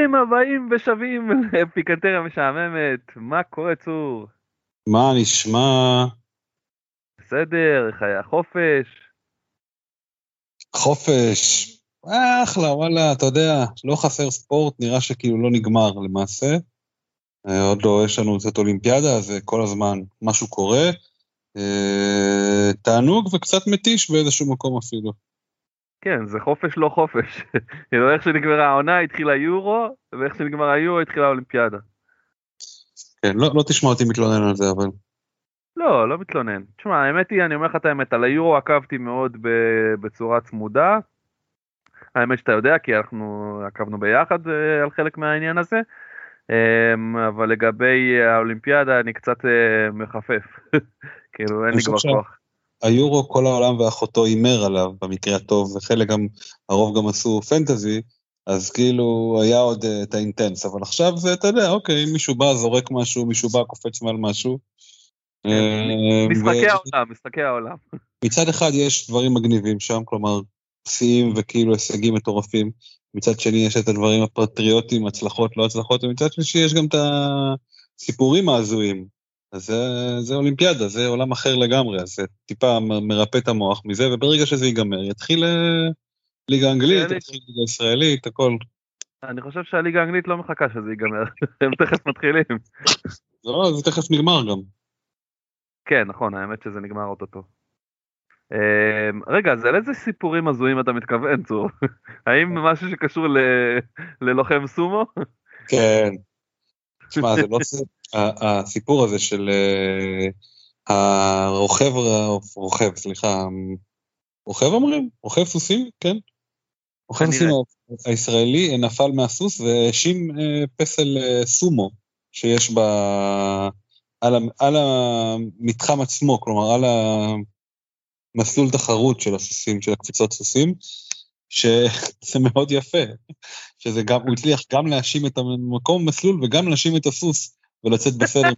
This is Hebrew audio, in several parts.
ברוכים הבאים ושבים לפיקנטריה משעממת, מה קורה צור? מה נשמע? בסדר, איך היה חופש? אחלה, וואלה, אתה יודע, לא חסר ספורט, נראה שכאילו לא נגמר למעשה. אה, עוד לא, יש לנו קצת אולימפיאדה, אז כל הזמן משהו קורה. אה, תענוג וקצת מתיש באיזשהו מקום אפילו. כן, זה חופש לא חופש. כאילו איך שנגמרה העונה התחילה יורו, ואיך שנגמר היורו התחילה האולימפיאדה. כן, לא, לא תשמע אותי מתלונן על זה, אבל... לא, לא מתלונן. תשמע, האמת היא, אני אומר לך את האמת, על היורו עקבתי מאוד בצורה צמודה. האמת שאתה יודע, כי אנחנו עקבנו ביחד אה, על חלק מהעניין הזה. אמ, אבל לגבי האולימפיאדה אני קצת אה, מחפף. כאילו, אין לי כבר כוח. היורו כל העולם ואחותו הימר עליו במקרה הטוב, וחלק גם, הרוב גם עשו פנטזי, אז כאילו היה עוד uh, את האינטנס, אבל עכשיו זה, אתה יודע, אוקיי, מישהו בא, זורק משהו, מישהו בא, קופץ מעל משהו. כן, אה, משחקי העולם, משחקי העולם. מצד אחד יש דברים מגניבים שם, כלומר, שיאים וכאילו הישגים מטורפים. מצד שני יש את הדברים הפטריוטיים, הצלחות, לא הצלחות, ומצד שלישי יש גם את הסיפורים ההזויים. אז זה, זה אולימפיאדה, זה עולם אחר לגמרי, אז זה טיפה מרפא את המוח מזה, וברגע שזה ייגמר, יתחיל אה, ליגה אנגלית, יתחיל ליגה ישראלית, הכל. אני חושב שהליגה האנגלית לא מחכה שזה ייגמר, הם תכף מתחילים. לא, זה תכף נגמר גם. כן, נכון, האמת שזה נגמר אוטוטו. אמ, רגע, אז על איזה סיפורים הזויים אתה מתכוון, צור? האם משהו שקשור ללוחם סומו? כן. תשמע, זה לא... הסיפור הזה של אה, הרוכב, רוכב, סליחה, רוכב אומרים? רוכב סוסים? כן? רוכב סוסים הישראלי נפל מהסוס והאשים אה, פסל אה, סומו שיש ב... על, על המתחם עצמו, כלומר על המסלול תחרות של הסוסים, של הקבוצות סוסים, שזה מאוד יפה, שזה גם, הוא הצליח גם להאשים את המקום מסלול וגם להאשים את הסוס, ולצאת בסדר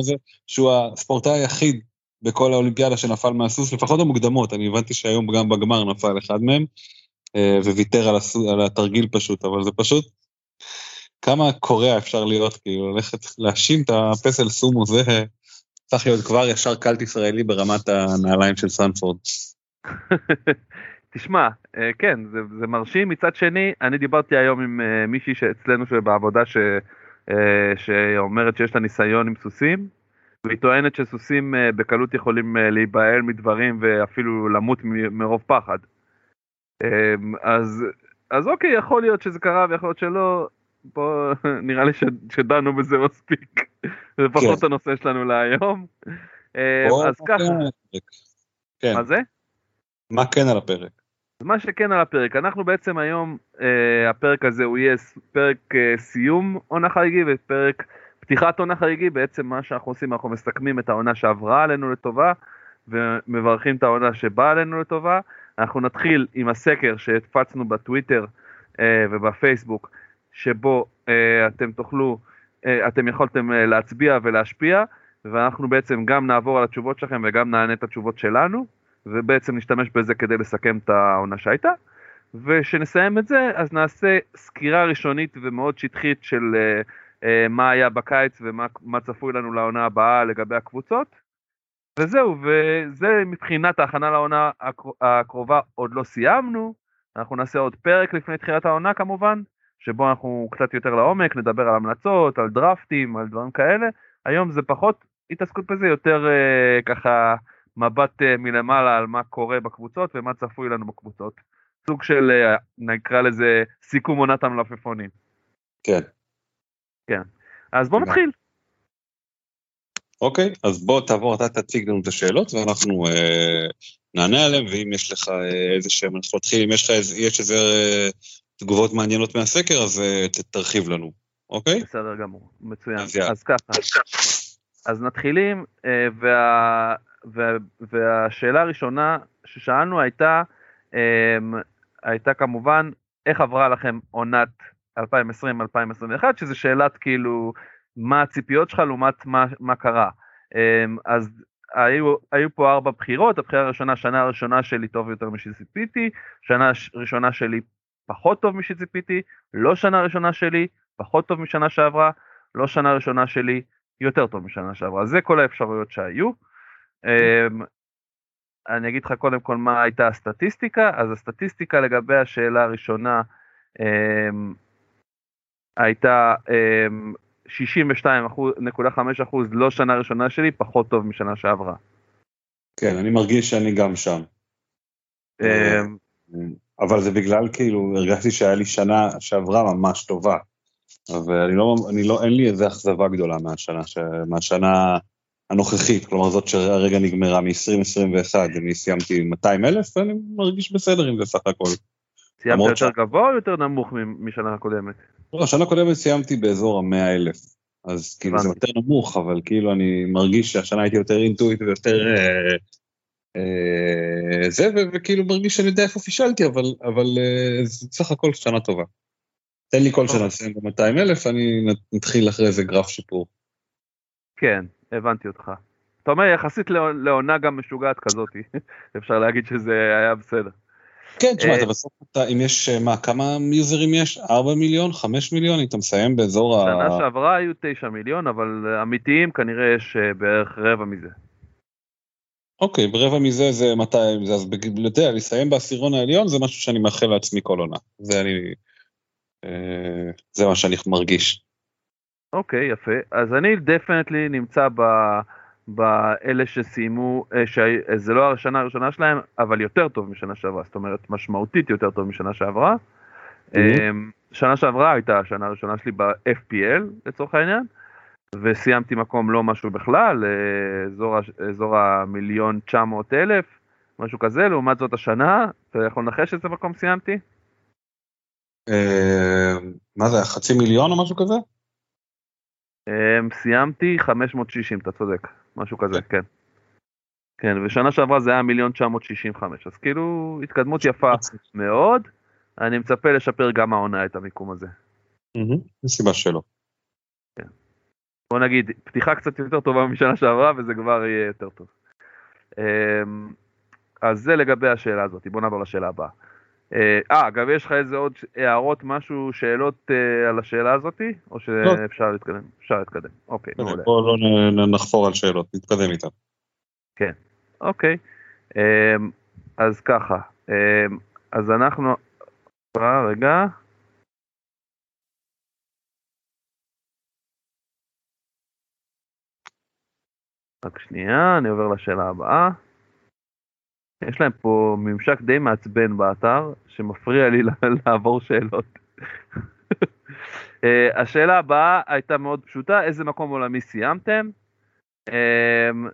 הזה, שהוא הספורטאי היחיד בכל האולימפיאדה שנפל מהסוס, לפחות המוקדמות, אני הבנתי שהיום גם בגמר נפל אחד מהם, אה, וויתר על, הסוס, על התרגיל פשוט, אבל זה פשוט, כמה קורע אפשר להיות, כאילו, ללכת להאשים את הפסל סומו, זה צריך להיות כבר ישר קלט ישראלי ברמת הנעליים של סנפורד. תשמע, אה, כן, זה, זה מרשים, מצד שני, אני דיברתי היום עם אה, מישהי שאצלנו שבעבודה ש... אה, שאומרת שיש לה ניסיון עם סוסים, והיא טוענת שסוסים בקלות יכולים להיבהל מדברים ואפילו למות מרוב פחד. אז, אז אוקיי, יכול להיות שזה קרה ויכול להיות שלא, פה נראה לי שדנו בזה מספיק, זה פחות כן. הנושא שלנו להיום. אז ככה. כן. מה זה? מה כן על הפרק? מה שכן על הפרק, אנחנו בעצם היום, אה, הפרק הזה הוא יהיה פרק אה, סיום עונה חגיגי ופרק פתיחת עונה חגיגי, בעצם מה שאנחנו עושים, אנחנו מסכמים את העונה שעברה עלינו לטובה ומברכים את העונה שבאה עלינו לטובה. אנחנו נתחיל עם הסקר שהפצנו בטוויטר אה, ובפייסבוק, שבו אה, אתם תוכלו אה, אתם יכולתם אה, להצביע ולהשפיע, ואנחנו בעצם גם נעבור על התשובות שלכם וגם נענה את התשובות שלנו, ובעצם נשתמש בזה כדי לסכם את העונה שהייתה. וכשנסיים את זה, אז נעשה סקירה ראשונית ומאוד שטחית של uh, uh, מה היה בקיץ ומה צפוי לנו לעונה הבאה לגבי הקבוצות. וזהו, וזה מבחינת ההכנה לעונה הקרובה עוד לא סיימנו, אנחנו נעשה עוד פרק לפני תחילת העונה כמובן, שבו אנחנו קצת יותר לעומק, נדבר על המלצות, על דרפטים, על דברים כאלה. היום זה פחות התעסקות בזה, יותר uh, ככה מבט uh, מלמעלה על מה קורה בקבוצות ומה צפוי לנו בקבוצות. סוג של, uh, נקרא לזה, סיכום עונת המלפפונים. כן. כן. אז בוא נתחיל. אוקיי, אז בוא תעבור, אתה תציג לנו את השאלות ואנחנו אה, נענה עליהן, ואם יש לך אה, איזה שהם, אנחנו נתחיל, אם יש לך איזה, יש איזה אה, תגובות מעניינות מהסקר, אז אה, תרחיב לנו, אוקיי? בסדר גמור, מצוין. אז, אז ככה, אז נתחילים, אה, וה, וה, והשאלה הראשונה ששאלנו הייתה, אה, הייתה כמובן, איך עברה לכם עונת 2020-2021, שזה שאלת כאילו, מה הציפיות שלך לעומת מה, מה קרה. אמ, אז היו, היו פה ארבע בחירות, הבחירה הראשונה, שנה הראשונה שלי טוב יותר משציפיתי, שנה ראשונה שלי פחות טוב משציפיתי, לא שנה ראשונה שלי פחות טוב משנה שעברה, לא שנה ראשונה שלי יותר טוב משנה שעברה. זה כל האפשרויות שהיו. אמ, אני אגיד לך קודם כל מה הייתה הסטטיסטיקה, אז הסטטיסטיקה לגבי השאלה הראשונה אמ, הייתה 62.5 אחוז לא שנה ראשונה שלי, פחות טוב משנה שעברה. כן, אני מרגיש שאני גם שם. אמ, אבל זה בגלל כאילו, הרגשתי שהיה לי שנה שעברה ממש טובה. אבל אני לא, אני לא, אין לי איזה אכזבה גדולה מהשנה, מהשנה הנוכחית, כלומר זאת שהרגע נגמרה מ-2021, אני סיימתי 200 אלף, ואני מרגיש בסדר עם זה סך הכל. סיימת יותר ש... גבוה או יותר נמוך משנה הקודמת? לא, שנה קודמת סיימתי באזור ה-100 אלף, אז כאילו זה יותר נמוך, אבל כאילו אני מרגיש שהשנה הייתי יותר אינטואיט ויותר אה, אה, זה, וכאילו מרגיש שאני יודע איפה פישלתי, אבל, אבל אה, סך הכל שנה טובה. תן לי כל שנה לסיים ב-200 אלף, אני נתחיל אחרי זה גרף שיפור. כן, הבנתי אותך. אתה אומר יחסית לעונה גם משוגעת כזאתי, אפשר להגיד שזה היה בסדר. כן, תשמע, אתה בסוף, אם יש, מה, כמה יוזרים יש? 4 מיליון? 5 מיליון? אתה מסיים באזור ה... שנה שעברה היו 9 מיליון, אבל אמיתיים כנראה יש אה, בערך רבע מזה. אוקיי, ורבע מזה זה 200, זה, אז אתה יודע, לסיים בעשירון העליון זה משהו שאני מאחל לעצמי כל עונה. זה אני, אה, זה מה שאני מרגיש. אוקיי, יפה. אז אני דפנטלי נמצא ב... באלה שסיימו, אה, שזה לא השנה הראשונה שלהם, אבל יותר טוב משנה שעברה, זאת אומרת משמעותית יותר טוב משנה שעברה. Mm-hmm. שנה שעברה הייתה השנה הראשונה שלי ב-FPL לצורך העניין, וסיימתי מקום לא משהו בכלל, אה, אזור, אזור המיליון 900 אלף, משהו כזה, לעומת זאת השנה, אתה יכול לנחש איזה מקום סיימתי? מה זה, חצי מיליון או משהו כזה? סיימתי 560, אתה צודק. משהו כזה, כן. כן, ושנה שעברה זה היה מיליון 965, אז כאילו התקדמות יפה מאוד, אני מצפה לשפר גם העונה את המיקום הזה. אין סיבה שלא. כן. בוא נגיד, פתיחה קצת יותר טובה משנה שעברה וזה כבר יהיה יותר טוב. אמ, אז זה לגבי השאלה הזאת, בוא נעבור לשאלה הבאה. אה, אה, אגב, יש לך איזה עוד הערות, משהו, שאלות אה, על השאלה הזאתי? או לא. שאפשר להתקדם? אפשר להתקדם, אוקיי, מעולה. בואו לא נחפור על שאלות, נתקדם איתן. כן, אוקיי. אמ, אז ככה, אמ, אז אנחנו... אה, רגע. רק שנייה, אני עובר לשאלה הבאה. יש להם פה ממשק די מעצבן באתר, שמפריע לי לעבור שאלות. אה, השאלה הבאה הייתה מאוד פשוטה, איזה מקום עולמי סיימתם? אמ,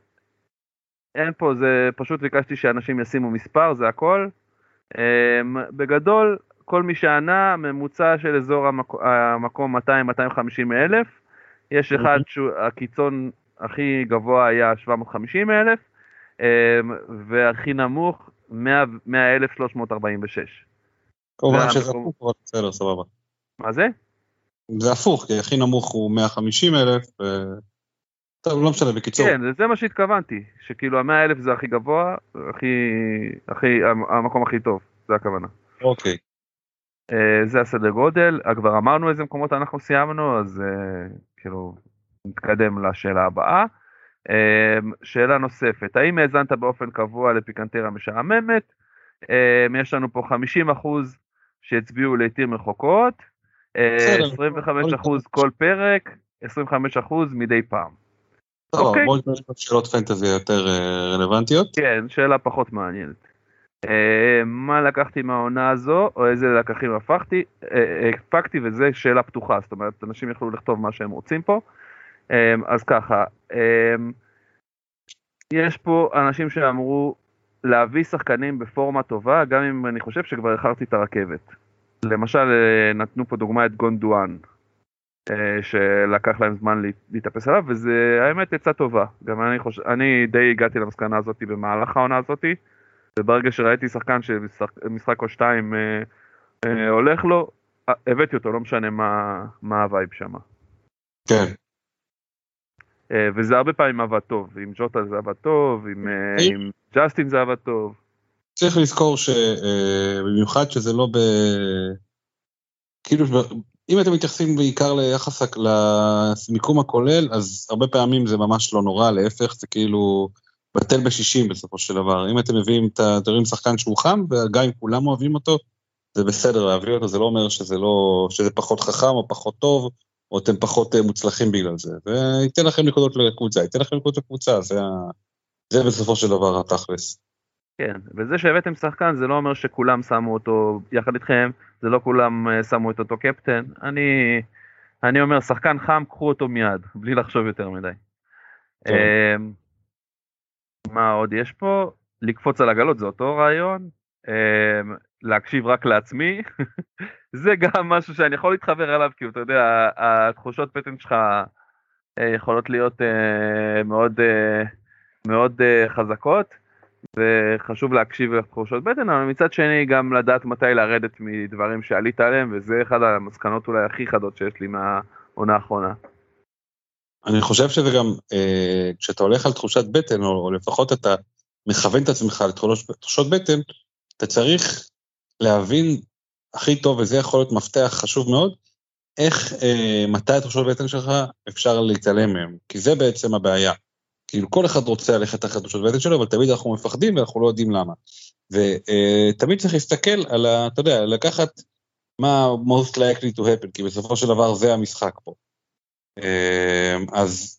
אין פה, זה פשוט ביקשתי שאנשים ישימו מספר, זה הכל. אמ, בגדול, כל מי שענה, ממוצע של אזור המקום 200-250 אלף. יש אחד שהקיצון הכי גבוה היה 750 אלף. אמ, והכי נמוך 100,346. כמובן שזה הפוך, אבל בסדר, סבבה. מה זה? זה הפוך, כי הכי נמוך הוא 150 אלף, טוב, לא משנה, בקיצור. כן, זה מה שהתכוונתי, שכאילו המאה אלף זה הכי גבוה, הכי, הכי, המקום הכי טוב, זה הכוונה. אוקיי. אה, זה הסדר גודל, אה, כבר אמרנו איזה מקומות אנחנו סיימנו, אז אה, כאילו נתקדם לשאלה הבאה. שאלה נוספת, האם האזנת באופן קבוע לפיקנטרה משעממת? יש לנו פה 50 אחוז שהצביעו לעתים רחוקות, 25 אחוז כל פרק, 25 אחוז מדי פעם. אוקיי. בואו נשמע שאלות פנטזי יותר רלוונטיות. כן, שאלה פחות מעניינת. אה, מה לקחתי מהעונה הזו, או איזה לקחים הפקתי, אה, הפקתי, וזה שאלה פתוחה, זאת אומרת, אנשים יכלו לכתוב מה שהם רוצים פה. אה, אז ככה, יש פה אנשים שאמרו להביא שחקנים בפורמה טובה, גם אם אני חושב שכבר איחרתי את הרכבת. למשל, נתנו פה דוגמא את גונדואן, שלקח להם זמן להתאפס עליו, וזה האמת עצה טובה. גם אני חושב, אני די הגעתי למסקנה הזאת במהלך העונה הזאתי. וברגע שראיתי שחקן שמשחק או שתיים אה, אה, הולך לו, אה, הבאתי אותו, לא משנה מה, מה ה vibe שם. כן. אה, וזה הרבה פעמים עבד טוב, עם ג'וטה זה עבד טוב, עם, אה, עם ג'סטין זה עבד טוב. צריך לזכור שבמיוחד אה, שזה לא ב... כאילו, אם אתם מתייחסים בעיקר ליחס למיקום הכולל, אז הרבה פעמים זה ממש לא נורא, להפך, זה כאילו... בטל בשישים בסופו של דבר. אם אתם מביאים את הדברים שחקן שהוא חם, וגם אם כולם אוהבים אותו, זה בסדר להביא אותו, זה לא אומר שזה לא, שזה פחות חכם או פחות טוב, או אתם פחות אה, מוצלחים בגלל זה. וייתן לכם נקודות לקבוצה, ייתן לכם נקודות לקבוצה, זה, זה בסופו של דבר התכלס. כן, וזה שהבאתם שחקן זה לא אומר שכולם שמו אותו יחד איתכם, זה לא כולם אה, שמו את אותו קפטן. אני, אני אומר, שחקן חם, קחו אותו מיד, בלי לחשוב יותר מדי. כן. אמ, מה עוד יש פה? לקפוץ על עגלות זה אותו רעיון, להקשיב רק לעצמי, זה גם משהו שאני יכול להתחבר אליו, כי אתה יודע, התחושות בטן שלך אה, יכולות להיות אה, מאוד, אה, מאוד חזקות, וחשוב להקשיב לתחושות בטן, אבל מצד שני גם לדעת מתי לרדת מדברים שעלית עליהם, וזה אחד המסקנות אולי הכי חדות שיש לי מהעונה האחרונה. אני חושב שזה גם, כשאתה הולך על תחושת בטן, או לפחות אתה מכוון את עצמך לתחושות בטן, אתה צריך להבין הכי טוב, וזה יכול להיות מפתח חשוב מאוד, איך, אה, מתי התחושות בטן שלך אפשר להתעלם מהם, כי זה בעצם הבעיה. כאילו כל אחד רוצה ללכת אחרי תחושות בטן שלו, אבל תמיד אנחנו מפחדים ואנחנו לא יודעים למה. ותמיד אה, צריך להסתכל על ה... אתה יודע, לקחת מה most likely to happen, כי בסופו של דבר זה המשחק פה. אמ, אז,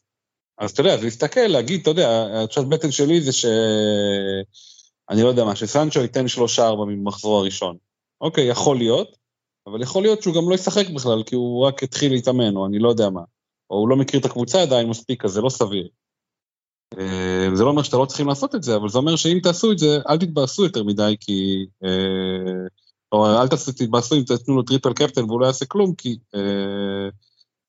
אז אתה יודע, זה להסתכל, להגיד, אתה יודע, התחושת בטן שלי זה ש... אני לא יודע מה, שסנצ'ו ייתן שלושה ארבע ממחזור הראשון. אוקיי, יכול להיות, אבל יכול להיות שהוא גם לא ישחק בכלל, כי הוא רק התחיל להתאמן, או אני לא יודע מה. או הוא לא מכיר את הקבוצה עדיין מספיק, אז זה לא סביר. אמ, זה לא אומר שאתה לא צריכים לעשות את זה, אבל זה אומר שאם תעשו את זה, אל תתבאסו יותר מדי, כי... אה, או אל תתבאסו אם תתנו לו triple captain והוא לא יעשה כלום, כי אה,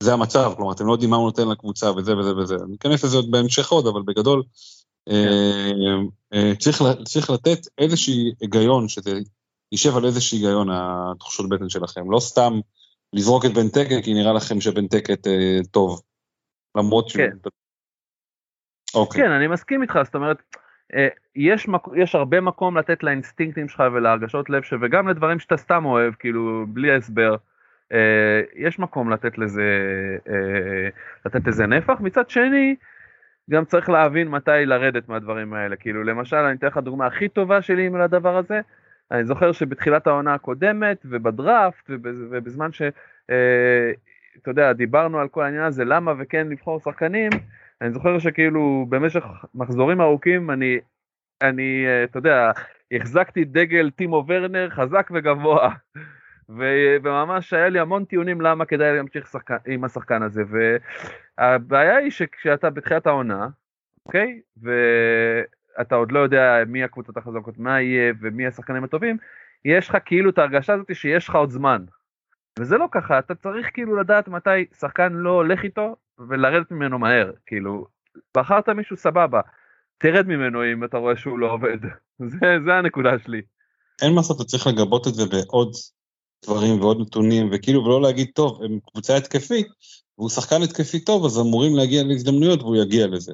זה המצב, כלומר, אתם לא יודעים מה הוא נותן לקבוצה וזה וזה וזה. ניכנס לזה עוד בהמשך עוד, אבל בגדול. אה, אה, צריך, צריך לתת איזשהי היגיון, שזה יישב על איזשהי היגיון התחושות בטן שלכם, לא סתם לזרוק את בן טקט, כי נראה לכם שבן טקט אה, טוב, למרות שהוא... כן. אוקיי. כן, אני מסכים איתך, זאת אומרת, יש, מק... יש הרבה מקום לתת לאינסטינקטים שלך ולהרגשות לב, וגם לדברים שאתה סתם אוהב, כאילו, בלי הסבר. אה, יש מקום לתת לזה, אה, לתת לזה נפח, מצד שני, גם צריך להבין מתי לרדת מהדברים האלה, כאילו למשל אני אתן לך דוגמה הכי טובה שלי עם הדבר הזה, אני זוכר שבתחילת העונה הקודמת ובדראפט ובזמן ש... אה, אתה יודע, דיברנו על כל העניין הזה, למה וכן לבחור שחקנים, אני זוכר שכאילו במשך מחזורים ארוכים אני, אני, אתה יודע, החזקתי דגל טימו ורנר חזק וגבוה. וממש היה לי המון טיעונים למה כדאי להמשיך שחקן, עם השחקן הזה, והבעיה היא שכשאתה בתחילת העונה, אוקיי, ואתה עוד לא יודע מי הקבוצות החזקות, מה יהיה ומי השחקנים הטובים, יש לך כאילו את ההרגשה הזאת שיש לך עוד זמן. וזה לא ככה, אתה צריך כאילו לדעת מתי שחקן לא הולך איתו ולרדת ממנו מהר, כאילו, בחרת מישהו סבבה, תרד ממנו אם אתה רואה שהוא לא עובד, זה, זה הנקודה שלי. אין מה לעשות, אתה צריך לגבות את זה בעוד דברים ועוד נתונים, וכאילו, ולא להגיד, טוב, הם קבוצה התקפית, והוא שחקן התקפי טוב, אז אמורים להגיע להזדמנויות והוא יגיע לזה.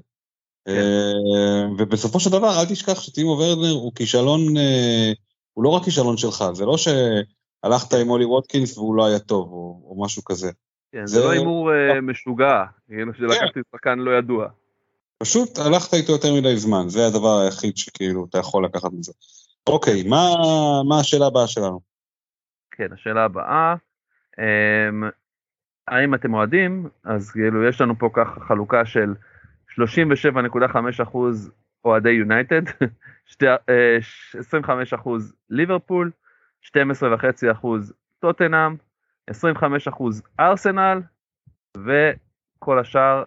כן. אה, ובסופו של דבר, אל תשכח שטימו ורנר הוא כישלון, אה, הוא לא רק כישלון שלך, זה לא שהלכת עם אולי ווטקינס והוא לא היה טוב, או, משהו כזה. כן, זה- לא הימור אה, משוגע, כאילו שלקחתי שחקן לא ידוע. פשוט הלכת איתו יותר מדי זמן, זה הדבר היחיד שכאילו אתה יכול לקחת מזה. אוקיי, מה, מה השאלה הבאה שלנו? כן, השאלה הבאה, אמ, האם אתם אוהדים? אז כאילו יש לנו פה ככה חלוקה של 37.5% אוהדי יונייטד, שתי- אה, ש- 25% ליברפול, 12.5% טוטנאם, 25% ארסנל, וכל השאר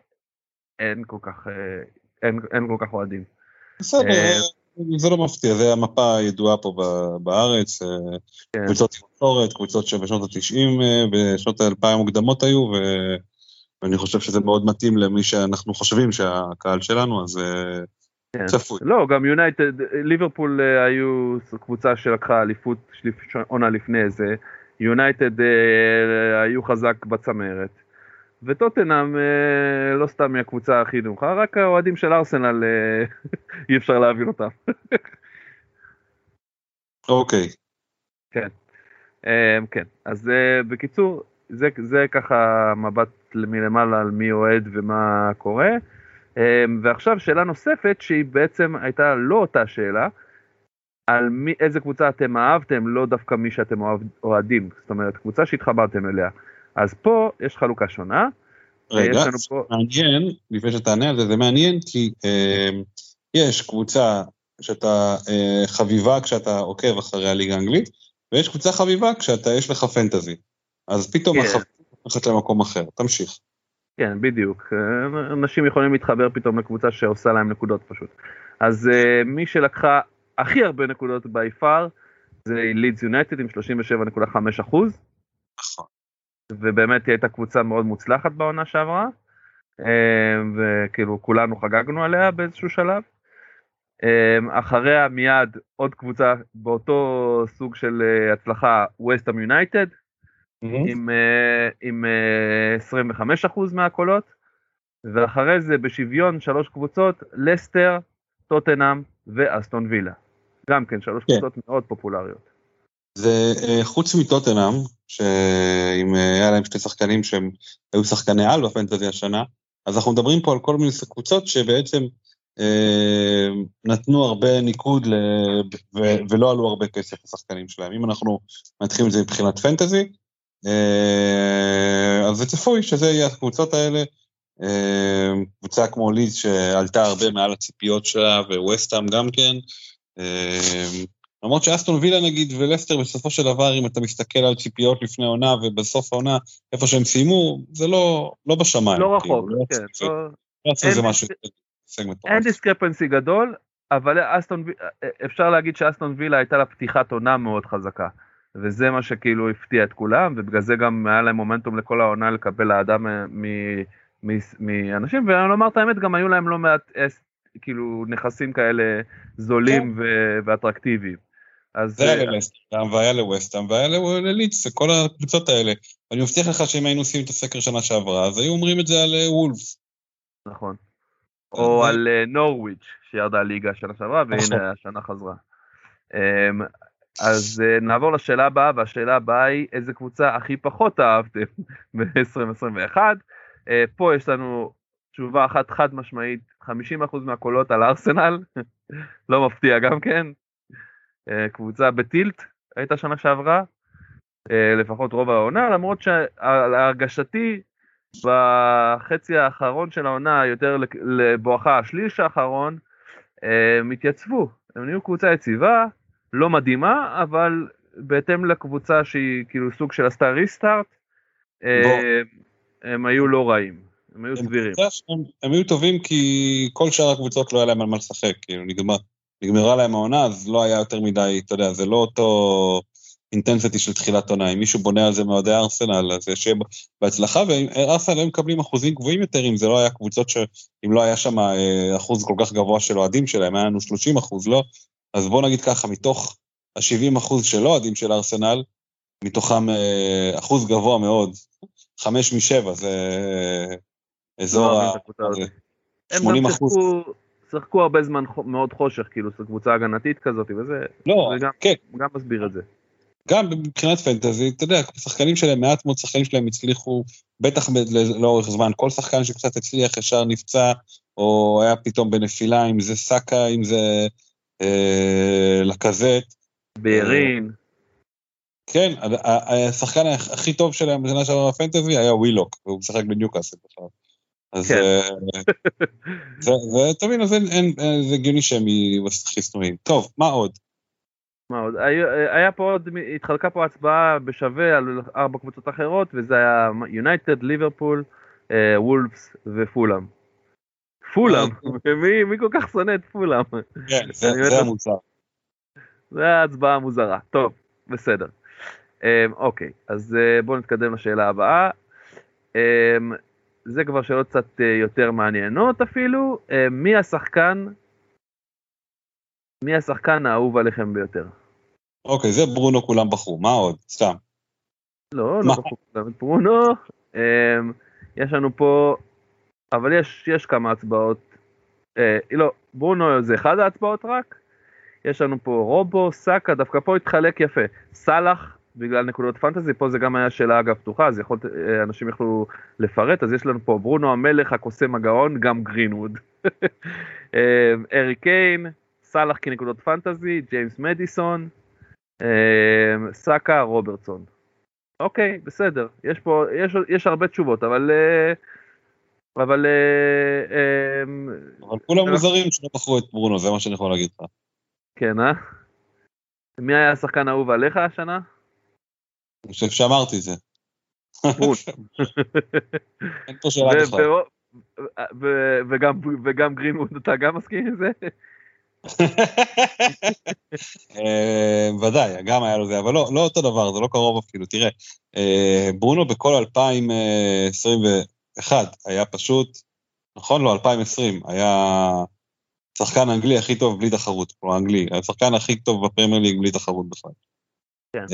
אין כל כך, אה, אין, אין כל כך אוהדים. בסדר, אה, זה לא מפתיע, זה המפה הידועה פה ב- בארץ, אה, כן. קבוצות עם מסורת, קבוצות שבשנות ה-90, בשנות ה-2000 המוקדמות היו, ו- ואני חושב שזה מאוד מתאים למי שאנחנו חושבים שהקהל שלנו, אז אה, כן. צפוי. לא, גם יונייטד, ליברפול אה, היו קבוצה שלקחה אליפות עונה לפני זה, יונייטד אה, היו חזק בצמרת, וטוטנאם אה, לא סתם הקבוצה הכי נמוכה, רק האוהדים של ארסנל אה, אי אפשר להבין אותם. אוקיי, אה, כן, אז אה, בקיצור, זה, זה ככה מבט מלמעלה על מי אוהד ומה קורה. אה, ועכשיו שאלה נוספת שהיא בעצם הייתה לא אותה שאלה, על מי, איזה קבוצה אתם אהבתם, לא דווקא מי שאתם אוהדים, זאת אומרת קבוצה שהתחברתם אליה. אז פה יש חלוקה שונה. רגע, לנו פה- מעניין, לפני שתענה על זה, זה מעניין כי אה, יש קבוצה שאתה אה, חביבה כשאתה עוקב אחרי הליגה האנגלית, ויש קבוצה חביבה כשאתה, יש לך פנטזי. אז פתאום כן. החביבה הולכת למקום אחר, תמשיך. כן, בדיוק. אה, אנשים יכולים להתחבר פתאום לקבוצה שעושה להם נקודות פשוט. אז אה, מי שלקחה הכי הרבה נקודות בי פאר זה לידס יונייטד עם 37.5 אחוז, נכון. ובאמת היא הייתה קבוצה מאוד מוצלחת בעונה שעברה, אה, וכאילו כולנו חגגנו עליה באיזשהו שלב. אה, אחריה מיד עוד קבוצה באותו סוג של אה, הצלחה, ווסטהאם יונייטד, עם, אה, עם אה, 25% מהקולות, ואחרי זה בשוויון שלוש קבוצות, לסטר, טוטנאם ואסטון וילה. גם כן שלוש כן. קבוצות מאוד פופולריות. זה אה, חוץ מטוטנאם, שאם אה, היה להם שתי שחקנים שהם היו שחקני על בפנטזי השנה, אז אנחנו מדברים פה על כל מיני קבוצות שבעצם אה, נתנו הרבה ניקוד ל... ו... ולא עלו הרבה כסף לשחקנים שלהם. אם אנחנו מנתחים את זה מבחינת פנטזי, אה, אז זה צפוי שזה יהיה הקבוצות האלה. אה, קבוצה כמו ליז שעלתה הרבה מעל הציפיות שלה, וווסטהאם גם כן. אה, למרות שאסטון וילה נגיד ולסטר בסופו של דבר אם אתה מסתכל על ציפיות לפני עונה ובסוף העונה איפה שהם סיימו זה לא לא בשמיים. לא כאילו, רחוק, לא כן. לא- לא עשו איזה אין- משהו. דיסקרפנסי גדול, אבל אסטון, וי- אפשר להגיד שאסטון וילה הייתה לה פתיחת עונה מאוד חזקה. וזה מה שכאילו הפתיע את כולם, ובגלל זה גם היה להם מומנטום לכל העונה לקבל אהדה מ- מ- מ- מאנשים, ולומר את האמת, גם היו להם לא מעט אס, כאילו נכסים כאלה זולים ו- ואטרקטיביים. אז זה היה אה, ללסטר והיה לווסטהאם והיה ל- ללידס, כל הקבוצות האלה. אני מבטיח לך שאם היינו עושים את הסקר שנה שעברה אז היו אומרים את זה על אה, וולפס. נכון. או על אה, נורוויץ' שירדה ליגה שנה שעברה נכון. והנה השנה חזרה. אמ, אז נעבור לשאלה הבאה והשאלה הבאה היא איזה קבוצה הכי פחות אהבתם ב-2021. אה, פה יש לנו תשובה אחת חד משמעית 50% מהקולות על ארסנל לא מפתיע גם כן. אה, קבוצה בטילט הייתה שנה שעברה אה, לפחות רוב העונה למרות שהרגשתי בחצי האחרון של העונה, יותר לבואכה השליש האחרון, הם התייצבו. הם נהיו קבוצה יציבה, לא מדהימה, אבל בהתאם לקבוצה שהיא כאילו סוג של עשתה ריסטארט, הם היו לא רעים, הם היו סבירים. הם היו טובים כי כל שאר הקבוצות לא היה להם על מה לשחק, כאילו נגמר, נגמרה להם העונה אז לא היה יותר מדי, אתה יודע, זה לא אותו אינטנסיטי של תחילת עונה, אם מישהו בונה על זה מאוהדי ארסנל אז שיהיה בהצלחה, וארסנל היו מקבלים אחוזים גבוהים יותר אם זה לא היה קבוצות שאם לא היה שם אה, אחוז כל כך גבוה של אוהדים שלהם, היה לנו 30 אחוז, לא? אז בוא נגיד ככה, מתוך ה-70 אחוז של אוהדים של ארסנל, מתוכם אה, אחוז גבוה מאוד, חמש משבע, זה אה, אזור לא ה... הם 80 גם. שיחקו, שיחקו הרבה זמן מאוד חושך, כאילו, זו קבוצה הגנתית כזאת, וזה לא, זה גם- כן, גם מסביר את זה. גם מבחינת פנטזי, אתה יודע, השחקנים שלהם, מעט מאוד שחקנים שלהם הצליחו, בטח לאורך זמן, כל שחקן שקצת הצליח ישר נפצע, או היה פתאום בנפילה, אם זה סאקה, אם זה אה, לקזט. בארין, כן, ה- ה- השחקן הכ- הכי טוב שלהם בשנה שעברה בפנטזי היה ווילוק, והוא משחק בניוקאסל בכלל. אז כן. אה, זה, זה, תבין, אז אין, זה הגיוני שהם חיסונים. טוב, מה עוד? מה עוד? היה היה פה עוד, התחלקה פה הצבעה בשווה על ארבע קבוצות אחרות, וזה היה יונייטד, ליברפול, אה, וולפס ופולאם. פולאם, מי מי כל כך שונא את פולאם? כן, זה, באמת זה המוצר. זה ההצבעה המוזרה. טוב, בסדר. אמ, אוקיי, אז אה, בואו נתקדם לשאלה הבאה. זה כבר שאלות קצת אה, יותר מעניינות אפילו. אמ, מי השחקן, מי השחקן האהוב עליכם ביותר? אוקיי, זה ברונו כולם בחרו, מה עוד? סתם. לא? לא בחרו גם את ברונו. אמ, יש לנו פה, אבל יש, יש כמה הצבעות. אה, לא, ברונו זה אחד ההצבעות רק. יש לנו פה רובו, סאקה, דווקא פה התחלק יפה. סאלח, בגלל נקודות פנטזי, פה זה גם היה שאלה אגב פתוחה, אז יכול, אה, אנשים יכלו לפרט, אז יש לנו פה ברונו המלך, הקוסם הגאון, גם גרינווד. אה, ארי קיין, סאלח כנקודות פנטזי, ג'יימס מדיסון, אה, סאקה, רוברטסון. אוקיי, בסדר, יש פה, יש, יש הרבה תשובות, אבל... אבל... אבל כולם מוזרים שלא בחרו את ברונו, זה מה שאני יכול להגיד לך. כן, אה? מי היה השחקן האהוב עליך השנה? אני חושב שאמרתי את זה. אין פה שאלה בכלל. וגם, גרינווד, אתה גם מסכים עם זה? אה, ודאי, גם היה לו זה, אבל לא, לא אותו דבר, זה לא קרוב אפילו. תראה, אה, ברונו בכל 2021 היה פשוט, נכון? לא, 2020, היה שחקן אנגלי הכי טוב בלי תחרות, כלומר אנגלי, השחקן הכי טוב בפרמייר ליג בלי תחרות בכלל. כן.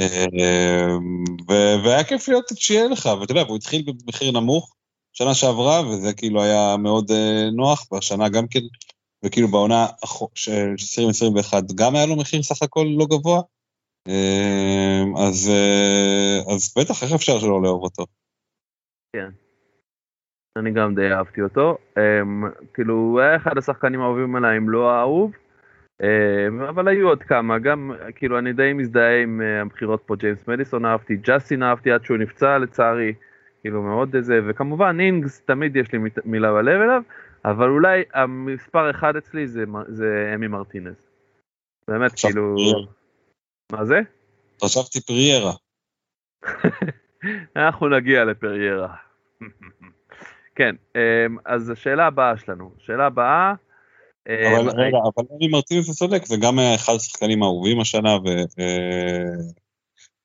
ו- והיה כיף להיות, שיהיה לך, ואתה יודע, והוא התחיל במחיר נמוך שנה שעברה, וזה כאילו היה מאוד אה, נוח, והשנה גם כן, וכאילו בעונה של 2021 גם היה לו מחיר סך הכל לא גבוה, אז, אה, אז בטח, איך אפשר שלא לאהוב אותו? אני גם די אהבתי אותו. Um, כאילו, הוא היה אחד השחקנים האהובים עליי, אם לא האהוב. Um, אבל היו עוד כמה, גם, כאילו, אני די מזדהה עם uh, הבחירות פה, ג'יימס מדיסון אהבתי, ג'סטין אהבתי עד שהוא נפצע לצערי, כאילו מאוד איזה, וכמובן אינגס, תמיד יש לי מילה בלב אליו, אבל אולי המספר אחד אצלי זה, זה אמי מרטינז. באמת, כאילו... פריארה. מה זה? חשבתי פריארה. אנחנו נגיע לפריירה. כן, אמ, אז השאלה הבאה שלנו, שאלה הבאה, אמ, אבל רגע, אבל אני מרטינס זה צודק, זה גם היה אחד השחקנים האהובים השנה, ו... אה,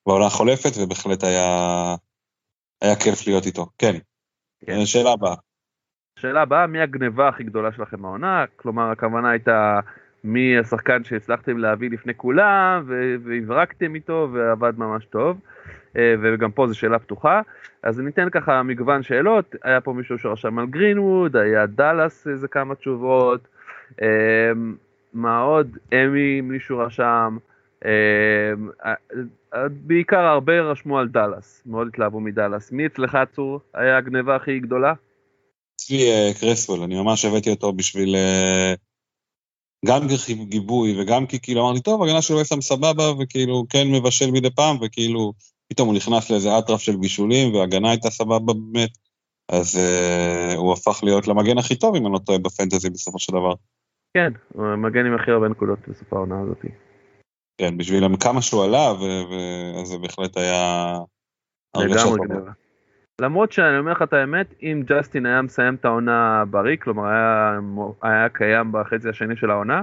בעונה החולפת, ובהחלט היה, היה כיף להיות איתו. כן. כן. שאלה הבאה. השאלה הבאה, מי הגניבה הכי גדולה שלכם מהעונה? כלומר, הכוונה הייתה מי השחקן שהצלחתם להביא לפני כולם, והברקתם איתו ועבד ממש טוב, אה, וגם פה זו שאלה פתוחה. אז ניתן ככה מגוון שאלות, היה פה מישהו שרשם על גרינווד, היה דאלאס איזה כמה תשובות, אה, מה עוד? אמי מישהו רשם, אה, בעיקר הרבה רשמו על דאלאס, מאוד התלהבו מדאלאס. מי אצלך צור היה הגניבה הכי גדולה? אצלי אה, קרסוול, אני ממש הבאתי אותו בשביל... אה, גם גיבוי וגם כי כאילו אמרתי, טוב, הגנה של וסאם סבבה, וכאילו כן מבשל מדי פעם, וכאילו פתאום הוא נכנס לאיזה אטרף של בישולים, וההגנה הייתה סבבה באמת, אז אה, הוא הפך להיות למגן הכי טוב, אם אני לא טועה, בפנטזי בסופו של דבר. כן, הוא המגן עם הכי הרבה נקודות בסוף העונה הזאת. כן, בשביל כמה שהוא עלה, ו- ו- אז זה בהחלט היה... לגמרי. גניבה. למרות שאני אומר לך את האמת, אם ג'סטין היה מסיים את העונה בריא, כלומר היה, היה קיים בחצי השני של העונה,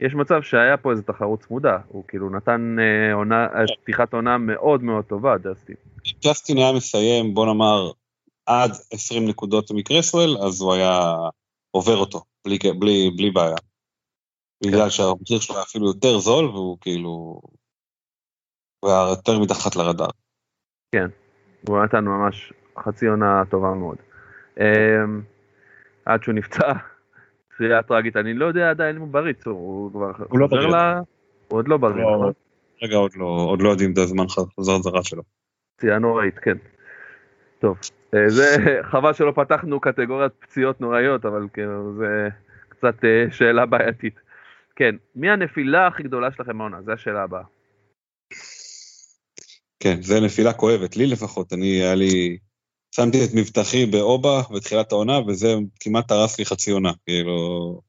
יש מצב שהיה פה איזו תחרות צמודה, הוא כאילו נתן אה, עונה, אה, פתיחת עונה מאוד מאוד טובה, ג'סטין. אם ג'סטין היה מסיים, בוא נאמר, עד 20 נקודות מקרסוול, אז הוא היה עובר אותו, בלי, בלי, בלי בעיה. בגלל שהמחיר שלו היה אפילו יותר זול, והוא כאילו... הוא היה יותר מתחת לרדאר. כן, הוא נתן ממש חצי עונה טובה מאוד. אמ, עד שהוא נפצע, פציעה טראגית, אני לא יודע עדיין אם הוא בריץ, הוא כבר הוא לא חוזר בריא. ל... הוא עוד לא בריא, לא, נכון? רגע, עוד לא, עוד לא יודעים את הזמן חזרה שלו. פציעה נוראית, כן. טוב, זה חבל שלא פתחנו קטגוריית פציעות נוראיות, אבל כאילו זה קצת אה, שאלה בעייתית. כן, מי הנפילה הכי גדולה שלכם מהעונה? זו השאלה הבאה. כן, זה נפילה כואבת, לי לפחות, אני, היה לי... שמתי את מבטחי באובה בתחילת העונה, וזה כמעט הרס לי חצי עונה, כאילו...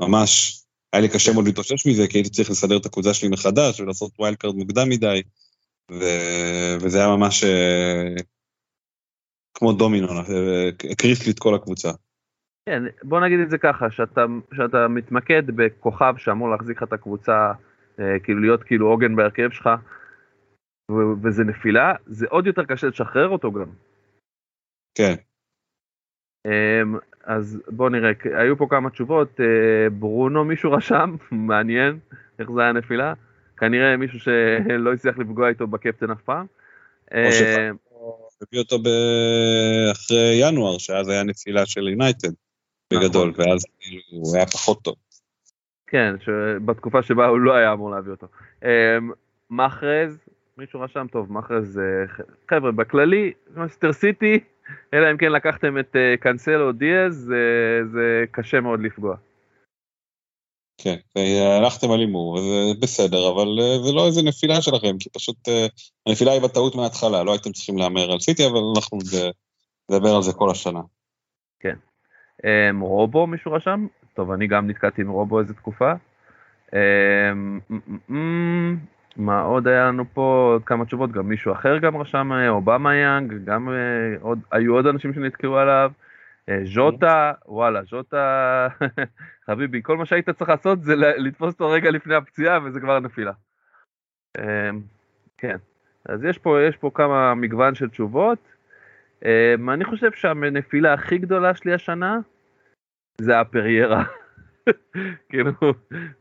ממש, היה לי קשה מאוד להתאושש מזה, כי הייתי צריך לסדר את הקבוצה שלי מחדש, ולעשות wild card מוקדם מדי, ו... וזה היה ממש אה, כמו דומינו, אה, הקריס לי את כל הקבוצה. כן, בוא נגיד את זה ככה, שאתה, שאתה מתמקד בכוכב שאמור להחזיק לך את הקבוצה, אה, כאילו להיות כאילו עוגן בהרכב שלך, ו- וזה נפילה, זה עוד יותר קשה לשחרר אותו גם. כן, אמ, אז בוא נראה, היו פה כמה תשובות, אה, ברונו מישהו רשם, מעניין איך זה היה נפילה, כנראה מישהו שלא הצליח לפגוע איתו בקפטן אף פעם. או ש- אה, הביא אותו. אחרי ינואר, שאז היה נפילה של יונייטד, בגדול, נכון. ואז כאילו הוא היה פחות טוב. כן, בתקופה שבה הוא לא היה אמור להביא אותו. אמ, מחרז, מישהו רשם טוב, מחרז, אה, חבר'ה, בכללי, מסטר סיטי, אלא אם כן לקחתם את אה, קאנסלו דיאז, זה- זה קשה מאוד לפגוע. כן, והלכתם על הימור, וזה בסדר, אבל אה, זה לא איזה נפילה שלכם, כי פשוט אה, הנפילה היא בטעות מההתחלה, לא הייתם צריכים להמר על סיטי, אבל אנחנו נד- נדבר על זה כל השנה. אמ, רובו, מישהו רשם? טוב, אני גם נתקעתי עם רובו איזה תקופה. אמ, מה עוד היה לנו פה? עוד כמה תשובות, גם מישהו אחר גם רשם, אה, אובמה יאנג, גם אה, עוד, היו עוד אנשים שנתקעו עליו. אה, ז'וטה, וואלה, ז'וטה, חביבי, כל מה שהיית צריך לעשות זה לתפוס אותו רגע לפני הפציעה וזה כבר נפילה. אמ, כן, אז יש פה, יש פה כמה מגוון של תשובות. אמ, אני חושב שהנפילה הכי גדולה שלי השנה זה הפריירה. כאילו,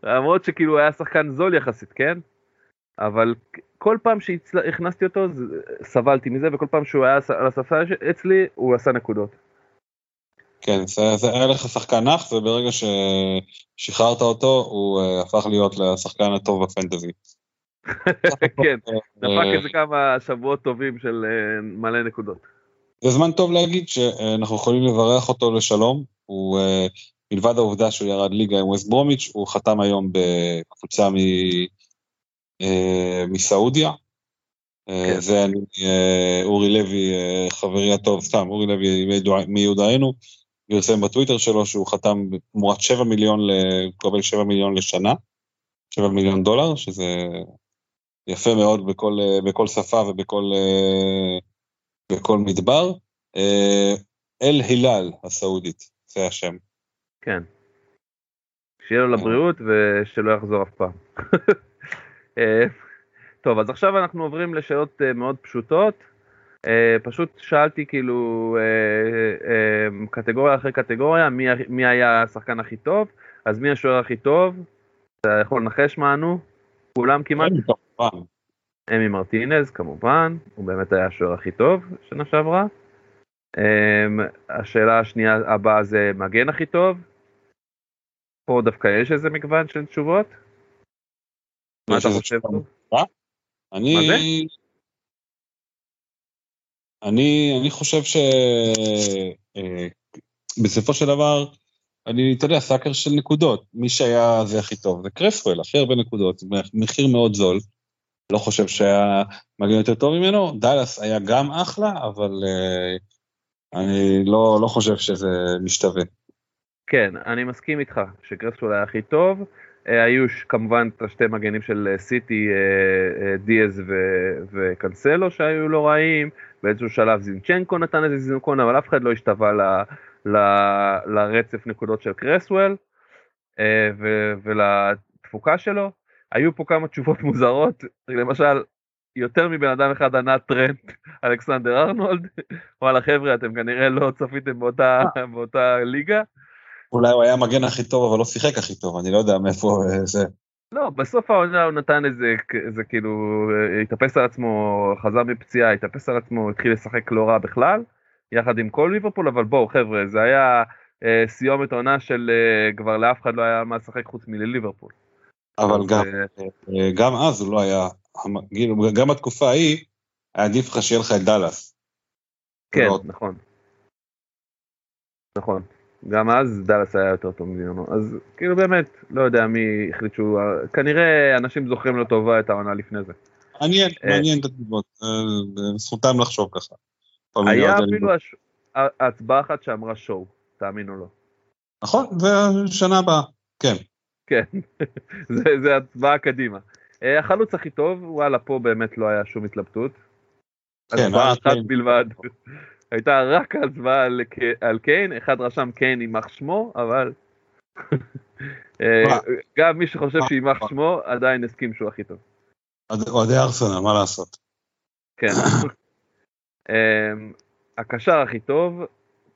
למרות שכאילו היה שחקן זול יחסית, כן? אבל כל פעם שהכנסתי אותו סבלתי מזה, וכל פעם שהוא היה על הספסל אצלי הוא עשה נקודות. כן, זה, זה היה לך שחקן נח, וברגע ששחררת אותו, הוא אה, הפך להיות לשחקן הטוב בפנטזי. כן, אה, דפק איזה כמה שבועות טובים של אה, מלא נקודות. זה זמן טוב להגיד שאנחנו יכולים לברך אותו לשלום. הוא, אה, מלבד העובדה שהוא ירד ליגה עם ווסט ברומיץ', הוא חתם היום בקבוצה מ, אה, מסעודיה. אה, כן. זה אני, אה, אורי לוי, אה, חברי הטוב, סתם, אורי לוי מיודע- מיודענו, פרסם בטוויטר שלו שהוא חתם תמורת 7 מיליון, ל- הוא מקבל 7 מיליון לשנה, 7 מיליון דולר, שזה יפה מאוד בכל, אה, בכל שפה ובכל אה, בכל מדבר. אה, אל הילל הסעודית, זה השם. כן. שיהיה לו לבריאות ושלא יחזור אף פעם. טוב, אז עכשיו אנחנו עוברים לשאלות מאוד פשוטות. אה, פשוט שאלתי כאילו אה, אה, קטגוריה אחרי קטגוריה, מי, מי היה השחקן הכי טוב, אז מי השוער הכי טוב? אתה יכול לנחש מה ענו? כולם כמעט? אמי מרטינז כמובן, הוא באמת היה השוער הכי טוב שנה שעברה. Um, השאלה השנייה הבאה זה מגן הכי טוב. פה דווקא יש איזה מגוון של תשובות. מה אתה חושב? אני... אני, אני חושב ש... אה, של דבר, אני, אתה יודע, סאקר של נקודות. מי שהיה זה הכי טוב זה קרסוול, הכי הרבה נקודות, מחיר מאוד זול. לא חושב שהיה מגן יותר טוב ממנו. דאלאס היה גם אחלה, אבל אה, אני לא, לא חושב שזה משתווה. כן, אני מסכים איתך שקרסטול היה הכי טוב. אה, היו כמובן את השתי מגנים של סיטי, דיאז וקנסלו שהיו לא רעים. באיזשהו שלב זינצ'נקו נתן איזה זינקון, אבל אף אחד לא השתווה ל- ל- לרצף נקודות של קרסוול אה, ו- ולתפוקה שלו. היו פה כמה תשובות מוזרות, למשל, יותר מבן אדם אחד ענה טרנט, אלכסנדר ארנולד. וואלה חבר'ה, אתם כנראה לא צפיתם באותה, באותה ליגה. אולי הוא היה המגן הכי טוב, אבל לא שיחק הכי טוב, אני לא יודע מאיפה אה, זה. לא, בסוף העונה הוא נתן איזה, איזה כאילו, אה, התאפס על עצמו, חזר מפציעה, התאפס על עצמו, התחיל לשחק לא רע בכלל, יחד עם כל ליברפול, אבל בואו חבר'ה, זה היה אה, סיומת עונה של אה, כבר לאף אחד לא היה מה לשחק חוץ מלליברפול. אבל גם, אה, אה, גם אז הוא לא היה, כאילו, גם בתקופה ההיא, היה עדיף לך שיהיה לך את דאלאס. כן, לא. נכון. נכון. גם אז דאלאס היה יותר טוב ממנו. אז כאילו באמת, לא יודע מי החליט שהוא... כנראה אנשים זוכרים לו טובה את העונה לפני זה. מעניין, אה. מעניין את התגובות, אה, זכותם לחשוב ככה. היה אפילו הצבעה אחת שאמרה שואו, תאמינו לו. נכון, זה שנה הבאה, כן. כן, זה, הצבעה קדימה. אה, החלוץ הכי טוב, וואלה, פה באמת לא היה שום התלבטות. כן, הצבעה אחת קיין. בלבד. הייתה רק הצבעה על, על קיין, אחד רשם קיין יימח שמו, אבל... אה? גם מי שחושב? שיימח? שמו, עדיין הסכים שהוא הכי טוב. אוהדי ארסנל, מה לעשות? כן. אמ, הקשר הכי טוב,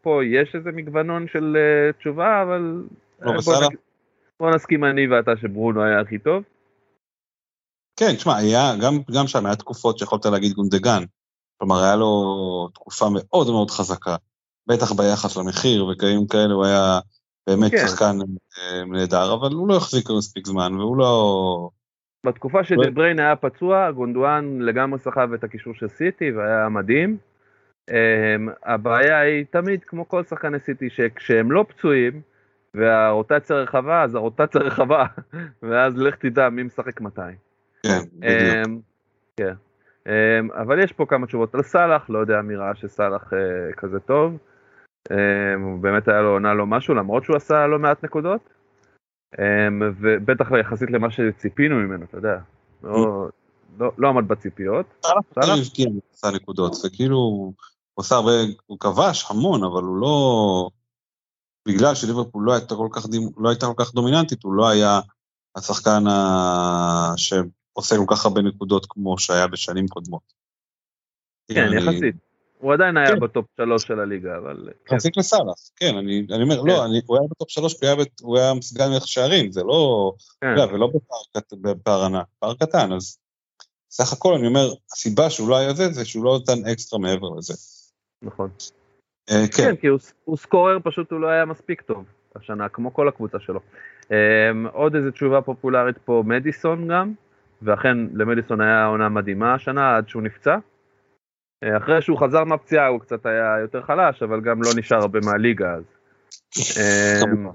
פה יש איזה מגוונון של אה, תשובה, אבל... לא אה, בוא נסכים אני ואתה שברונו היה הכי טוב. כן, תשמע, היה, גם, גם שם היה תקופות שיכולת להגיד גונדגן. כלומר, היה לו תקופה מאוד מאוד חזקה. בטח ביחס למחיר וכאלה כאלה, הוא היה באמת כן. שחקן אה, נהדר, אבל הוא לא החזיק מספיק זמן, והוא לא... בתקופה לא- שדבריין היה פצוע, גונדואן לגמרי סחב את הקישור של סיטי והיה מדהים. אמ, הבעיה היא תמיד, כמו כל שחקני סיטי, שכשהם לא פצועים והרוטציה רחבה, אז הרוטציה רחבה, ואז לך תדע מי משחק מתי. כן, בדיוק. אמ, כן. אמ, אבל יש פה כמה תשובות על סאלח, לא יודע מי ראה שסאלח אה, כזה טוב. אמ, הוא באמת היה לו עונה לו משהו, למרות שהוא עשה לא מעט נקודות. אמ, ובטח יחסית למה שציפינו ממנו, אתה יודע. לא, לא, לא עמד בציפיות. סאלח הבקיע עשה נקודות, זה כאילו, הוא עושה הרבה, הוא כבש המון, אבל הוא לא... בגלל שליברפול לא הייתה כל כך, לא הייתה כל כך דומיננטית, הוא לא היה השחקן ה... שעושה כל כך הרבה נקודות כמו שהיה בשנים קודמות. כן, אני- יחסית. הוא עדיין היה כן. בטופ שלוש של הליגה, אבל... כן. יחסית לסאלח, כן, אני, אני אומר, כן. לא, אני, הוא היה בטופ שלוש, הוא היה, בת- הוא היה סגן מלך שערים, זה לא, כן. יודע, ולא בפער, ענק, פער קטן, אז סך הכל אני אומר, הסיבה שהוא לא היה זה, זה שהוא לא נתן אקסטרה מעבר לזה. נכון. אה, כן, כן, כי הוא, הוא סקורר, פשוט הוא לא היה מספיק טוב השנה, כמו כל הקבוצה שלו. Um, עוד איזה תשובה פופולרית פה, מדיסון גם, ואכן למדיסון היה עונה מדהימה השנה עד שהוא נפצע. Uh, אחרי שהוא חזר מהפציעה הוא קצת היה יותר חלש, אבל גם לא נשאר הרבה מהליגה אז. Um,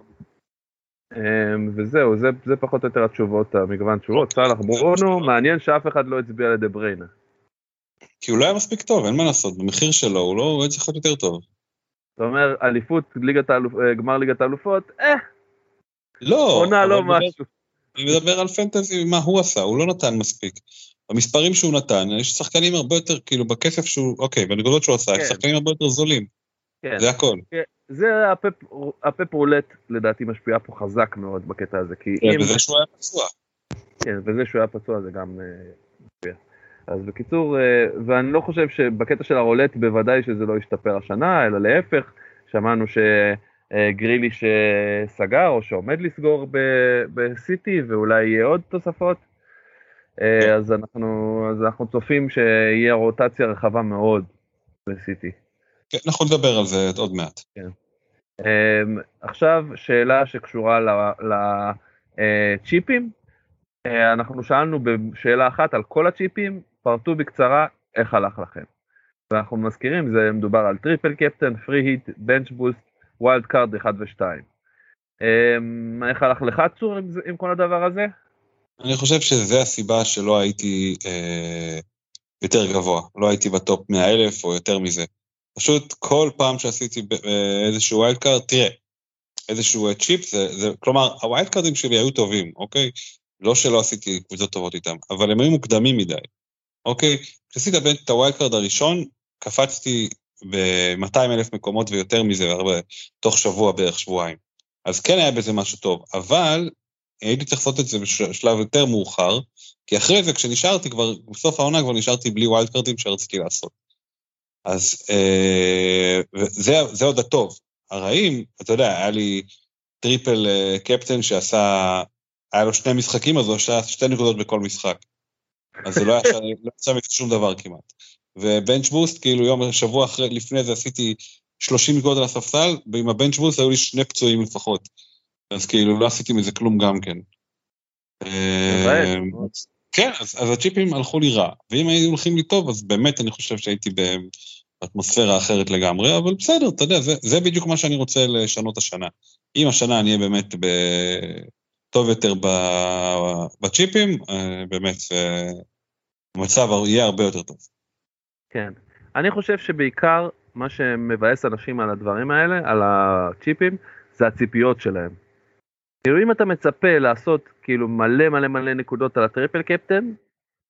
um, וזהו, זה, זה פחות או יותר התשובות, המגוון תשובות. סאלח ברונו, מעניין שאף אחד לא הצביע לדה בריינה. כי הוא לא היה מספיק טוב, אין מה לעשות, במחיר שלו, הוא לא, הוא היה צריך להיות יותר טוב. אתה אומר, אליפות, ליגת האלופ, אה, גמר ליגת האלופות, אה, לא, עונה לא משהו. אני מדבר על פנטזי, מה הוא עשה, הוא לא נתן מספיק. במספרים שהוא נתן, יש שחקנים הרבה יותר, כאילו, בכסף שהוא, אוקיי, בנקודות שהוא עשה, כן. שחקנים הרבה יותר זולים, כן. זה הכל. זה הפפ, הפפ רולט לדעתי משפיעה פה חזק מאוד בקטע הזה, כי אם, וזה שהוא היה פצוע. כן, וזה שהוא היה פצוע זה גם אה, משפיע. אז בקיצור, אה, ואני לא חושב שבקטע של הרולט בוודאי שזה לא ישתפר השנה, אלא להפך, שמענו שגרילי שסגר או שעומד לסגור בסיטי ואולי יהיה עוד תוספות. אה, כן. אז אנחנו, אז אנחנו צופים שיהיה רוטציה רחבה מאוד בסיטי. כן, אנחנו נדבר על זה עוד מעט. Um, עכשיו שאלה שקשורה לצ'יפים. אנחנו שאלנו בשאלה אחת על כל הצ'יפים, פרטו בקצרה איך הלך לכם. ואנחנו מזכירים, זה מדובר על triple captain, free hit, bench boost, wild card 1 ו-2. Um, איך הלך לך צור עם, עם כל הדבר הזה? אני חושב שזה הסיבה שלא הייתי אה, יותר גבוה, לא הייתי בטופ 100 אלף או יותר מזה. פשוט כל פעם שעשיתי אה, איזשהו wild card, תראה, איזשהו אה, צ'יפ, זה, זה, כלומר, ה wild card ים שלי היו טובים, אוקיי? לא שלא עשיתי קבוצות טובות איתם, אבל הם היו מוקדמים מדי, אוקיי? כשעשית את ה wild card הראשון, קפצתי ב-200 אלף מקומות ויותר מזה, הרבה, תוך שבוע בערך, שבועיים. אז כן היה בזה משהו טוב, אבל הייתי צריך לעשות את זה בשלב יותר מאוחר, כי אחרי זה כשנשארתי כבר, בסוף העונה כבר נשארתי בלי wild card ים שרציתי לעשות. אז אה, זה, זה עוד הטוב. הרעים, אתה יודע, היה לי triple אה, captain שעשה היה לו שני משחקים, אז הוא עשה שתי נקודות בכל משחק. אז זה לא לא יצא מזה שום דבר כמעט. ובנץ' בוסט, כאילו יום, שבוע אחרי, לפני זה עשיתי 30 נקודות על הספסל, ועם הבנץ' בוסט היו לי שני פצועים לפחות. אז כאילו לא עשיתי מזה כלום גם כן. אה, כן, אז, אז הצ'יפים הלכו לי רע, ואם היינו הולכים לי טוב, אז באמת אני חושב שהייתי באטמוספירה אחרת לגמרי, אבל בסדר, אתה יודע, זה, זה בדיוק מה שאני רוצה לשנות השנה. אם השנה אני אהיה באמת ב... טוב יותר ב... בצ'יפים, אה, באמת המצב יהיה הרבה יותר טוב. כן, אני חושב שבעיקר מה שמבאס אנשים על הדברים האלה, על הצ'יפים, זה הציפיות שלהם. כאילו אם אתה מצפה לעשות כאילו מלא מלא מלא נקודות על הטריפל קפטן,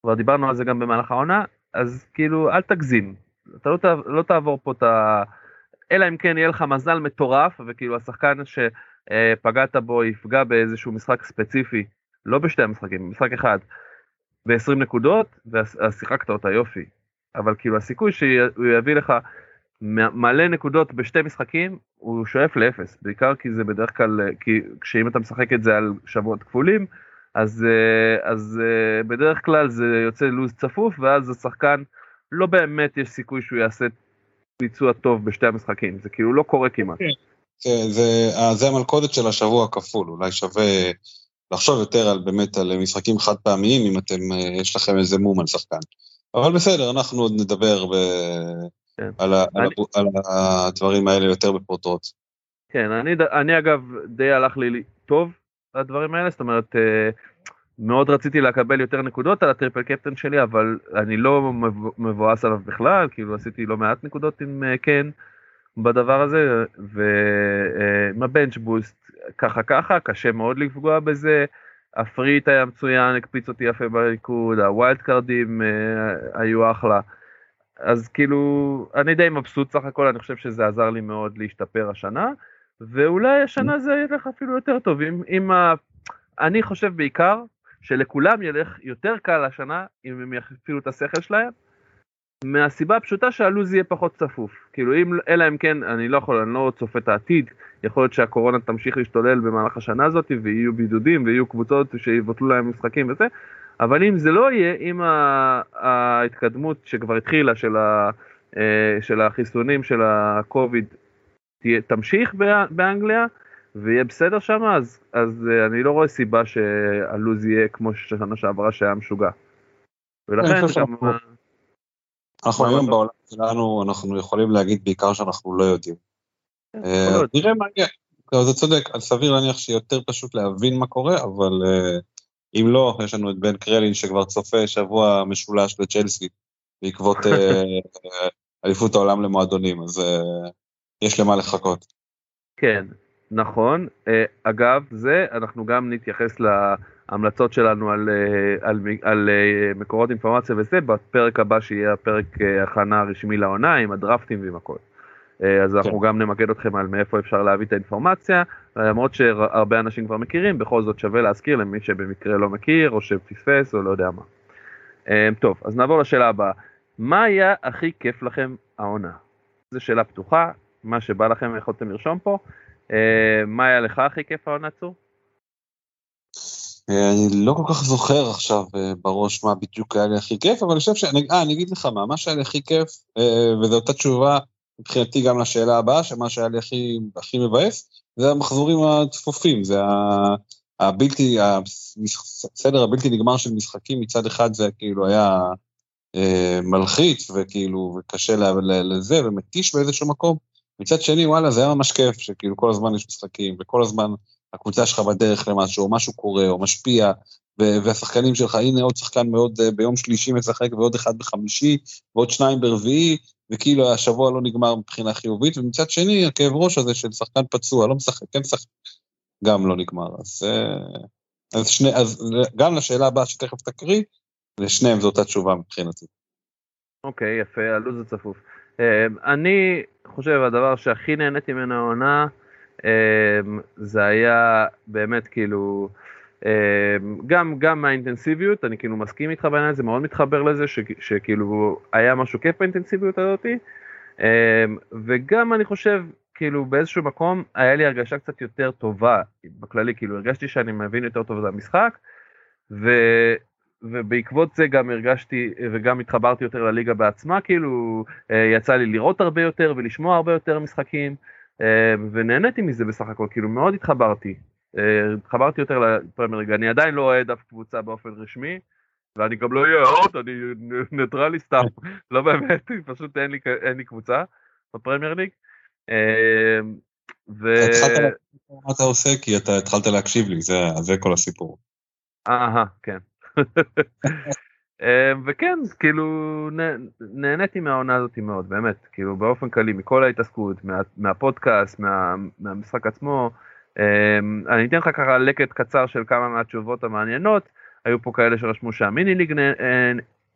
כבר דיברנו על זה גם במהלך העונה, אז כאילו אל תגזים. אתה לא, לא תעבור פה את ה... אלא אם כן יהיה לך מזל מטורף, וכאילו השחקן שפגעת בו יפגע באיזשהו משחק ספציפי, לא בשתי המשחקים, במשחק אחד, ב-20 נקודות, ואז שיחקת אותה יופי. אבל כאילו הסיכוי שהוא יביא לך מלא נקודות בשתי משחקים הוא שואף לאפס בעיקר כי זה בדרך כלל כי כשאם אתה משחק את זה על שבועות כפולים אז אה, אז אה, בדרך כלל זה יוצא לוז צפוף ואז השחקן לא באמת יש סיכוי שהוא יעשה ביצוע טוב בשתי המשחקים זה כאילו לא קורה כמעט. כן. זה, זה, אה, זה המלכודת של השבוע הכפול אולי שווה לחשוב יותר על באמת על משחקים חד פעמיים אם אתם יש לכם איזה מום על שחקן. אבל בסדר אנחנו עוד נדבר ב... כן. על, אני... על, על הדברים האלה יותר בפרוטרוט. כן, אני, אני אגב די הלך לי טוב הדברים האלה, זאת אומרת אה, מאוד רציתי לקבל יותר נקודות על הטריפל קפטן שלי, אבל אני לא מבואס עליו בכלל, כאילו עשיתי לא מעט נקודות עם אה, כן בדבר הזה, ועם ה bench boost ככה ככה, קשה מאוד לפגוע בזה. ה free hit היה מצוין, הקפיץ אותי יפה בריקוד, ה wild card ים אה, היו אחלה. אז כאילו, אני די מבסוט סך הכל, אני חושב שזה עזר לי מאוד להשתפר השנה, ואולי השנה זה ילך אפילו יותר טוב. אם, אם ה... אני חושב בעיקר שלכולם ילך יותר קל השנה, אם הם יפעילו את השכל שלהם, מהסיבה הפשוטה שהלו"ז יהיה פחות צפוף. כאילו אם, אלא אם כן, אני לא יכול, אני לא צופה את העתיד, יכול להיות שהקורונה תמשיך להשתולל במהלך השנה הזאת, ויהיו בידודים, ויהיו קבוצות שיבטלו להם משחקים וזה, אבל אם זה לא יהיה, אם ההתקדמות שכבר התחילה של, ה, אה, של החיסונים של הקוביד תמשיך באנגליה ויהיה בסדר שם, אז, אז אה, אני לא רואה סיבה שהלו"ז יהיה כמו שנה שעברה שהיה משוגע. ולכן גם... אנחנו היום בעולם שלנו, אנחנו יכולים להגיד בעיקר שאנחנו לא יודעים. כן, אה, נראה מה יהיה. זה צודק, סביר להניח שיותר פשוט להבין מה קורה, אבל אם לא, יש לנו את בן קרלין שכבר צופה שבוע משולש בצ'לסי בעקבות אה, אליפות העולם למועדונים, אז יש למה לחכות. כן, נכון. אגב, זה, אנחנו גם נתייחס להמלצות שלנו על, uh, על, על uh, מקורות אינפורמציה וזה, בפרק הבא שיהיה הפרק uh, הכנה רשמי לעונה עם הדרפטים ועם הכל. אה, אז אנחנו כן. גם נמקד אתכם על מאיפה אפשר להביא את האינפורמציה, למרות שהרבה אנשים כבר מכירים, בכל זאת שווה להזכיר למי שבמקרה לא מכיר או שפספס או לא יודע מה. אה, טוב, אז נעבור לשאלה הבאה. מה היה הכי כיף לכם העונה? זו שאלה פתוחה, מה שבא לכם יכולתם לרשום פה. אה, מה היה לך הכי כיף העונה צור? אני לא כל כך זוכר עכשיו בראש מה בדיוק היה לי הכי כיף, אבל אני חושב ש... אה, אני אגיד לך מה, מה שהיה לי הכי כיף, וזו אותה תשובה מבחינתי גם לשאלה הבאה, שמה שהיה לי הכי, הכי מבאס, זה המחזורים הצפופים, זה הבלתי, הסדר הבלתי נגמר של משחקים מצד אחד זה כאילו היה אה, מלחיץ וכאילו וקשה לזה ומתיש באיזשהו מקום, מצד שני וואלה זה היה ממש כיף שכאילו כל הזמן יש משחקים וכל הזמן הקבוצה שלך בדרך למשהו, או משהו קורה או משפיע, והשחקנים שלך, הנה עוד שחקן מאוד אה, ביום שלישי משחק ועוד אחד בחמישי ועוד שניים ברביעי, וכאילו השבוע לא נגמר מבחינה חיובית, ומצד שני הכאב ראש הזה של שחקן פצוע, לא משחק, כן משחק, גם לא נגמר. אז, אה, אז, שני, אז גם לשאלה הבאה שתכף תקריא, לשניהם זו אותה תשובה מבחינתי. אוקיי, יפה, הלו"ז הצפוף. אה, אני חושב הדבר שהכי נהניתי ממנו העונה, אה, זה היה באמת כאילו, אמ, גם, גם מהאינטנסיביות, אני כאילו מסכים איתך בעניין הזה, מאוד מתחבר לזה, ש, שכאילו היה משהו כיף באינטנסיביות הזאתי, אמ, וגם אני חושב כאילו באיזשהו מקום היה לי הרגשה קצת יותר טובה בכללי, כאילו הרגשתי שאני מבין יותר טוב את המשחק, ו, ובעקבות זה גם הרגשתי וגם התחברתי יותר לליגה בעצמה, כאילו אה, יצא לי לראות הרבה יותר ולשמוע הרבה יותר משחקים, ונהניתי מזה בסך הכל, כאילו מאוד התחברתי. אה, התחברתי יותר לפרמייר ליגה, אני עדיין לא אוהד אף קבוצה באופן רשמי, ואני גם לא אהיה אוהד, אני ניטרלי סתם, לא באמת, פשוט אין לי, אין לי קבוצה בפרמייר ליג. ו... התחלת מה אתה עושה כי אתה התחלת להקשיב לי, זה, זה כל הסיפור. אהה, כן. וכן, כאילו, נהניתי מהעונה הזאת מאוד, באמת, כאילו, באופן כללי, מכל ההתעסקות, מה, מהפודקאסט, מה, מהמשחק עצמו. אני אתן לך ככה לקט קצר של כמה מהתשובות המעניינות. היו פה כאלה שרשמו שהמיני ליג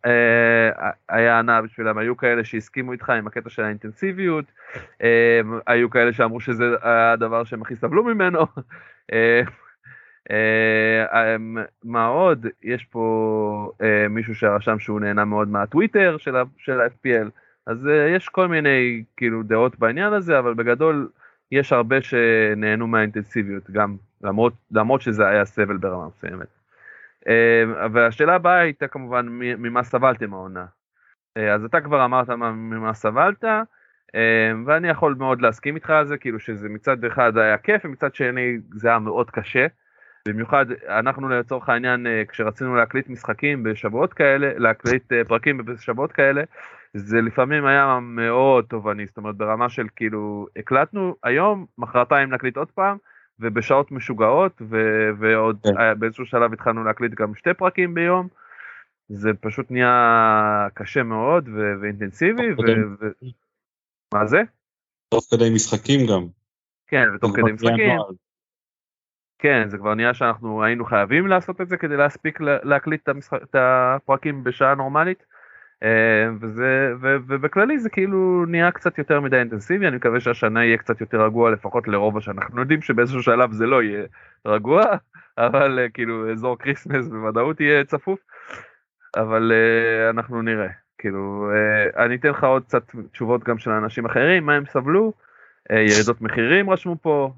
אה, היה הנאה בשבילם, היו כאלה שהסכימו איתך עם הקטע של האינטנסיביות, אה, היו כאלה שאמרו שזה הדבר שהם הכי סבלו ממנו. אה, מה עוד? יש פה מישהו שרשם שהוא נהנה מאוד מהטוויטר של ה-FPL, אז יש כל מיני כאילו דעות בעניין הזה, אבל בגדול יש הרבה שנהנו מהאינטנסיביות, גם למרות, למרות שזה היה סבל ברמה מסוימת. אה, והשאלה הבאה הייתה כמובן ממה סבלתם העונה. אה, אז אתה כבר אמרת ממה סבלת, אה, ואני יכול מאוד להסכים איתך על זה, כאילו שזה מצד אחד היה כיף ומצד שני זה היה מאוד קשה. במיוחד אנחנו לצורך העניין כשרצינו להקליט משחקים בשבועות כאלה, להקליט פרקים בשבועות כאלה, זה לפעמים היה מאוד תובעני, זאת אומרת ברמה של כאילו הקלטנו היום, מחרתיים נקליט עוד פעם, ובשעות משוגעות, ו- ועוד כן. באיזשהו שלב התחלנו להקליט גם שתי פרקים ביום. זה פשוט נהיה קשה מאוד ו- ואינטנסיבי. ו- ו- מה זה? תוך כדי משחקים גם. כן, ותוך כדי משחקים. כן, זה כבר נהיה שאנחנו היינו חייבים לעשות את זה כדי להספיק להקליט את, המשחק, את הפרקים בשעה נורמלית. אה, וזה, ו, ובכללי זה כאילו נהיה קצת יותר מדי אינטנסיבי, אני מקווה שהשנה יהיה קצת יותר רגוע לפחות לרוב השנה, אנחנו יודעים שבאיזשהו שלב זה לא יהיה רגוע, אבל אה, כאילו אזור Christmas בוודאות יהיה צפוף, אבל uh, אנחנו נראה, כאילו אני אתן לך עוד קצת תשובות גם של אנשים אחרים, מה הם סבלו, ירידות מחירים רשמו פה,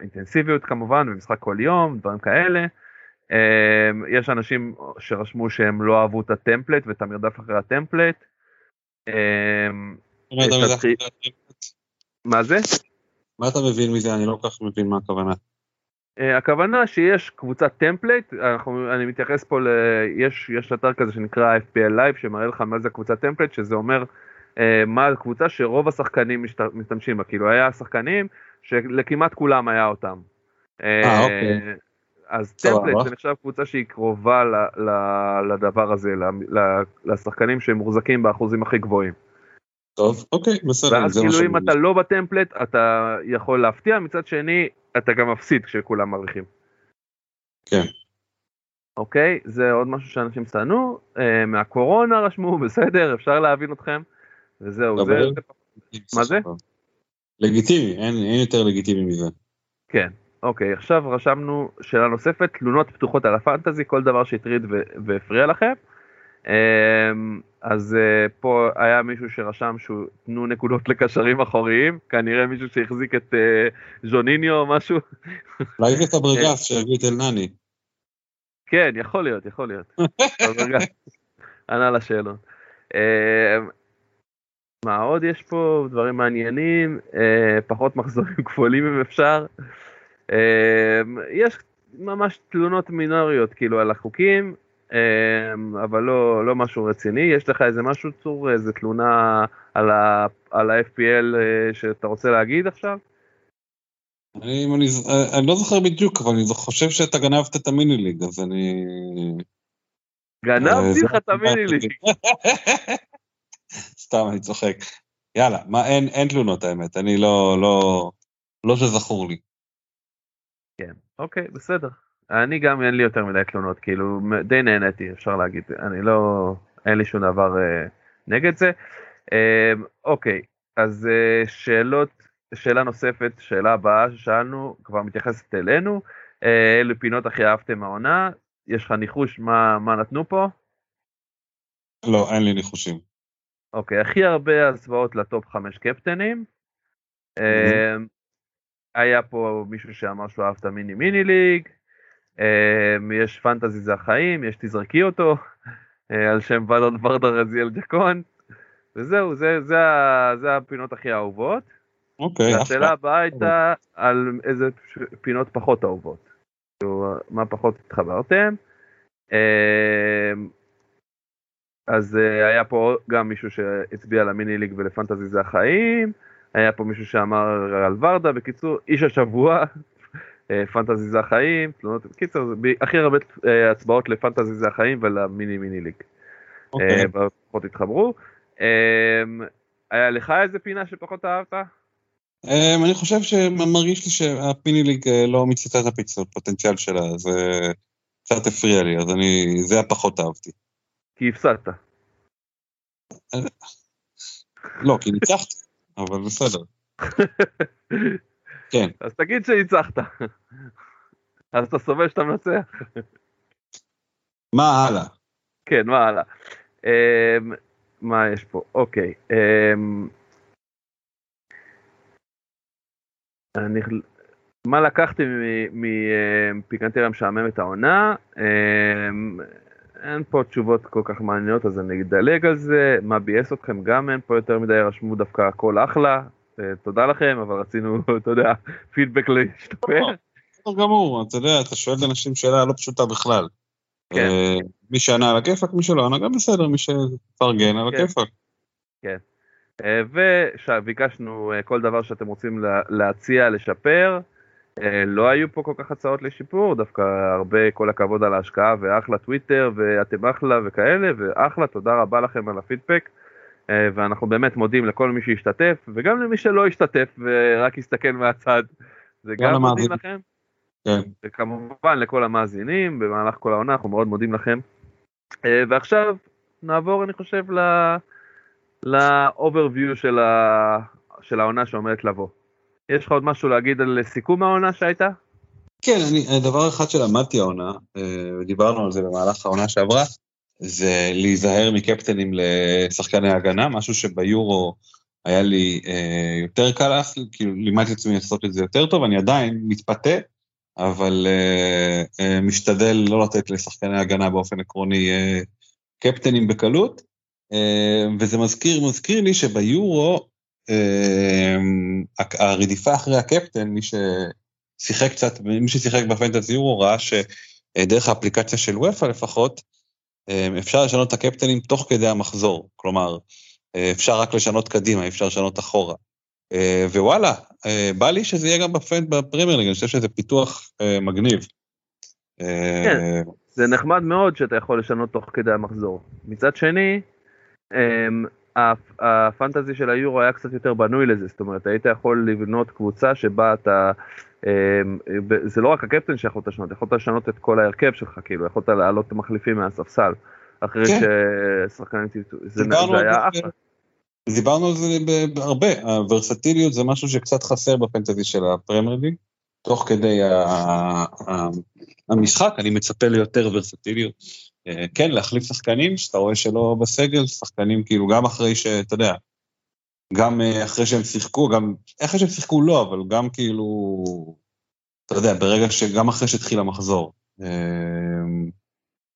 אינטנסיביות כמובן, במשחק כל יום, דברים כאלה. אמ, יש אנשים שרשמו שהם לא אהבו את ה template ואת המרדף אחרי ה template. אמ, מה זה? מה אתה מבין מזה? אני לא כל כך מבין מה הכוונה. אה, הכוונה שיש קבוצת אנחנו, אני מתייחס פה ל... יש, יש אתר כזה שנקרא FPL Live שמראה לך מה זה קבוצת טמפלט, שזה אומר אה, מה הקבוצה שרוב השחקנים משת, משתמשים בה, כאילו היה שחקנים שלכמעט כולם היה אותם. אה, אוקיי. אז טמפלט זה נחשב קבוצה שהיא קרובה ל, ל, לדבר הזה, ל, ל, לשחקנים שהם מוחזקים באחוזים הכי גבוהים. טוב, אוקיי, בסדר. ואז כאילו אם אתה לא בטמפלט, אתה יכול להפתיע, מצד שני, אתה גם מפסיד כשכולם מרוויחים. כן. אוקיי, זה עוד משהו שאנשים שנאו, אה, מהקורונה רשמו, בסדר, אפשר להבין אתכם, וזהו, זה... מה זה? לגיטימי, אין, אין יותר לגיטימי מזה. כן, אוקיי, עכשיו רשמנו שאלה נוספת, תלונות פתוחות על הפנטזי, כל דבר שהטריד והפריע לכם. אמ, אז אה, פה היה מישהו שרשם שהוא תנו נקודות לקשרים אחוריים, כנראה מישהו שהחזיק את אה, ז'וניניו או משהו. אולי זה פברגס שהביא את אלנני. כן, יכול להיות, יכול להיות. ענה לשאלות. מה עוד יש פה? דברים מעניינים, אה, פחות מחזורים כפולים אם אפשר. אמ, יש ממש תלונות מינוריות כאילו על החוקים, אמ, אבל לא, לא משהו רציני. יש לך איזה משהו צור, איזה תלונה על, ה, על ה-FPL אה, שאתה רוצה להגיד עכשיו? אני, אני, אני לא זוכר בדיוק, אבל אני חושב שאתה גנבת את המיני ליג, אז אני... גנבתי לך את המיני ליג. סתם, אני צוחק. יאללה, מה, אין, אין תלונות האמת, אני לא, לא, לא שזכור לי. כן, אוקיי, בסדר. אני גם אין לי יותר מדי תלונות, כאילו די נהניתי, אפשר להגיד, אני לא, אין לי שום דבר אה, נגד זה. אה, אוקיי, אז אה, שאלות, שאלה נוספת, שאלה הבאה ששאלנו, כבר מתייחסת אלינו, אה, אילו פינות הכי אהבתם העונה, יש לך ניחוש מה, מה נתנו פה? לא, אין לי ניחושים. אוקיי, הכי הרבה הצבעות לטופ 5 קפטנים, אה, היה פה מישהו שאמר שהוא אהב את המיני מיני ליג, אה, יש פנטזי זה החיים, יש תזרקי אותו, אה, על שם ולון ורדה רזיאל ג'קון, וזהו, זה, זה, זה הפינות הכי אהובות. אוקיי, אחלה. הבאה הייתה על איזה פינות פחות אהובות. כאילו, מה פחות התחברתם. אז אה, היה פה גם מישהו שהצביע למיני ליג ולפנטזי זה החיים, היה פה מישהו שאמר על ורדה, בקיצור, איש השבוע, אה, פנטזי זה החיים, תלונות, בקיצור, הכי הרבה אה, הצבעות לפנטזי זה החיים ולמיני מיני ליג. אוקיי. פחות התחברו. אמ, היה לך איזה פינה שפחות אהבת? אמ, אני חושב שמרגיש לי שהפיני ליג לא מיצתה את הפוטנציאל שלה, זה קצת הפריע לי, אז אני, זה הפחות אהבתי. כי הפסדת. לא, כי ניצחתי, אבל בסדר. כן. אז תגיד שניצחת. אז אתה סובל שאתה מנצח? מה הלאה? כן, מה הלאה? אמ, מה יש פה? אוקיי. אמ, אני... מה לקחתי מפיקנטריה משעממת העונה? אמ, אין פה תשובות כל כך מעניינות אז אני אדלג על זה. מה ביאס אתכם? גם אין פה יותר מדי, רשמו דווקא הכל אחלה. אה, תודה לכם, אבל רצינו, אתה יודע, פידבק להשתפר. בסדר גמור, אתה יודע, אתה שואל אנשים שאלה לא פשוטה בכלל. כן. אה, מי שענה על הכיפאק, מי שלא ענה גם בסדר, מי שפרגן על כן. הכיפאק. אה, וביקשנו כל דבר שאתם רוצים לה- להציע, לשפר. אה, לא היו פה כל כך הצעות לשיפור, דווקא הרבה כל הכבוד על ההשקעה ואחלה טוויטר ואתם אחלה וכאלה, ואחלה, תודה רבה לכם על הפידבק. אה, ואנחנו באמת מודים לכל מי שהשתתף, וגם למי שלא השתתף ורק הסתכל מהצד. זה גם מודים. לכם. כן. וכמובן לכל המאזינים במהלך כל העונה, אנחנו מאוד מודים לכם. אה, ועכשיו נעבור, אני חושב, ל... ל-overview של, ה... של העונה שעומדת לבוא. יש לך עוד משהו להגיד על סיכום העונה שהייתה? כן, אני, דבר אחד שלמדתי העונה, אה, ודיברנו על זה במהלך העונה שעברה, זה להיזהר מקפטנים לשחקני הגנה, משהו שביורו היה לי אה, יותר קל, כאילו לימדתי את עצמי לעשות את זה יותר טוב, אני עדיין מתפתה, אבל אה, משתדל לא לתת לשחקני הגנה באופן עקרוני קפטנים בקלות, וזה מזכיר, מזכיר לי שביורו, הרדיפה אחרי הקפטן, מי ש... שיחק קצת, מי ששיחק בפנטזי יורו ראה שדרך האפליקציה של וופא לפחות, אה, אפשר לשנות את הקפטנים תוך כדי המחזור. כלומר, אה, אפשר רק לשנות קדימה, אי אפשר לשנות אחורה. אה, ווואלה, אה, בא לי שזה יהיה גם בפנט בפרמייר ליג, אני חושב שזה פיתוח אה, מגניב. אה, כן. זה נחמד מאוד שאתה יכול לשנות תוך כדי המחזור. מצד שני, אמ, הפנטזי של היורו היה קצת יותר בנוי לזה, זאת אומרת, היית יכול לבנות קבוצה שבה אתה, אמ, זה לא רק הקפטן שיכולת לשנות, יכולת לשנות את כל ההרכב שלך, כאילו, יכולת להעלות מחליפים מהספסל, אחרי כן. ששחקנים טיפטו, זה זה על היה זה אחלה. דיברנו על זה הרבה, הוורסטיליות זה משהו שקצת חסר בפנטזי של הפרמייר ליג. תוך כדי ה- ה- המשחק, אני מצפה ליותר ורסטיליות. אה, כן, להחליף שחקנים, שאתה רואה שלא בסגל, שחקנים כאילו גם אחרי שאתה יודע, גם אה, אחרי שהם שיחקו, גם אחרי שהם שיחקו לא, אבל גם כאילו, אתה יודע, ברגע ש... גם אחרי שהתחיל המחזור. אה,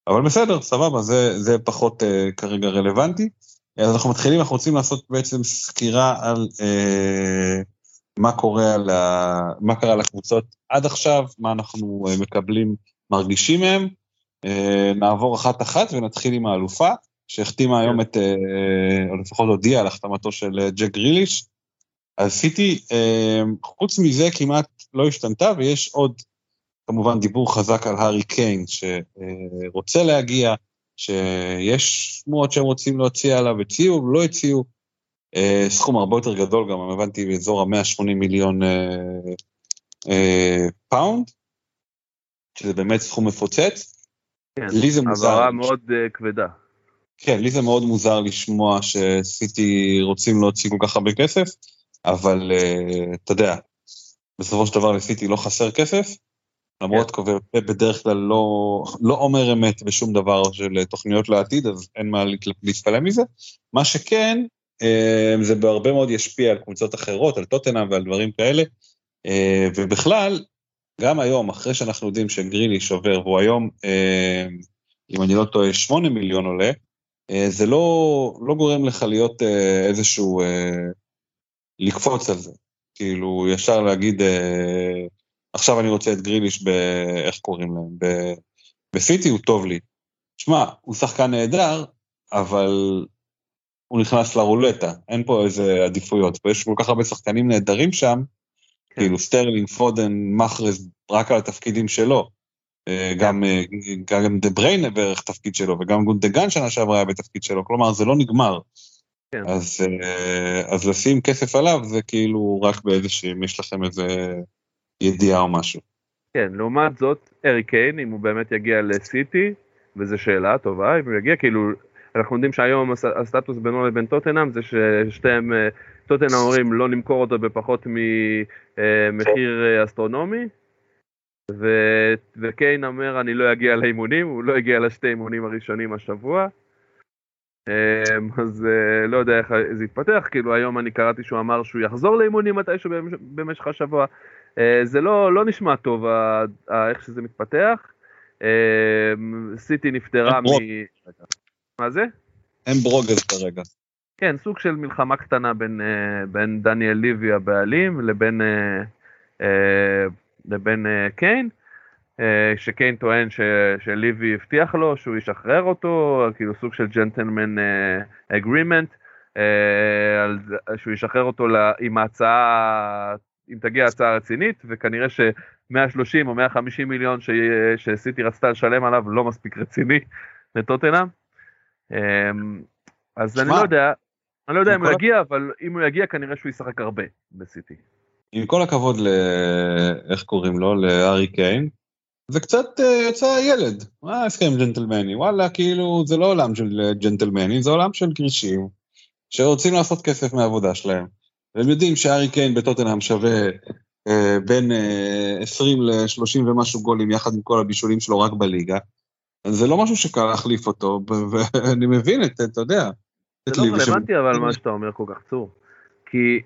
אבל בסדר, סבבה, זה, זה פחות אה, כרגע רלוונטי. אז אנחנו מתחילים, אנחנו רוצים לעשות בעצם סקירה על אה, מה קורה על ה... מה קרה לקבוצות עד עכשיו, מה אנחנו אה, מקבלים, מרגישים מהם. אה, נעבור אחת-אחת ונתחיל עם האלופה, שהחתימה היום את, אה, או לפחות הודיעה על החתמתו של אה, ג'ק גריליש. אז סיטי, אה, חוץ מזה כמעט לא השתנתה, ויש עוד כמובן דיבור חזק על הארי קיין, שרוצה להגיע, שיש שמועות שהם רוצים להוציא עליו, הציעו, לא הציעו. אה, סכום הרבה יותר גדול גם, הבנתי, באזור ה-180 מיליון אה, אה, פאונד, שזה באמת סכום מפוצץ. כן, לי זה מוזר. העברה מאוד אה, כבדה. כן, לי זה מאוד מוזר לשמוע שסיטי רוצים להוציא כל כך הרבה כסף, אבל uh, אתה יודע, בסופו של דבר לסיטי לא חסר כסף, למרות קובר בדרך כלל לא, לא אומר אמת בשום דבר של תוכניות לעתיד, אז אין מה להת- להתפלא מזה. מה שכן, אה, זה בהרבה מאוד ישפיע על קבוצות אחרות, על טוטנאם ועל דברים כאלה, אה, ובכלל, גם היום, אחרי שאנחנו יודעים שגרילי שובר, והוא היום, אה, אם אני לא טועה, 8 מיליון עולה, זה לא, לא גורם לך להיות איזשהו, לקפוץ על זה. כאילו, ישר להגיד, עכשיו אני רוצה את גריליש ב... איך קוראים להם? ב... בסיטי הוא טוב לי. שמע, הוא שחקן נהדר, אבל הוא נכנס לרולטה, אין פה איזה עדיפויות, ויש כל כך הרבה שחקנים נהדרים שם. כאילו סטרלינג, פודן, מחרז, רק על התפקידים שלו. אה, כן. גם, אה, גם דה בריינה בערך תפקיד שלו, וגם גונדגן שנה שעברה היה בתפקיד שלו, כלומר זה לא נגמר. כן. אז, אה, אז לשים כסף עליו זה כאילו רק באיזושהי, אם יש לכם איזה ידיעה או משהו. כן, לעומת זאת, ארי קיין, אם הוא באמת יגיע לסיטי, וזו שאלה טובה, אם הוא יגיע, כאילו, אנחנו יודעים שהיום הסטטוס בינו לבין טוטנאם זה ששתיהם, אה, טוטנאם אומרים לא נמכור אותו בפחות ממחיר אה, אסטרונומי, ו, וקיין אומר אני לא אגיע לאימונים, הוא לא הגיע לשתי אימונים הראשונים השבוע. אמ, אז אה, לא יודע איך זה יתפתח, כאילו היום אני קראתי שהוא אמר שהוא יחזור לאימונים מתישהו במשך השבוע. זה לא, לא נשמע טוב איך שזה מתפתח. אמ, סיטי נפטרה מ... מה זה? הם ברוגז כרגע. כן, סוג של מלחמה קטנה בין, uh, בין דניאל ליבי הבעלים לבין, uh, uh, לבין קיין, שקיין טוען ש, שליבי הבטיח לו שהוא ישחרר אותו, כאילו סוג של ג'נטלמן אגרימנט, שהוא ישחרר אותו עם ההצעה, אם תגיע הצעה רצינית, וכנראה ש-130 או 150 מיליון שסיטי רצתה לשלם עליו לא מספיק רציני לטוטנאם. אמ, אז אני לא יודע, אני לא יודע אם הוא יגיע, אבל אם הוא יגיע כנראה שהוא ישחק הרבה בסיטי. עם כל הכבוד ל... איך קוראים לו? לארי קיין, זה קצת אה, יצא ילד, מה הסכם ג'נטלמני? וואלה, כאילו, זה לא עולם של ג'נטלמני, זה עולם של גרישים, שרוצים לעשות כסף מהעבודה שלהם. והם יודעים שארי קיין בטוטנאם שווה אה, בין אה, 20 ל-30 ומשהו גולים יחד עם כל הבישולים שלו רק בליגה. זה לא משהו שקל להחליף אותו, ואני מבין את, אתה יודע. זה לא רלוונטי אבל מה שאתה אומר כל כך צור. כי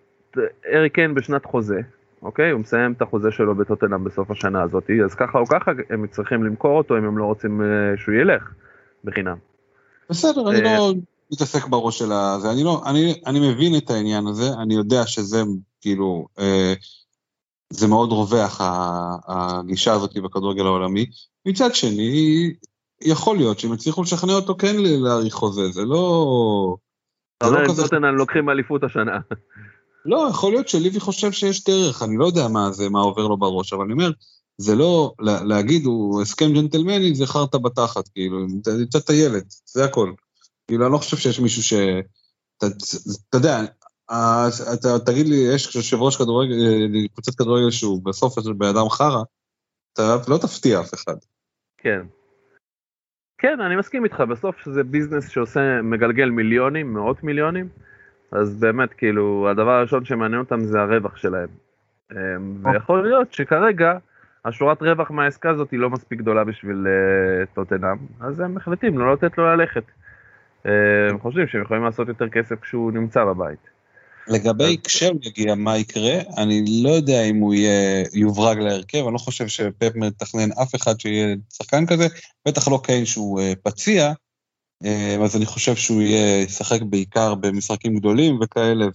ארי קיין בשנת חוזה, אוקיי? הוא מסיים את החוזה שלו בטוטנאם בסוף השנה הזאת, אז ככה או ככה הם צריכים למכור אותו אם הם לא רוצים אה, שהוא ילך בחינם. בסדר, אני לא מתעסק בראש של הזה, אני לא, אני, אני מבין את העניין הזה, אני יודע שזה כאילו, אה, זה מאוד רווח הגישה הזאת בכדורגל העולמי. מצד שני, יכול להיות שהם יצליחו לשכנע אותו כן להאריך חוזה, זה לא... אתה אומר, לא טוטנאם לוקחים אליפות השנה. לא, יכול להיות שליבי חושב שיש דרך, אני לא יודע מה זה, מה עובר לו בראש, אבל אני אומר, זה לא, להגיד הוא הסכם ג'נטלמני, זה חרטא בתחת, כאילו, יצאת ילד, זה הכל. כאילו, אני לא חושב שיש מישהו ש... אתה יודע, אתה תגיד לי, יש יושב ראש כדורגל, קבוצת כדורגל שהוא בסוף בן אדם חרא, אתה לא תפתיע אף אחד. כן. כן, אני מסכים איתך, בסוף שזה ביזנס שעושה, מגלגל מיליונים, מאות מיליונים, אז באמת, כאילו, הדבר הראשון שמעניין אותם זה הרווח שלהם. אמ, ויכול להיות שכרגע, השורת רווח מהעסקה הזאת היא לא מספיק גדולה בשביל uh, טוטנאם, אז הם מחליטים לא לתת לו ללכת. Uh, הם חושבים שהם יכולים לעשות יותר כסף כשהוא נמצא בבית. לגבי כשהוא יגיע מה יקרה, אני לא יודע אם הוא יהיה, יוברג להרכב, אני לא חושב שפפ מתכנן אף אחד שיהיה שחקן כזה, בטח לא קיין שהוא uh, פציע, uh, אז אני חושב שהוא יהיה, ישחק בעיקר במשחקים גדולים וכאלה,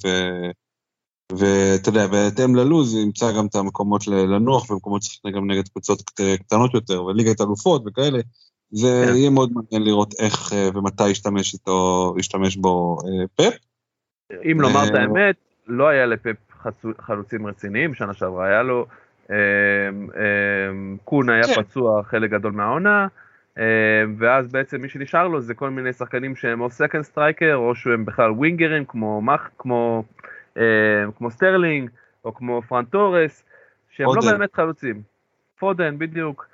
ואתה יודע, בהתאם ללוז ימצא גם את המקומות לנוח ומקומות לשחק גם נגד קבוצות קטנות יותר, וליגת אלופות וכאלה. זה כן. יהיה מאוד מעניין לראות איך uh, ומתי ישתמש איתו, ישתמש בו פפ. אם לומר את אה, האמת, לא היה לפפ חלוצים רציניים, שנה שעברה היה לו, אה, אה, קון היה כן. פצוע חלק גדול מהעונה, ואז בעצם מי שנשאר לו זה כל מיני שחקנים שהם או second striker, או שהם בכלל winger ים, כמו, כמו, כמו סטרלינג, או כמו פראן טורס, שהם לא באמת חלוצים. פודן, בדיוק.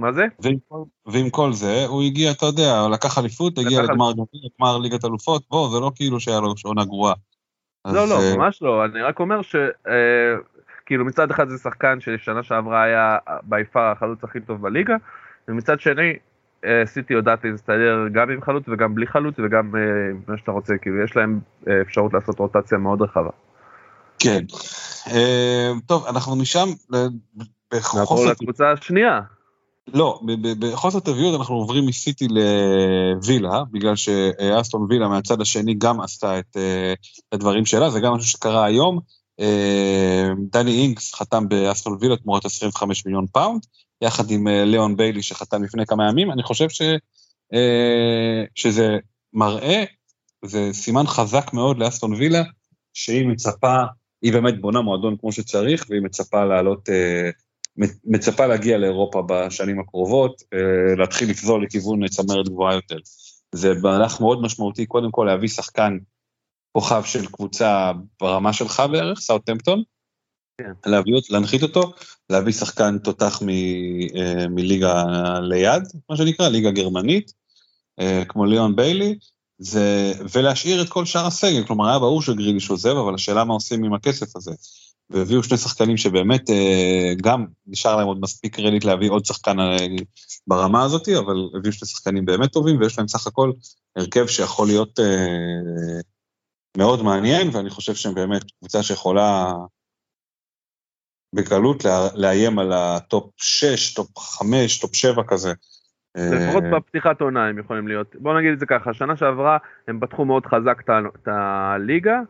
מה זה? ועם כל, ועם כל זה, הוא הגיע, אתה יודע, לקח אליפות, הגיע לגמר גמר ליגת אלופות, בוא, זה לא כאילו שהיה לו שעונה גרועה. לא, לא, uh... ממש לא, אני רק אומר ש... uh, כאילו מצד אחד זה שחקן ששנה שעברה היה בי פאר החלוץ הכי טוב בליגה, ומצד שני, אה, סיטי יודעת להסתדר גם עם חלוץ וגם בלי חלוץ וגם אה, מה שאתה רוצה, כאילו יש להם אה, אפשרות לעשות רוטציה מאוד רחבה. כן. אה, טוב, אנחנו משם, אה, נעבור לקבוצה השנייה. לא, בחוסר טבעיות אנחנו עוברים מסיטי לווילה, בגלל שאסטון וילה מהצד השני גם עשתה את אה, הדברים שלה, זה גם משהו שקרה היום. אה, דני אינקס חתם באסטון וילה תמורת 25 מיליון פאונד, יחד עם אה, ליאון ביילי שחתם לפני כמה ימים. אני חושב ש, שזה מראה, זה סימן חזק מאוד לאסטון וילה, שהיא מצפה, היא באמת בונה מועדון כמו שצריך, והיא מצפה לעלות... מצפה להגיע לאירופה בשנים הקרובות, אה, להתחיל לפזול לכיוון צמרת גבוהה יותר. זה מהלך מאוד משמעותי, קודם כל להביא שחקן כוכב של קבוצה ברמה שלך בערך, סאוטהמפטון, כן. להביא אותו, להנחית אותו, להביא שחקן תותח מ, אה, מליגה ליד, מה שנקרא, ליגה גרמנית, אה, כמו ליאון ביילי, זה, ולהשאיר את כל שאר הסגל, כלומר היה ברור שגריליש עוזב, אבל השאלה מה עושים עם הכסף הזה. והביאו שני שחקנים שבאמת אה, גם נשאר להם עוד מספיק קרדיט להביא עוד שחקן אה, ברמה הזאת, אבל הביאו שני שחקנים באמת טובים, ויש להם סך הכל הרכב שיכול להיות אה, מאוד מעניין, ואני חושב שהם באמת קבוצה שיכולה בקלות לאיים על הטופ 6, טופ 5, טופ 7 כזה. לפחות בפתיחת עונה הם יכולים להיות. בוא נגיד את זה ככה, שנה שעברה הם פתחו מאוד חזק את הליגה,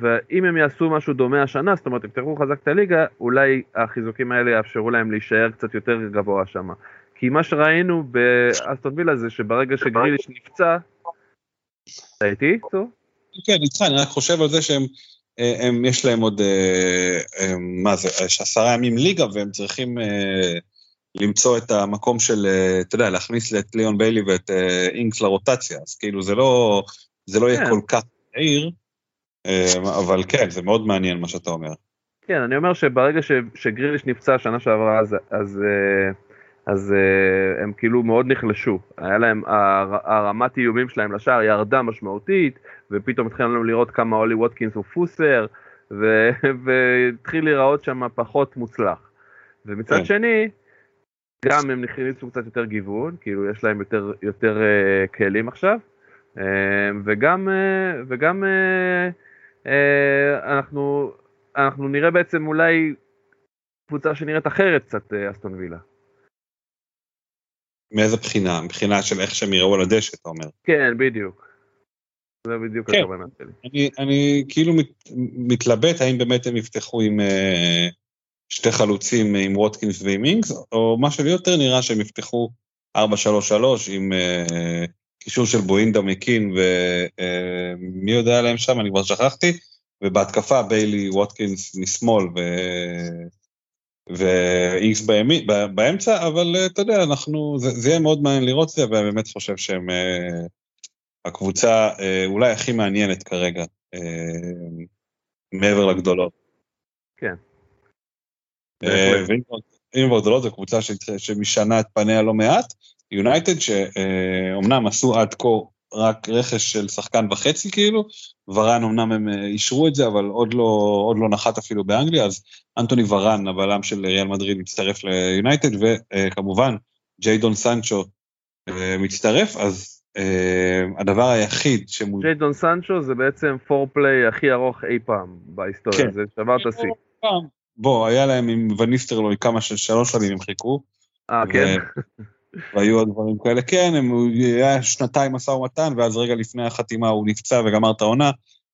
ואם הם יעשו משהו דומה השנה, זאת אומרת, יפתחו חזק את הליגה, אולי החיזוקים האלה יאפשרו להם להישאר קצת יותר גבוה שם. כי מה שראינו באסטון וילה זה שברגע שגריליש נפצע, אתה איתי? כן, איתך, אני רק חושב על זה שהם, אה, הם, יש להם עוד, אה, אה, מה זה, יש עשרה ימים ליגה, והם צריכים אה, למצוא את המקום של, אתה יודע, להכניס את ליאון ביילי ואת אינקס לרוטציה, אז כאילו זה לא, זה לא יהיה כן. כל כך מהיר, אבל כן, זה מאוד מעניין מה שאתה אומר. כן, אני אומר שברגע ש, שגריליש נפצע שנה שעברה, אז, אז, אה, אז אה, הם כאילו מאוד נחלשו. היה להם, הר- הרמת איומים שלהם לשער ירדה משמעותית, ופתאום התחלנו לראות כמה אולי ווטקינס הוא פוסר, ו- והתחיל להיראות שם פחות מוצלח. ומצד כן. שני, גם הם נכניסו קצת יותר גיוון, כאילו יש להם יותר, יותר uh, כלים עכשיו, uh, וגם, uh, וגם uh, אנחנו, אנחנו נראה בעצם אולי קבוצה שנראית אחרת קצת, uh, אסטון וילה. מאיזה בחינה? מבחינה של איך שהם יראו על הדשא, אתה אומר. כן, בדיוק. זה בדיוק כן. הכוונה שלי. אני, אני כאילו מת, מתלבט האם באמת הם יפתחו עם אה, שתי חלוצים, עם ווטקינס ועם אינקס, או מה שלי יותר נראה שהם יפתחו 4-3-3 עם אה, קישור של בואינדה מקין ומי יודע עליהם שם, אני כבר שכחתי, ובהתקפה ביילי ווטקינס משמאל ו... ואיקס בימי, ב- באמצע, אבל אה, אתה יודע, אנחנו, זה, זה יהיה מאוד מעניין לראות את זה, ואני באמת חושב שהם אה, הקבוצה אה, אולי הכי מעניינת כרגע, אה, מעבר לגדולות. כן. אה. ואם כבר- גדולות, זו קבוצה ש- שמשנה את פניה לא מעט, יונייטד, שאומנם עשו עד כה רק רכש של שחקן וחצי כאילו, ורן אמנם הם אה, אישרו את זה, אבל עוד לא, עוד לא נחת אפילו באנגליה, אז אנטוני ורן, הבלם של ריאל מדריד, מצטרף ליונייטד, וכמובן, ג'יידון סנצ'ו אה, מצטרף, אז אה, הדבר היחיד שמוז... ג'יידון סנצ'ו זה בעצם פורפליי הכי ארוך אי פעם בהיסטוריה, כן. זה שבר את השיא. בוא, היה להם עם וניסטרלוי כמה של שלוש שנים הם חיכו, אה, כן? והיו עוד דברים כאלה. כן, הם, היה שנתיים משא ומתן, ואז רגע לפני החתימה הוא נפצע וגמר את העונה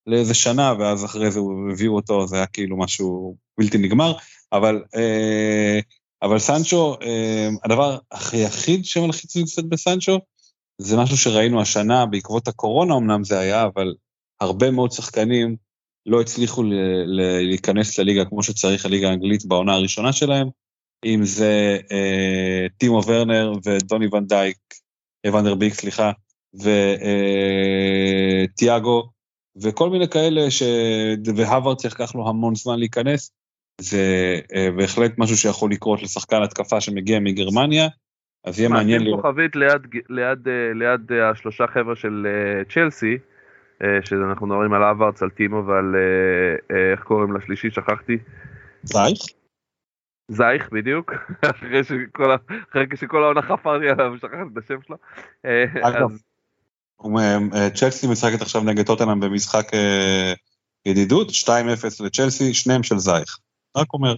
לאיזה שנה, ואז אחרי זה הביאו אותו, זה היה כאילו משהו בלתי נגמר. אבל, אה, אבל סנצ'ו, אה, הדבר הכי יחיד שמלחיץ לי קצת בסנצ'ו, זה משהו שראינו השנה בעקבות הקורונה אמנם זה היה, אבל הרבה מאוד שחקנים לא הצליחו ל- ל- להיכנס לליגה כמו שצריך, הליגה האנגלית בעונה הראשונה שלהם, אם זה אה, טימו ורנר ודוני ון דייק, אה, ונדר ביק, סליחה, וטיאגו, וכל מיני כאלה ש... והווארד צריך לקח לו המון זמן להיכנס, זה אה, בהחלט משהו שיכול לקרות לשחקן התקפה שמגיע מגרמניה, אז יהיה מעניין לראות. כוכבית ליד, ליד, אה, ליד אה, השלושה חבר'ה של אה, צ'לסי, אה, שאנחנו מדברים על אברץ, על טימו ועל אה, אה, איך קוראים לשלישי, שכחתי. זייך? זייך בדיוק, אחרי שכל, אחרי שכל העונה חפרתי עליו, שכחתי את השם שלו. אה, אגב, אז- אה, צ'לסי משחקת עכשיו נגד טוטנאם במשחק אה, ידידות, 2-0 לצ'לסי, שניהם של זייך. רק אומר,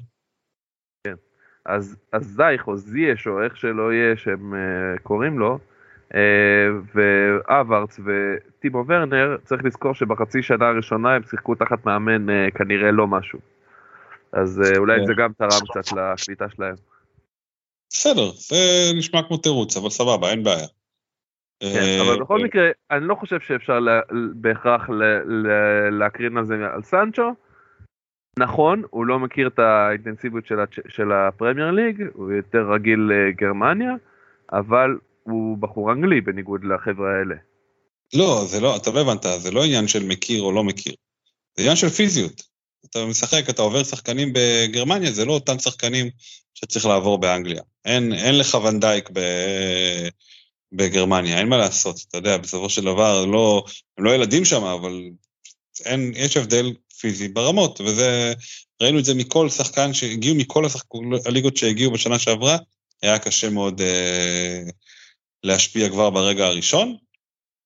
אז, אז זייך או זייש או איך שלא יהיה שהם uh, קוראים לו, uh, ואברץ וטימו ורנר, צריך לזכור שבחצי שנה הראשונה הם שיחקו תחת מאמן uh, כנראה לא משהו. אז uh, אולי כן. זה גם תרם קצת לקליטה שלהם. בסדר, זה נשמע כמו תירוץ, אבל סבבה, אין בעיה. כן, אה, אבל בכל מקרה, אני לא חושב שאפשר בהכרח להקרין על זה על סנצ'ו. נכון, הוא לא מכיר את האינטנסיביות של הפרמייר ליג, הוא יותר רגיל לגרמניה, אבל הוא בחור אנגלי בניגוד לחבר'ה האלה. לא, זה לא, אתה לא הבנת, זה לא עניין של מכיר או לא מכיר. זה עניין של פיזיות. אתה משחק, אתה עובר שחקנים בגרמניה, זה לא אותם שחקנים שצריך לעבור באנגליה. אין, אין לך ונדייק ב, בגרמניה, אין מה לעשות, אתה יודע, בסופו של דבר, לא, הם לא ילדים שם, אבל אין, יש הבדל פיזי ברמות, וזה, ראינו את זה מכל שחקן שהגיעו, מכל השחק, הליגות שהגיעו בשנה שעברה, היה קשה מאוד אה, להשפיע כבר ברגע הראשון.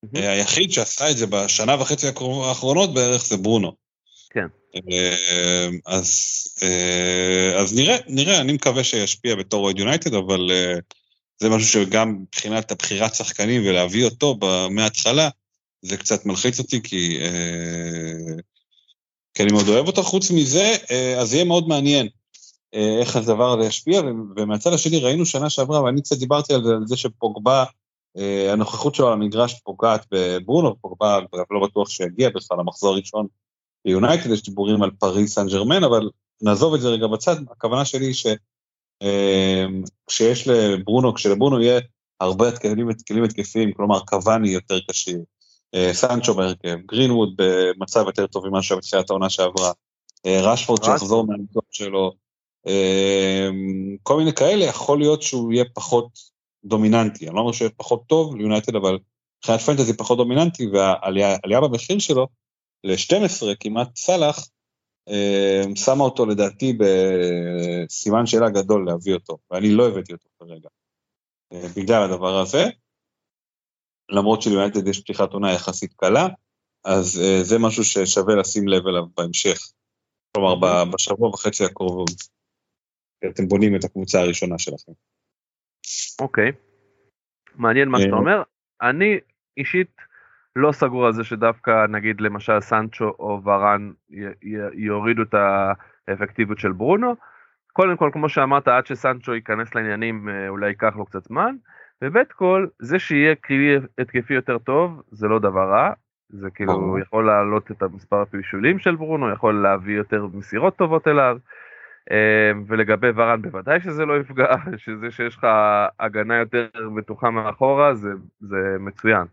מהמם. אה, היחיד שעשה את זה בשנה וחצי האחרונות בערך זה ברונו. כן. אה, אז, אה, אז נראה, נראה, אני מקווה שישפיע בתור אוהד יונייטד, אבל אה, זה משהו שגם מבחינת הבחירת שחקנים ולהביא אותו מההתחלה, זה קצת מלחיץ אותי, כי, אה, כי אני מאוד אוהב אותו. חוץ מזה, אז יהיה מאוד מעניין איך הדבר הזה ישפיע, ומהצד השני ראינו שנה שעברה, ואני קצת דיברתי על זה, על זה שפוגבה, הנוכחות שלו על המגרש פוגעת בברונו, פוגבה לא בטוח שיגיע בכלל למחזור הראשון ביונייטד, יש דיבורים על פריס סן ג'רמן, אבל נעזוב את זה רגע בצד, הכוונה שלי היא שכשיש לברונו, כשלברונו יהיה הרבה כלים, כלים התקפיים, כלומר קוואני יותר קשיר, אה, סנצ'ו בהרכב, גרינווד במצב יותר טוב ממה שהיה בתחילת העונה שעברה, אה, רשפורד. שיחזור מהניתוח שלו, אה, כל מיני כאלה, יכול להיות שהוא יהיה פחות דומיננטי. אני לא אומר שהוא יהיה פחות טוב ליונייטד, אבל מבחינת פנטזי פחות דומיננטי, והעלייה העלייה במחיר שלו ל-12 כמעט סאלח, אה, שמה אותו לדעתי בסימן שאלה גדול להביא אותו, ואני לא הבאתי אותו כרגע. אה, בגלל הדבר הזה, למרות שליונייטד יש פתיחת עונה יחסית קלה, אז אה, זה משהו ששווה לשים לב אליו בהמשך. כלומר, בשבוע וחצי הקרובים. אתם בונים את הקבוצה הראשונה שלכם. אוקיי. מעניין מה שאתה אומר. אני אישית לא סגור על זה שדווקא נגיד למשל סנצ'ו או ורן יורידו את האפקטיביות של ברונו. קודם כל כמו שאמרת עד שסנצ'ו ייכנס לעניינים אה, אולי ייקח לו קצת זמן. ובית כל זה שיהיה כלי התקפי יותר טוב זה לא דבר רע. זה כאילו ברור. יכול להעלות את המספר הפישולים של ברונו יכול להביא יותר מסירות טובות אליו. אה, ולגבי ורן בוודאי שזה לא יפגע, שזה שיש לך הגנה יותר בטוחה מאחורה זה, זה מצוין.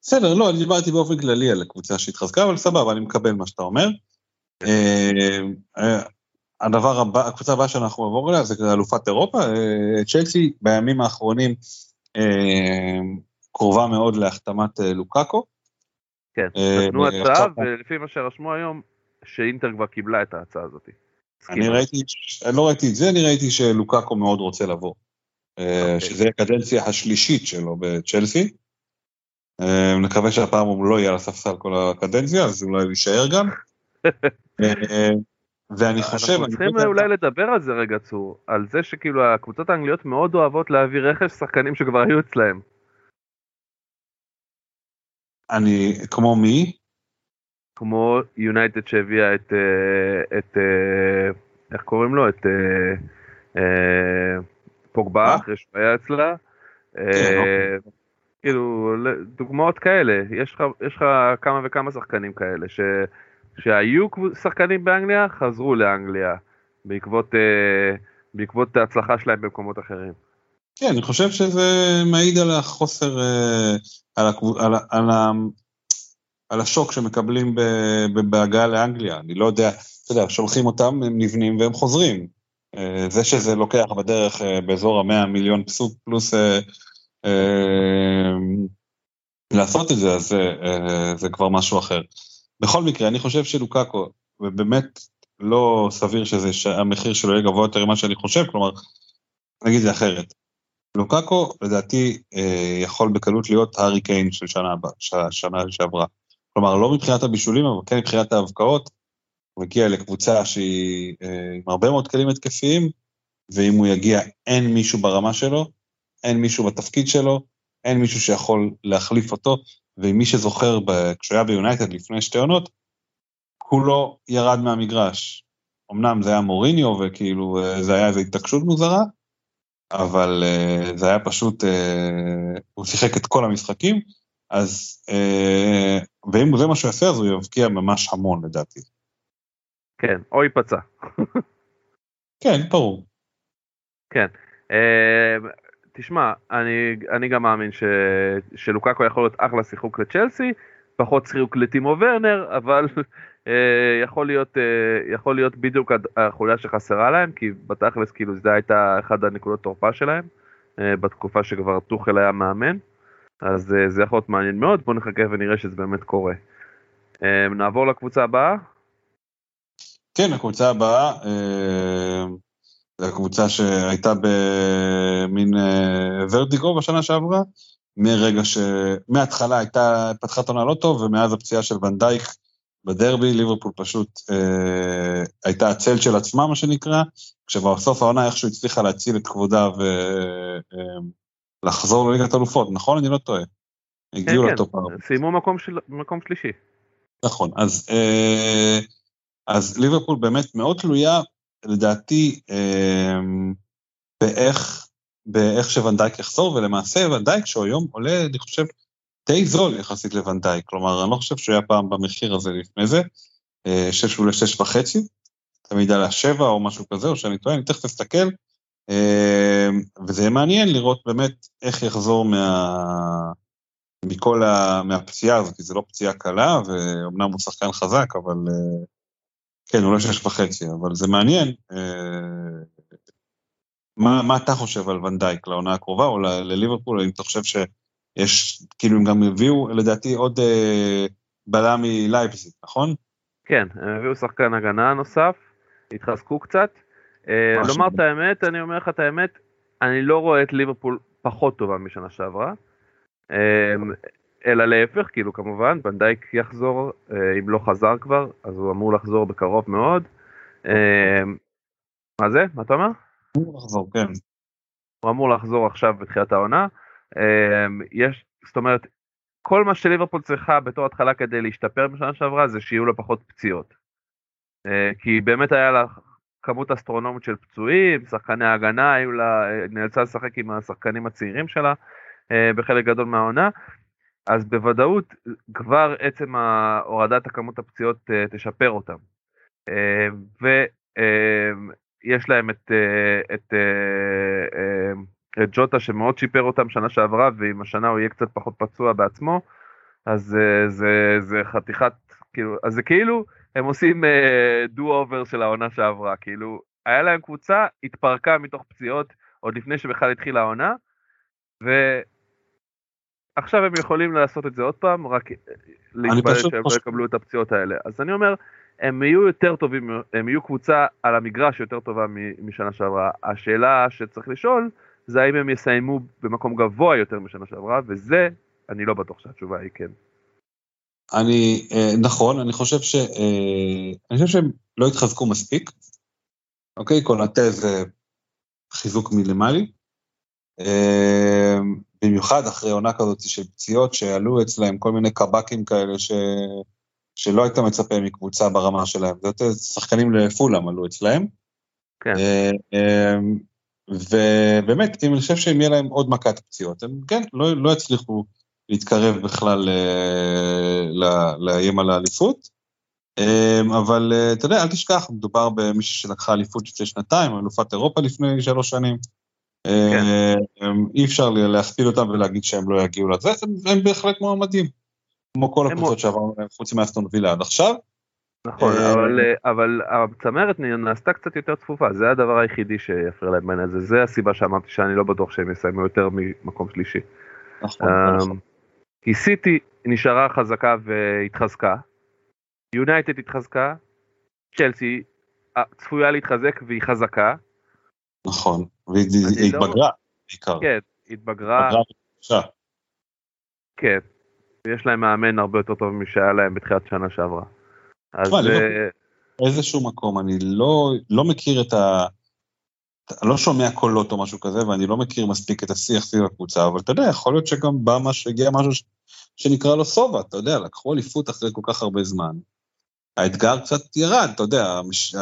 בסדר, לא, אני דיברתי באופן כללי על הקבוצה שהתחזקה, אבל סבבה, אני מקבל מה שאתה אומר. אה, אה, הדבר הבא, הקבוצה הבאה שאנחנו נעבור אליה זה אלופת אירופה. אה, צ'לסי בימים האחרונים קרובה מאוד להחתמת לוקאקו. כן, נתנו הצעה ולפי מה שרשמו היום שאינטר כבר קיבלה את ההצעה הזאת. אני ראיתי, אני לא ראיתי את זה, אני ראיתי שלוקאקו מאוד רוצה לבוא. אוקיי. שזה הקדנציה השלישית שלו בצ'לסי. אה, נקווה שהפעם הוא לא יהיה על הספסל כל הקדנציה, אז אולי יישאר גם. אה, ואני חושב... אנחנו צריכים אולי לדבר על זה רגע צור, על זה שכאילו הקבוצות האנגליות מאוד אוהבות להביא רכש שחקנים שכבר היו אצלהם. אני, כמו מי? כמו יונייטד שהביאה את, אה, את, איך קוראים לו? את פוגבה? אחרי שהוא היה אצלה. כאילו, דוגמאות כאלה, יש לך, יש לך כמה וכמה שחקנים כאלה, ש, שהיו שחקנים באנגליה, חזרו לאנגליה, בעקבות, אה, בעקבות ההצלחה שלהם במקומות אחרים. כן, אני חושב שזה מעיד על החוסר, אה, על. על, על. על השוק שמקבלים בהגעה לאנגליה. אני לא יודע, אתה יודע, שולחים אותם, הם נבנים והם חוזרים. אה, זה שזה לוקח בדרך באזור המאה מיליון פסוק פלוס לעשות את זה, אז אה, אה, זה כבר משהו אחר. בכל מקרה, אני חושב שלוקאקו, ובאמת, לא סביר שזה, שהמחיר שלו יהיה גבוה יותר ממה שאני חושב, כלומר, נגיד זה אחרת. לוקאקו לדעתי אה, יכול בקלות להיות הארי קיין של שנה שנה שעברה. כלומר, לא מבחינת הבישולים, אבל כן מבחינת ההבקעות, הוא מגיע לקבוצה שהיא אה, עם הרבה מאוד כלים התקפיים, ואם הוא יגיע, אין מישהו ברמה שלו, אין מישהו בתפקיד שלו, אין מישהו שיכול להחליף אותו, ומי שזוכר, כשהוא היה ביונייטד לפני שתי עונות, כולו ירד מהמגרש. אמנם זה היה מוריניו, וכאילו אה, זה היה איזו התעקשות מוזרה, אבל uh, זה היה פשוט, uh, הוא שיחק את כל המשחקים, אז, uh, ואם זה מה שהוא יעשה, אז הוא יבקיע ממש המון לדעתי. כן, או ייפצע. כן, ברור. כן. Uh, תשמע, אני, אני גם מאמין ש, שלוקקו יכול להיות אחלה שיחוק לצ'לסי, פחות שיחוק לטימו ורנר, אבל אה, יכול להיות, אה, יכול להיות בדיוק החוליה שחסרה להם, כי בתכלס כאילו זה הייתה אחת הנקודות תורפה שלהם, אה, בתקופה שכבר טוחל היה מאמן, אז זה יכול להיות מעניין מאוד, בואו נחכה ונראה שזה באמת קורה. נעבור לקבוצה הבאה. כן, הקבוצה הבאה, זו הקבוצה שהייתה במין ורטיגו בשנה שעברה, מרגע ש... מההתחלה הייתה, פתחה את לא טוב, ומאז הפציעה של ונדייק בדרבי, ליברפול פשוט אה, הייתה הצל של עצמה, מה שנקרא, כשבסוף העונה איכשהו הצליחה להציל את כבודה ולחזור אה, לליגת אלופות, נכון? אני לא טועה. הגיעו כן, לטופ כן, סיימו מקום, של... מקום שלישי. נכון, אז, אה, אז ליברפול באמת מאוד תלויה, לדעתי, אה, באיך, באיך שוואן דייק יחזור, ולמעשה וואן דייק שהוא היום עולה, אני חושב, די זול יחסית לוואן דייק, כלומר, אני לא חושב שהוא היה פעם במחיר הזה לפני זה, אה, שש עולה שש וחצי, תמיד על השבע או משהו כזה, או שאני טועה, אני תכף אסתכל, אה, וזה מעניין לראות באמת איך יחזור מה... מכל ה... מהפציעה הזאת, כי זו לא פציעה קלה, ואומנם הוא שחקן חזק, אבל אה, כן, אולי שש וחצי, אבל זה מעניין. מה, מה אתה חושב על ונדייק לעונה הקרובה, או לליברפול, האם אתה חושב ש... יש, כאילו הם גם הביאו לדעתי עוד אה, בלם מלייפזיג, נכון? כן, הם הביאו שחקן הגנה נוסף, התחזקו קצת. אה, לומר את האמת, אני אומר לך את האמת, אני לא רואה את ליברפול פחות טובה משנה שעברה. אה, אלא להפך, כאילו כמובן, בנדייק יחזור, אה, אם לא חזר כבר, אז הוא אמור לחזור בקרוב מאוד. אה, מה זה? מה אתה אומר? הוא אמור לחזור, כן. הוא אמור לחזור עכשיו בתחילת העונה. אמ, יש, זאת אומרת, כל מה שליברפול צריכה בתור התחלה כדי להשתפר בשנה שעברה זה שיהיו לה פחות פציעות. אה, כי באמת היה לה כמות אסטרונומית של פצועים, שחקני ההגנה היו לה, נאלצה לשחק עם השחקנים הצעירים שלה אה, בחלק גדול מהעונה, אז בוודאות כבר עצם הורדת הכמות הפציעות אה, תשפר אותם. ויש להם את, את את ג'וטה שמאוד שיפר אותם שנה שעברה, ואם השנה הוא יהיה קצת פחות פצוע בעצמו, אז זה, זה, זה חתיכת, כאילו, אז זה כאילו, הם עושים דו אובר של העונה שעברה, כאילו, היה להם קבוצה, התפרקה מתוך פציעות עוד לפני שבכלל התחילה העונה, ועכשיו הם יכולים לעשות את זה עוד פעם, רק להתפלל שהם לא יקבלו את הפציעות האלה. אז אני אומר, הם יהיו יותר טובים, הם יהיו קבוצה על המגרש יותר טובה משנה שעברה. השאלה שצריך לשאול, זה האם הם יסיימו במקום גבוה יותר משנה שעברה, וזה, אני לא בטוח שהתשובה היא כן. אני, אה, נכון, אני חושב ש... אה, אני חושב שהם לא התחזקו מספיק. אוקיי, קונאטה זה חיזוק מינימלי. אה, במיוחד אחרי עונה כזאת של פציעות שעלו אצלהם כל מיני קב"קים כאלה ש... שלא היית מצפה מקבוצה ברמה שלהם. זה יותר שחקנים לפולאם עלו אצלהם. כן. ובאמת, אני חושב שאם יהיה להם עוד מכת פציעות, הם כן, לא, לא יצליחו להתקרב בכלל אה, לאיים על האליפות. אה, אבל אה, אתה יודע, אל תשכח, מדובר במישהי שלקחה אליפות לפני שנתיים, אלופת אירופה לפני שלוש שנים. כן. אי אפשר להכפיל אותם ולהגיד שהם לא יגיעו לזה, הם, הם בהחלט מועמדים. כמו כל הקבוצות שעברנו חוץ מאסטון וילה עד עכשיו. נכון, אה, אבל, אה, אבל הצמרת נעשתה קצת יותר צפופה, זה הדבר היחידי שיפריע להם בעניין הזה, זה הסיבה שאמרתי שאני לא בטוח שהם יסיימו יותר ממקום שלישי. נכון, אמ, נכון. כי סיטי נשארה חזקה והתחזקה, יונייטד התחזקה, צ'לסי צפויה להתחזק והיא חזקה. נכון, והיא התבגרה בעיקר. כן, התבגרה. כן, ויש להם מאמן הרבה יותר טוב משהיה להם בתחילת שנה שעברה. אז... באיזשהו מקום, אני לא, לא מכיר את ה... אני לא שומע קולות או משהו כזה, ואני לא מכיר מספיק את השיח סביב הקבוצה, אבל אתה יודע, יכול להיות שגם בא משהו, הגיע משהו ש... שנקרא לו סובה, אתה יודע, לקחו אליפות אחרי כל כך הרבה זמן. האתגר קצת ירד, אתה יודע, המש...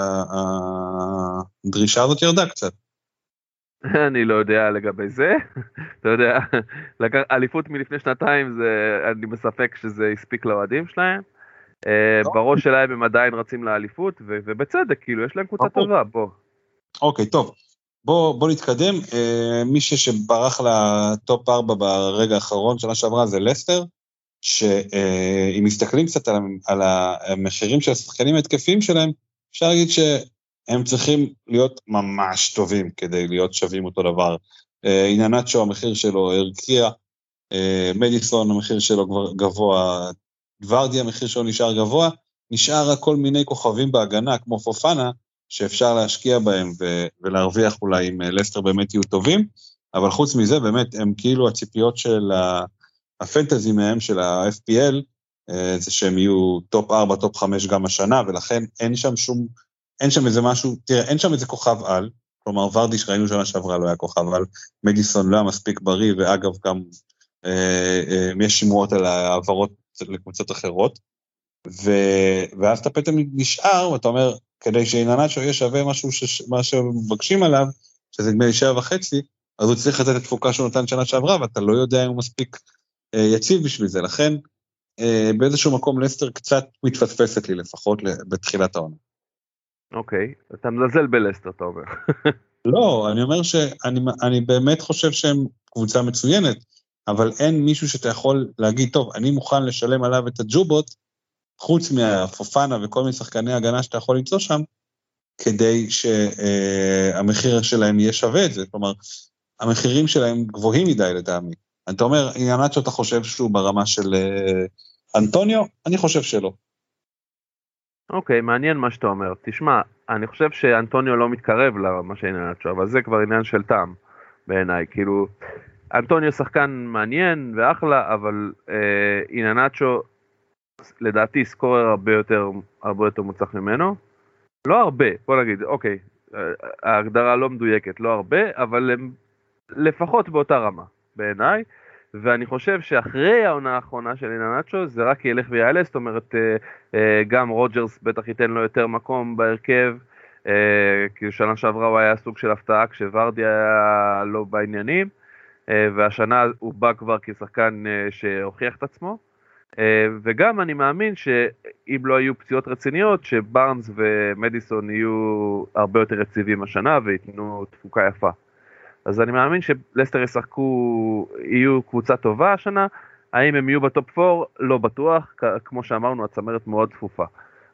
הדרישה הזאת ירדה קצת. אני לא יודע לגבי זה, אתה יודע, אליפות מלפני שנתיים, זה, אני בספק שזה הספיק לאוהדים שלהם. אה, לא. בראש שלהם הם עדיין רצים לאליפות, ובצדק, כאילו, יש להם קבוצה אוקיי. טובה, בוא. אוקיי, טוב. בוא, בוא נתקדם. אה, מי שברח לטופ 4 ברגע האחרון, שנה שעברה, זה לסטר, שאם מסתכלים קצת על, על המחירים של השחקנים ההתקפיים שלהם, אפשר להגיד שהם צריכים להיות ממש טובים כדי להיות שווים אותו דבר. איהנאצ'ו, אה, המחיר שלו הרקיע, מדיסון, המחיר שלו כבר גבוה, ורדי המחיר שלו נשאר גבוה, נשאר רק כל מיני כוכבים בהגנה, כמו פופאנה, שאפשר להשקיע בהם ו- ולהרוויח אולי אם אה, לסטר באמת יהיו טובים, אבל חוץ מזה, באמת, הם כאילו הציפיות של ה fantasy מהם, של ה-FPL, אה, זה שהם יהיו top 4, top 5 גם השנה, ולכן אין שם שום, אין שם איזה משהו, תראה, אין שם איזה כוכב על, כלומר ורדי שראינו שנה שעברה לא היה כוכב על, מדיסון לא היה מספיק בריא, ואגב גם אה, אה, יש שמועות על העברות לקבוצות אחרות, ו... ואז אתה פתאום נשאר, ואתה אומר, כדי שאיננצ'ו יהיה שווה משהו, ש... מה שמבקשים עליו, שזה נדמה לי שבע וחצי, אז הוא צריך לתת את התפוקה שהוא נתן שנה שעברה, ואתה לא יודע אם הוא מספיק אה, יציב בשביל זה. לכן, אה, באיזשהו מקום לסטר קצת מתפספסת לי לפחות בתחילת העונה. אוקיי, אתה מזלזל בלסטר, אתה אומר. לא, אני אומר שאני באמת חושב שהם קבוצה מצוינת. אבל אין מישהו שאתה יכול להגיד, טוב, אני מוכן לשלם עליו את הג'ובות, חוץ מהפופנה וכל מיני שחקני הגנה שאתה יכול למצוא שם, כדי שהמחיר שלהם יהיה שווה את זה. כלומר, המחירים שלהם גבוהים מדי לטעמי. אתה אומר, עניינת שאתה חושב שהוא ברמה של אה, אנטוניו? אני חושב שלא. אוקיי, okay, מעניין מה שאתה אומר. תשמע, אני חושב שאנטוניו לא מתקרב למה שלו, אבל זה כבר עניין של טעם בעיניי. כאילו, אנטוניו שחקן מעניין ואחלה, אבל אה, איננצ'ו לדעתי סקורר הרבה יותר, הרבה יותר מוצלח ממנו. לא הרבה, בוא נגיד, אוקיי, אה, ההגדרה לא מדויקת, לא הרבה, אבל הם לפחות באותה רמה בעיניי. ואני חושב שאחרי העונה האחרונה של איננצ'ו זה רק ילך ויעלה, זאת אומרת אה, אה, גם רוג'רס בטח ייתן לו יותר מקום בהרכב, אה, כי שנה שעברה הוא היה סוג של הפתעה כשוורדי היה לא בעניינים. והשנה הוא בא כבר כשחקן שהוכיח את עצמו. וגם אני מאמין שאם לא היו פציעות רציניות, שבארנס ומדיסון יהיו הרבה יותר יציבים השנה וייתנו תפוקה יפה. אז אני מאמין שלסטר ישחקו, יהיו קבוצה טובה השנה, האם הם יהיו בטופ 4? לא בטוח, כמו שאמרנו הצמרת מאוד צפופה.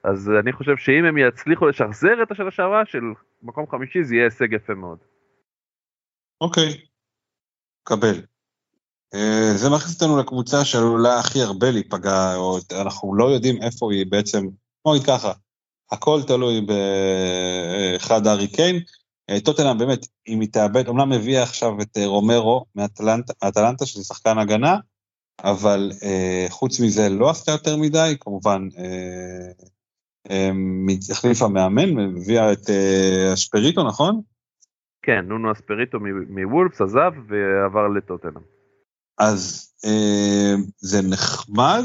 אז אני חושב שאם הם יצליחו לשחזר את השנה שעברה של מקום חמישי זה יהיה הישג יפה מאוד. אוקיי, okay. קבל. אה, זה מכניס אותנו לקבוצה שעלולה הכי הרבה להיפגע, או אנחנו לא יודעים איפה היא בעצם, בוא נגיד ככה, הכל תלוי באחד הארי קיין. אה, טוטנאם באמת, אם היא תאבד, אמנם הביאה עכשיו את אה, רומרו מאטלנטה, שזה שחקן הגנה, אבל אה, חוץ מזה לא עשתה יותר מדי, כמובן אה, אה, החליפה מאמן, הביאה את אה, אשפריטו, נכון? כן, נונו אספריטו מוולפס עזב ועבר לטוטנאם. אז אה, זה נחמד,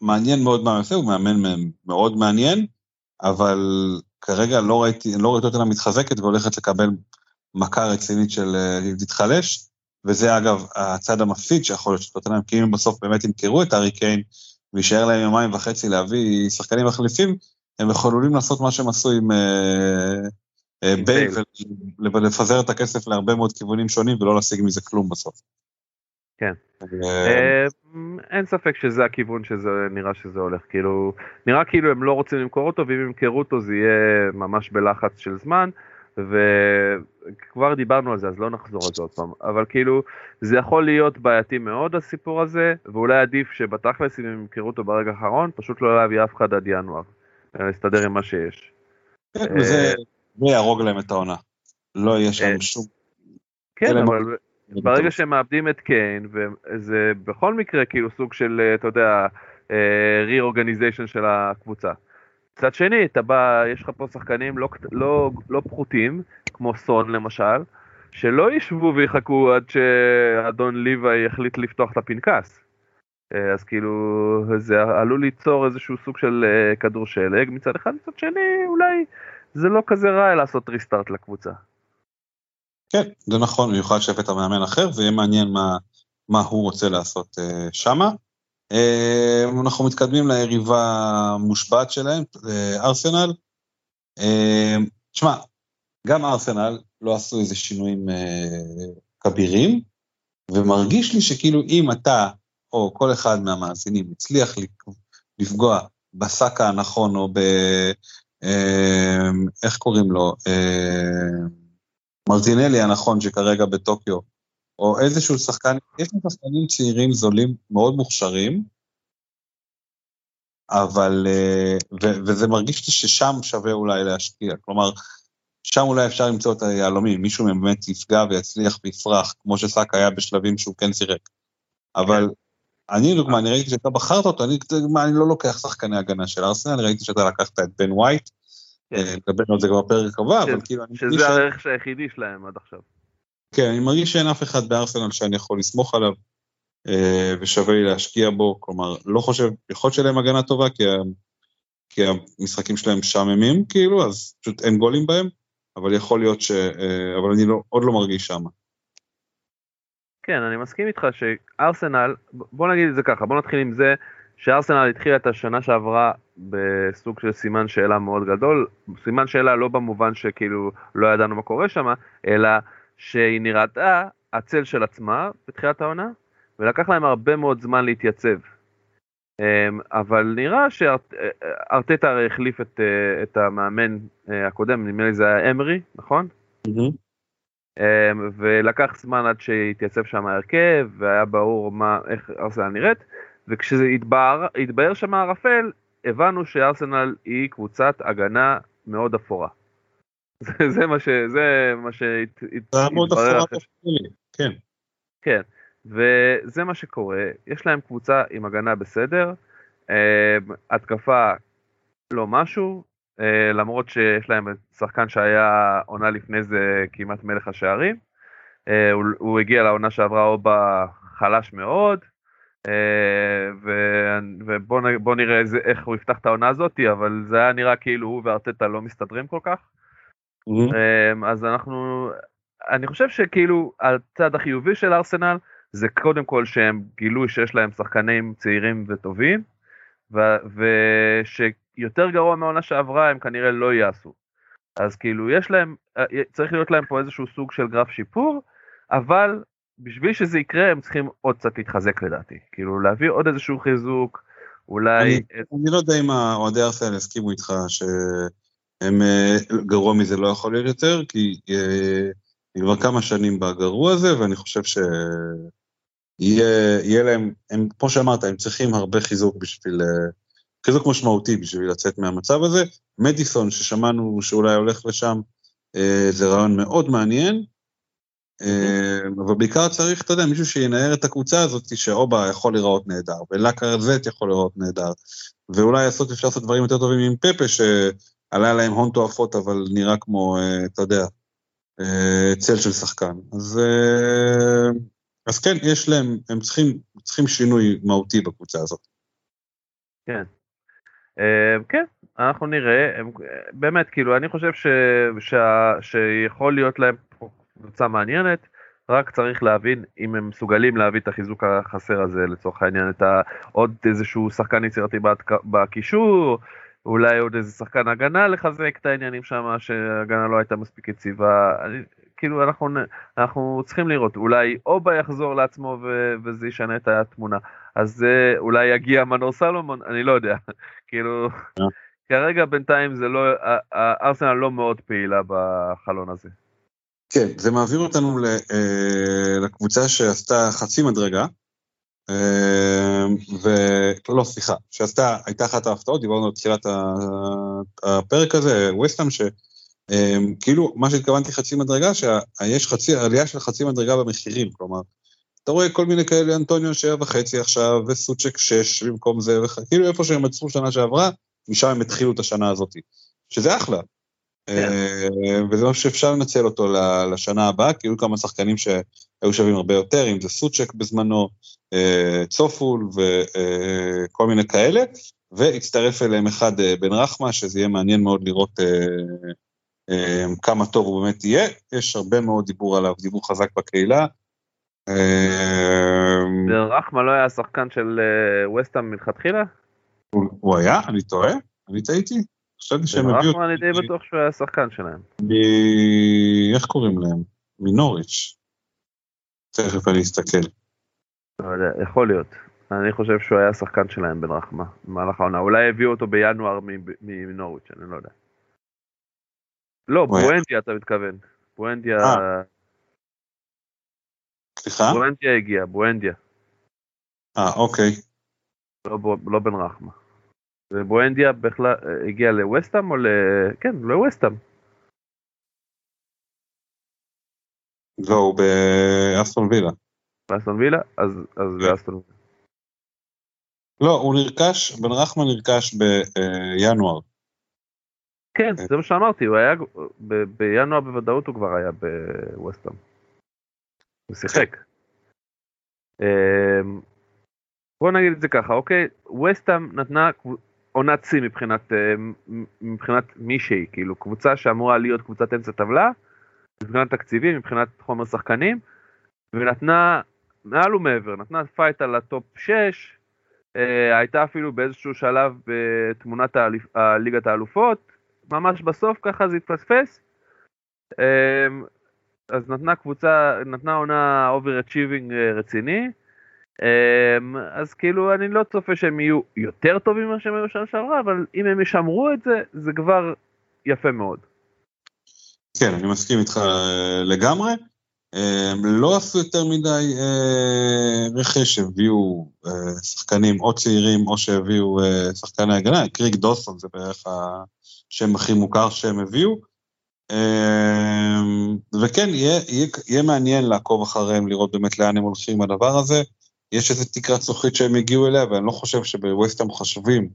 מעניין מאוד מה יפה, הוא מאמן מאוד מעניין, אבל כרגע לא ראיתי, לא ראיתי טוטנאם מתחזקת והולכת לקבל מכה רצינית של אה, להתחלש, וזה אגב הצד המפסיד שיכול להיות של טוטנאם, כי אם בסוף באמת ימכרו את ארי קיין ויישאר להם יומיים וחצי להביא שחקנים מחליפים, הם יכולים לעשות מה שהם עשו עם... אה, אה, בייל ולפזר את הכסף להרבה מאוד כיוונים שונים ולא להשיג מזה כלום בסוף. כן. אה, אה, אין ספק שזה הכיוון שזה נראה שזה הולך, כאילו, נראה כאילו הם לא רוצים למכור אותו, ואם ימכרו אותו זה יהיה ממש בלחץ של זמן, וכבר דיברנו על זה אז לא נחזור על זה עוד פעם, אבל כאילו זה יכול להיות בעייתי מאוד הסיפור הזה, ואולי עדיף שבתכלס אם הם ימכרו אותו ברגע האחרון, פשוט לא להביא אף אחד עד ינואר, להסתדר עם מה שיש. כן, זה יהרוג להם את העונה. לא יהיה שם שום... כן, אבל ברגע שהם מאבדים את קיין, וזה בכל מקרה כאילו סוג של, אה, אתה יודע, re-organization של הקבוצה. מצד שני, אתה בא, יש לך פה שחקנים לא, לא, לא פחותים, כמו סון למשל, שלא ישבו ויחכו עד שאדון ליבה יחליט לפתוח את הפנקס. אה, אז כאילו, זה עלול ליצור איזשהו סוג של אה, כדור שלג מצד אחד, מצד שני, אולי זה לא כזה רע לעשות ריסטארט לקבוצה. כן, זה נכון, במיוחד שהבאת מאמן אחר, ויהיה מעניין מה, מה הוא רוצה לעשות uh, שמה. Uh, אנחנו מתקדמים ליריבה המושבעת שלהם, uh, ארסנל. Uh, תשמע, גם ארסנל לא עשו איזה שינויים uh, כבירים, ומרגיש לי שכאילו אם אתה, או כל אחד מהמאזינים, הצליח לפגוע בסאקה הנכון, או ב... Uh, איך קוראים לו? Uh, מרטינלי הנכון שכרגע בטוקיו, או איזשהו שחקן, יש לי שחקנים צעירים זולים מאוד מוכשרים, אבל, אה, ו, וזה מרגיש לי ששם שווה אולי להשקיע, כלומר, שם אולי אפשר למצוא את היהלומים, מישהו באמת יפגע ויצליח ויפרח, כמו שסאק היה בשלבים שהוא כן שיחק. אבל אני, דוגמה, אני ראיתי שאתה בחרת אותו, אני, אני לא לוקח שחקני הגנה של ארסנל, ראיתי שאתה לקחת את בן ווייט, נדבר על זה כבר בפרק הבא, אבל כאילו, אני שזה הערך היחידי שלהם עד עכשיו. כן, אני מרגיש שאין אף אחד בארסנל שאני יכול לסמוך עליו, אה, ושווה לי להשקיע בו, כלומר, לא חושב, יכול להיות שלהם הגנה טובה, כי המשחקים שלהם משעממים, כאילו, אז פשוט אין גולים בהם, אבל יכול להיות ש... אה, אבל אני לא, עוד לא מרגיש שם. כן, אני מסכים איתך שארסנל, בוא נגיד את זה ככה, בוא נתחיל עם זה שארסנל התחילה את השנה שעברה בסוג של סימן שאלה מאוד גדול, סימן שאלה לא במובן שכאילו לא ידענו מה קורה שם, אלא שהיא נראתה הצל של עצמה בתחילת העונה, ולקח להם הרבה מאוד זמן להתייצב. אמ, אבל נראה שארטטה הרי החליף את, אה, את המאמן אה, הקודם, נדמה לי זה היה אמרי, נכון? אמ, ולקח זמן עד שהתייצב שם ההרכב, והיה ברור מה, איך ארסנל נראית, וכשזה התבהר, התבהר שם הערפל, הבנו שארסנל היא קבוצת הגנה מאוד אפורה. זה, זה מה ש... זה מה שהת- הת- זה היה מאוד התברר הפרעה אחרי ש- תפקידית, כן. כן, וזה מה שקורה, יש להם קבוצה עם הגנה בסדר, אה, התקפה לא משהו, אה, למרות שיש להם שחקן שהיה עונה לפני זה כמעט מלך השערים, אה, הוא, הוא הגיע לעונה שעברה או בחלש מאוד, אה, ו- ובוא נ- בוא נראה איזה, איך הוא יפתח את העונה הזאתי, אבל זה היה נראה כאילו הוא וארטטה לא מסתדרים כל כך. אמ, אז אנחנו, אני חושב שכאילו הצד החיובי של ארסנל זה קודם כל שהם גילו שיש להם שחקנים צעירים וטובים, ושיותר גרוע מהעונה שעברה הם כנראה לא יעשו. אז כאילו יש להם, אה, צריך להיות להם פה איזשהו סוג של גרף שיפור, אבל בשביל שזה יקרה הם צריכים עוד קצת להתחזק לדעתי. כאילו להביא עוד איזשהו חיזוק, אולי... אני אני לא יודע אם האוהדי ארסנל יסכימו איתך שהם אה, גרוע מזה לא יכול להיות יותר, כי אה, היא כבר כמה שנים בגרוע הזה, ואני חושב שיהיה להם, הם, כמו שאמרת, הם צריכים הרבה חיזוק בשביל, אה, חיזוק משמעותי בשביל לצאת מהמצב הזה. מדיסון, ששמענו שאולי הולך לשם, זה רעיון מאוד מעניין. אה, אבל בעיקר צריך, אתה יודע, מישהו שינער את הקבוצה הזאת, שאובה יכול להיראות נהדר, ולקרזט יכול להיראות נהדר, ואולי לעשות, אפשר לעשות דברים יותר טובים עם פפה, שעלה להם הון תועפות, אבל נראה כמו, אה, אתה יודע, אה, צל של שחקן. אז, אז כן, יש להם, הם צריכים, צריכים שינוי מהותי בקבוצה הזאת. כן. כן, אנחנו נראה, אה, באמת, כאילו, אני חושב שיכול להיות להם פה קבוצה מעניינת, רק צריך להבין אם הם מסוגלים להביא את החיזוק החסר הזה, לצורך העניין, את עוד איזשהו שחקן יצירתי בקישור, אולי עוד איזה שחקן הגנה לחזק את העניינים שם, שההגנה לא הייתה מספיק יציבה, אני, כאילו אנחנו, אנחנו צריכים לראות, אולי אובה יחזור לעצמו ו, וזה ישנה את התמונה, אז אה, אולי יגיע מנור סלומון, אני לא יודע, כאילו, כרגע בינתיים זה לא, ארסנל לא מאוד פעילה בחלון הזה. כן, זה מעביר אותנו ל, אה, לקבוצה שעשתה חצי מדרגה, אה, ולא, סליחה, שעשתה, הייתה אחת ההפתעות, דיברנו על תחילת הפרק הזה, ווסטהאם, שכאילו, מה שהתכוונתי חצי מדרגה, שיש חצי, עלייה של חצי מדרגה במחירים, כלומר, אתה רואה כל מיני כאלה, אנטוניו שבע וחצי עכשיו, וסוצ'ק שש במקום זה, וכאילו איפה שהם עצרו שנה שעברה, משם הם התחילו את השנה הזאת, שזה אחלה. כן. אה, וזה משהו שאפשר לנצל אותו לשנה הבאה, כי היו כמה שחקנים שהיו שווים הרבה יותר, אם זה סוצ'ק בזמנו, אה, צופול וכל אה, מיני כאלה, והצטרף אליהם אחד בן רחמה, שזה יהיה מעניין מאוד לראות כמה טוב הוא באמת יהיה. יש הרבה מאוד דיבור עליו, דיבור חזק בקהילה. בן רחמה לא היה שחקן של ווסטהאם מלכתחילה? הוא היה? אני טועה? אני טעיתי? חשבתי שהם הביאו... ברחמן אני די בטוח שהוא היה שחקן שלהם. מ... איך קוראים להם? מנוריץ'. תכף אני אסתכל. לא יודע, יכול להיות. אני חושב שהוא היה שחקן שלהם בן רחמה, במהלך העונה. אולי הביאו אותו בינואר מנוריץ', אני לא יודע. לא, בואנדיה אתה מתכוון. בואנדיה... אה. סליחה? בואנדיה הגיע, בואנדיה. אה, אוקיי. לא, לא בן רחמה. ובואנדיה בכלל הגיע לווסטאם או ל... כן, לווסטאם. לא, הוא באסטון וילה. באסטון וילה? אז, אז כן. באסטון וילה. לא, הוא נרכש, בן רחמן נרכש בינואר. כן, זה מה שאמרתי, הוא היה, ב- בינואר בוודאות הוא כבר היה בווסטאם. הוא שיחק. אמ, בוא נגיד את זה ככה, אוקיי? ווסטאם נתנה עונת שיא מבחינת, אה, מבחינת מישהי, כאילו קבוצה שאמורה להיות קבוצת אמצע טבלה, מבחינת תקציבים, מבחינת חומר שחקנים, ונתנה מעל ומעבר, נתנה fight על ה top 6, אה, הייתה אפילו באיזשהו שלב בתמונת האליפ, ליגת האלופות, ממש בסוף ככה זה התפספס. אה, אז נתנה קבוצה, נתנה עונה overachieving רציני. אמ, אז כאילו אני לא צופה שהם יהיו יותר טובים ממה שהם היו שנה שעברה, אבל אם הם ישמרו את זה, זה כבר יפה מאוד. כן, אני מסכים איתך אה, לגמרי. הם לא עשו יותר מדי אה, רכש, הביאו אה, שחקנים או צעירים או שהביאו שחקני הגנה, קריג דוסון זה בערך השם הכי מוכר שהם הביאו. וכן, יהיה, יהיה, יהיה מעניין לעקוב אחריהם, לראות באמת לאן הם הולכים הדבר הזה. יש איזו תקרת זכוכית שהם הגיעו אליה, ואני לא חושב שבווסטהאם חושבים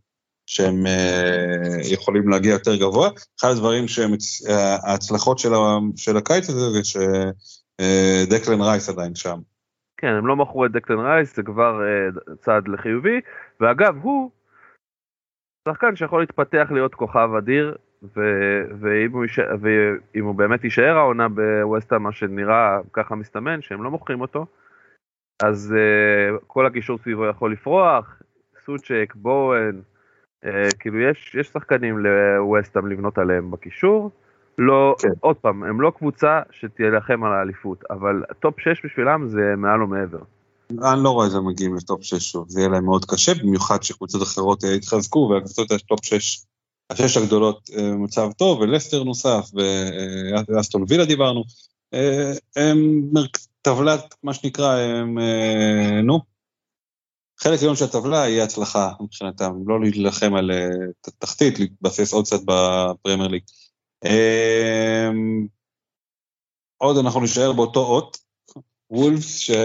שהם uh, יכולים להגיע יותר גבוה. אחד הדברים שהם, uh, ההצלחות של, ה, של הקיץ הזה זה שדקלן uh, רייס עדיין שם. כן, הם לא מכרו את דקלן רייס, זה כבר צעד לחיובי, ואגב, הוא שחקן שיכול להתפתח להיות כוכב אדיר, ו- ואם, הוא יישאר, ואם הוא באמת יישאר העונה בווסטהאם, מה שנראה ככה מסתמן, שהם לא מוכרים אותו, אז אה, כל הקישור סביבו יכול לפרוח, סוצ'ק, בואן, אה, כאילו יש, יש שחקנים לווסטאם לבנות עליהם בקישור. לא, כן. עוד פעם, הם לא קבוצה שתילחם על האליפות, אבל top 6 בשבילם זה מעל ומעבר. אני לא רואה את זה מגיעים ל top 6 שוב, זה יהיה להם מאוד קשה, במיוחד שקבוצות אחרות יתחזקו, והקבוצות ה top 6, השש הגדולות מצב טוב, ולסטר נוסף, ואסטון וילה דיברנו, הם טבלת, מה שנקרא, הם, אה, נו, חלק עליון של הטבלה יהיה הצלחה מבחינתם, לא להילחם על אה, תחתית, להתבסס עוד קצת בפרמייר ליג. אה, עוד אנחנו נשאר באותו אות, וולפס, שהיה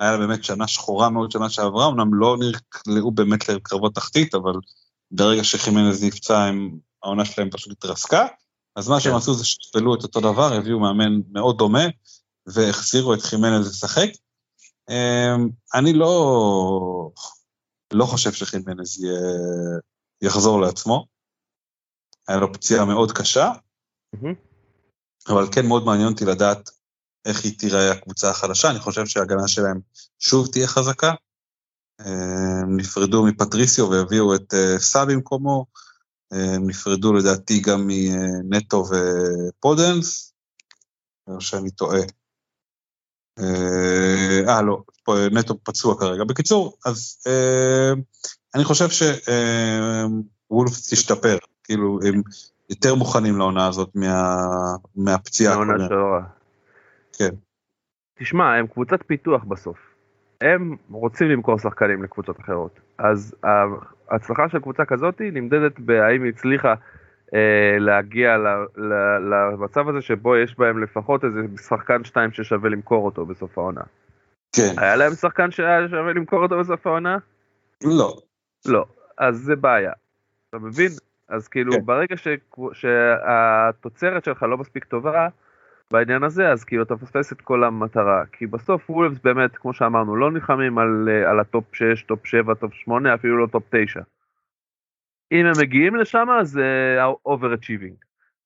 לה באמת שנה שחורה מאוד שנה שעברה, אמנם לא נקלעו באמת לקרבות תחתית, אבל ברגע שחימנז נפצע, העונה שלהם פשוט התרסקה. אז מה שהם כן. עשו זה שפלו את אותו דבר, הביאו מאמן מאוד דומה, והחזירו את חימנז לשחק. אמ, אני לא, לא חושב שחימנז יחזור לעצמו. היה לו פציעה מאוד קשה, אבל כן מאוד מעניין אותי לדעת איך היא תיראה הקבוצה החדשה, אני חושב שההגנה שלהם שוב תהיה חזקה. הם נפרדו מפטריסיו והביאו את אה, סאב במקומו, הם נפרדו לדעתי גם מנטו ופודנס, או שאני טועה. אה, אה, לא, נטו פצוע כרגע. בקיצור, אז אה, אני חושב שוולף תשתפר, כאילו, הם יותר מוכנים לעונה הזאת מה, מהפציעה. מהעונה שעברה. כן. תשמע, הם קבוצת פיתוח בסוף. הם רוצים למכור שחקנים לקבוצות אחרות. אז ההצלחה של קבוצה כזאת נמדדת בהאם היא הצליחה אה, להגיע ל, ל, למצב הזה שבו יש בהם לפחות איזה שחקן שתיים ששווה למכור אותו בסוף העונה. כן. היה להם שחקן שהיה שווה למכור אותו בסוף העונה? לא. לא. אז זה בעיה. אתה מבין? אז כאילו כן. ברגע ש... שהתוצרת שלך לא מספיק טובה בעניין הזה, אז כאילו אתה מפספס את כל המטרה. כי בסוף וולפס באמת, כמו שאמרנו, לא נלחמים על, אה, על ה top 6, top 7, top 8, אפילו לא top 9. אם הם מגיעים לשם זה overachieving.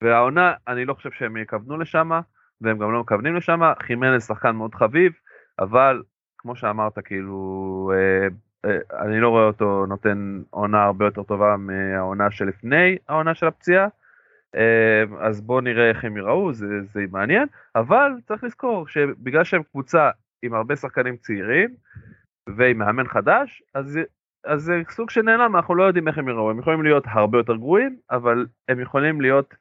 והעונה, אני לא חושב שהם יכוונו לשם, והם גם לא מכוונים לשם. חימנס שחקן מאוד חביב, אבל כמו שאמרת, כאילו, אה, אה, אני לא רואה אותו נותן עונה הרבה יותר טובה מהעונה שלפני העונה של הפציעה. אה, אז בואו נראה איך הם יראו, זה, זה מעניין, אבל צריך לזכור שבגלל שהם קבוצה עם הרבה שחקנים צעירים ועם מאמן חדש, אז, אז זה סוג של נעלם, אנחנו לא יודעים איך הם יראו, הם יכולים להיות הרבה יותר גרועים, אבל הם יכולים להיות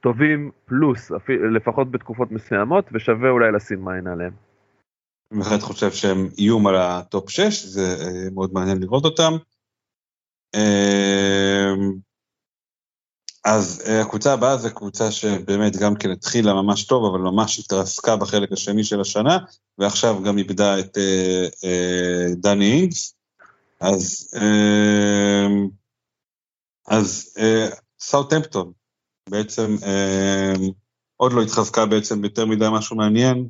טובים פלוס, לפחות בתקופות מסוימות, ושווה אולי לשים עין עליהם. אני בהחלט חושב שהם איום על ה top 6, זה אה, מאוד מעניין לראות אותם. אז אה, הקבוצה הבאה זה קבוצה שבאמת גם כן התחילה ממש טוב, אבל ממש התרסקה בחלק השני של השנה, ועכשיו גם איבדה את אה, אה, דני אינגס. אז, אה, אז אה, סאוטהמפטון בעצם אה, עוד לא התחזקה בעצם יותר מדי משהו מעניין,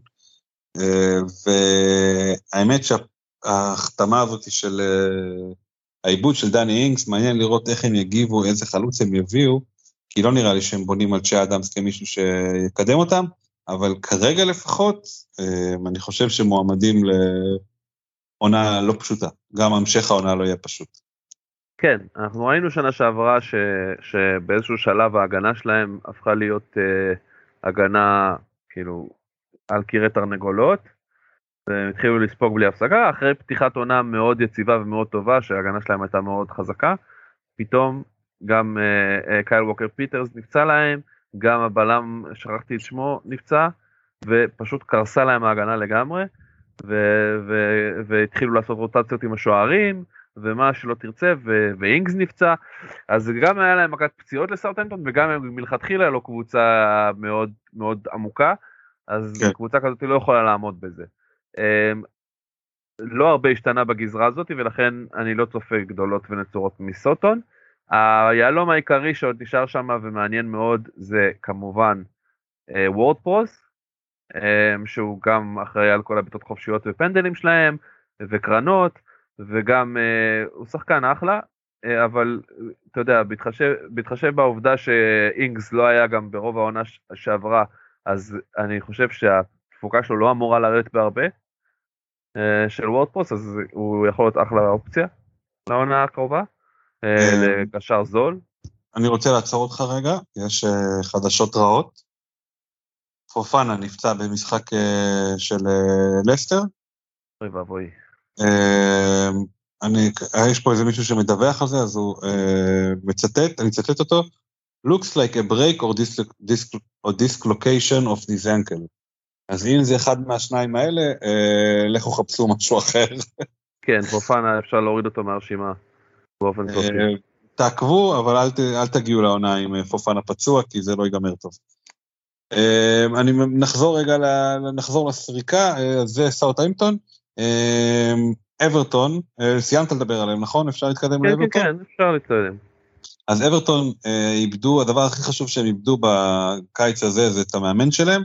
אה, והאמת שההחתמה הזאת של אה, העיבוד של דני אינגס, מעניין לראות איך הם יגיבו, איזה חלוץ הם יביאו, כי לא נראה לי שהם בונים על צ'ה אדמס כמישהו שיקדם אותם, אבל כרגע לפחות, אה, אני חושב שמועמדים לעונה לא פשוטה. גם המשך העונה לא יהיה פשוט. כן, אנחנו ראינו שנה שעברה ש, שבאיזשהו שלב ההגנה שלהם הפכה להיות uh, הגנה, כאילו, על קירי תרנגולות, והם התחילו לספוג בלי הפסקה, אחרי פתיחת עונה מאוד יציבה ומאוד טובה, שההגנה שלהם הייתה מאוד חזקה, פתאום גם אה, אה, קייל ווקר פיטרס נפצע להם, גם הבלם, שכחתי את שמו, נפצע, ופשוט קרסה להם ההגנה לגמרי, ו- ו- והתחילו לעשות רוטציות עם השוערים, ומה שלא תרצה, ו- ואינגס נפצע, אז גם היה להם מכת פציעות לסאוטהמפטון, וגם הם מלכתחילה לא קבוצה מאוד מאוד עמוקה, אז כן. קבוצה כזאת לא יכולה לעמוד בזה. אמ, לא הרבה השתנה בגזרה הזאת, ולכן אני לא צופה גדולות ונצורות מסוטון. היהלום העיקרי שעוד נשאר שם ומעניין מאוד זה כמובן וורדפרוס, שהוא גם אחראי על כל הבעיטות חופשיות ופנדלים שלהם, וקרנות, וגם uh, הוא שחקן אחלה, uh, אבל אתה יודע, בהתחשב, בהתחשב בעובדה שאינגס לא היה גם ברוב העונה ש- שעברה, אז אני חושב שהתפוקה שלו לא אמורה לרדת בהרבה uh, של וורדפרוס, אז הוא יכול להיות אחלה אופציה לעונה הקרובה, לקשר זול. אני רוצה לעצור אותך רגע, יש uh, חדשות רעות. פופנה נפצע במשחק של לסטר. אוי ואבוי. אני, יש פה איזה מישהו שמדווח על זה, אז הוא uh, מצטט, אני אצטט אותו. looks like a break or, dis, dis, or dislocation of this ankle. אז אם זה אחד מהשניים האלה, uh, לכו חפשו משהו אחר. כן, פופנה אפשר להוריד אותו מהרשימה באופן סופי. אה, תעקבו, אבל אל, ת, אל תגיעו לעונה עם אה, פופנה פצוע, כי זה לא ייגמר טוב. אה, אני נחזור רגע, נחזור לסריקה, זה סאוטהמפטון. אה, אברטון, סיימת לדבר עליהם, נכון? אפשר להתקדם כן, כן, לאברטון? כן, אפשר להתקדם. אז אברטון איבדו, הדבר הכי חשוב שהם איבדו בקיץ הזה זה את המאמן שלהם.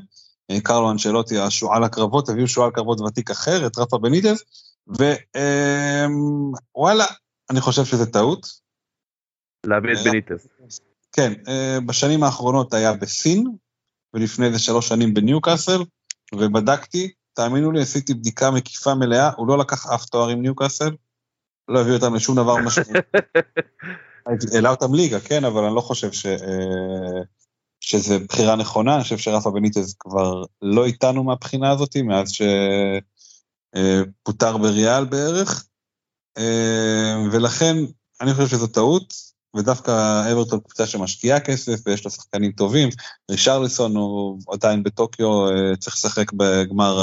קרלו אנשלוטי, השועל הקרבות, הביאו שועל קרבות ותיק אחר, את רפה בניטז, ווואלה, אני חושב שזה טעות. להביא את אה, בניטס. כן, אה, בשנים האחרונות היה בסין, ולפני זה שלוש שנים בניוקאסל, ובדקתי, תאמינו לי, עשיתי בדיקה מקיפה מלאה, הוא לא לקח אף תואר עם ניוקאסל, לא הביא אותם לשום דבר משמעותי. העלה אותם ליגה, כן, אבל אני לא חושב ש... אה, שזה בחירה נכונה, אני חושב שרפה בניטז כבר לא איתנו מהבחינה הזאת, מאז שפוטר בריאל בערך, ולכן אני חושב שזו טעות, ודווקא אברטון קבוצה שמשקיעה כסף ויש לה שחקנים טובים, רישרליסון הוא עדיין בטוקיו, אה, צריך לשחק בגמר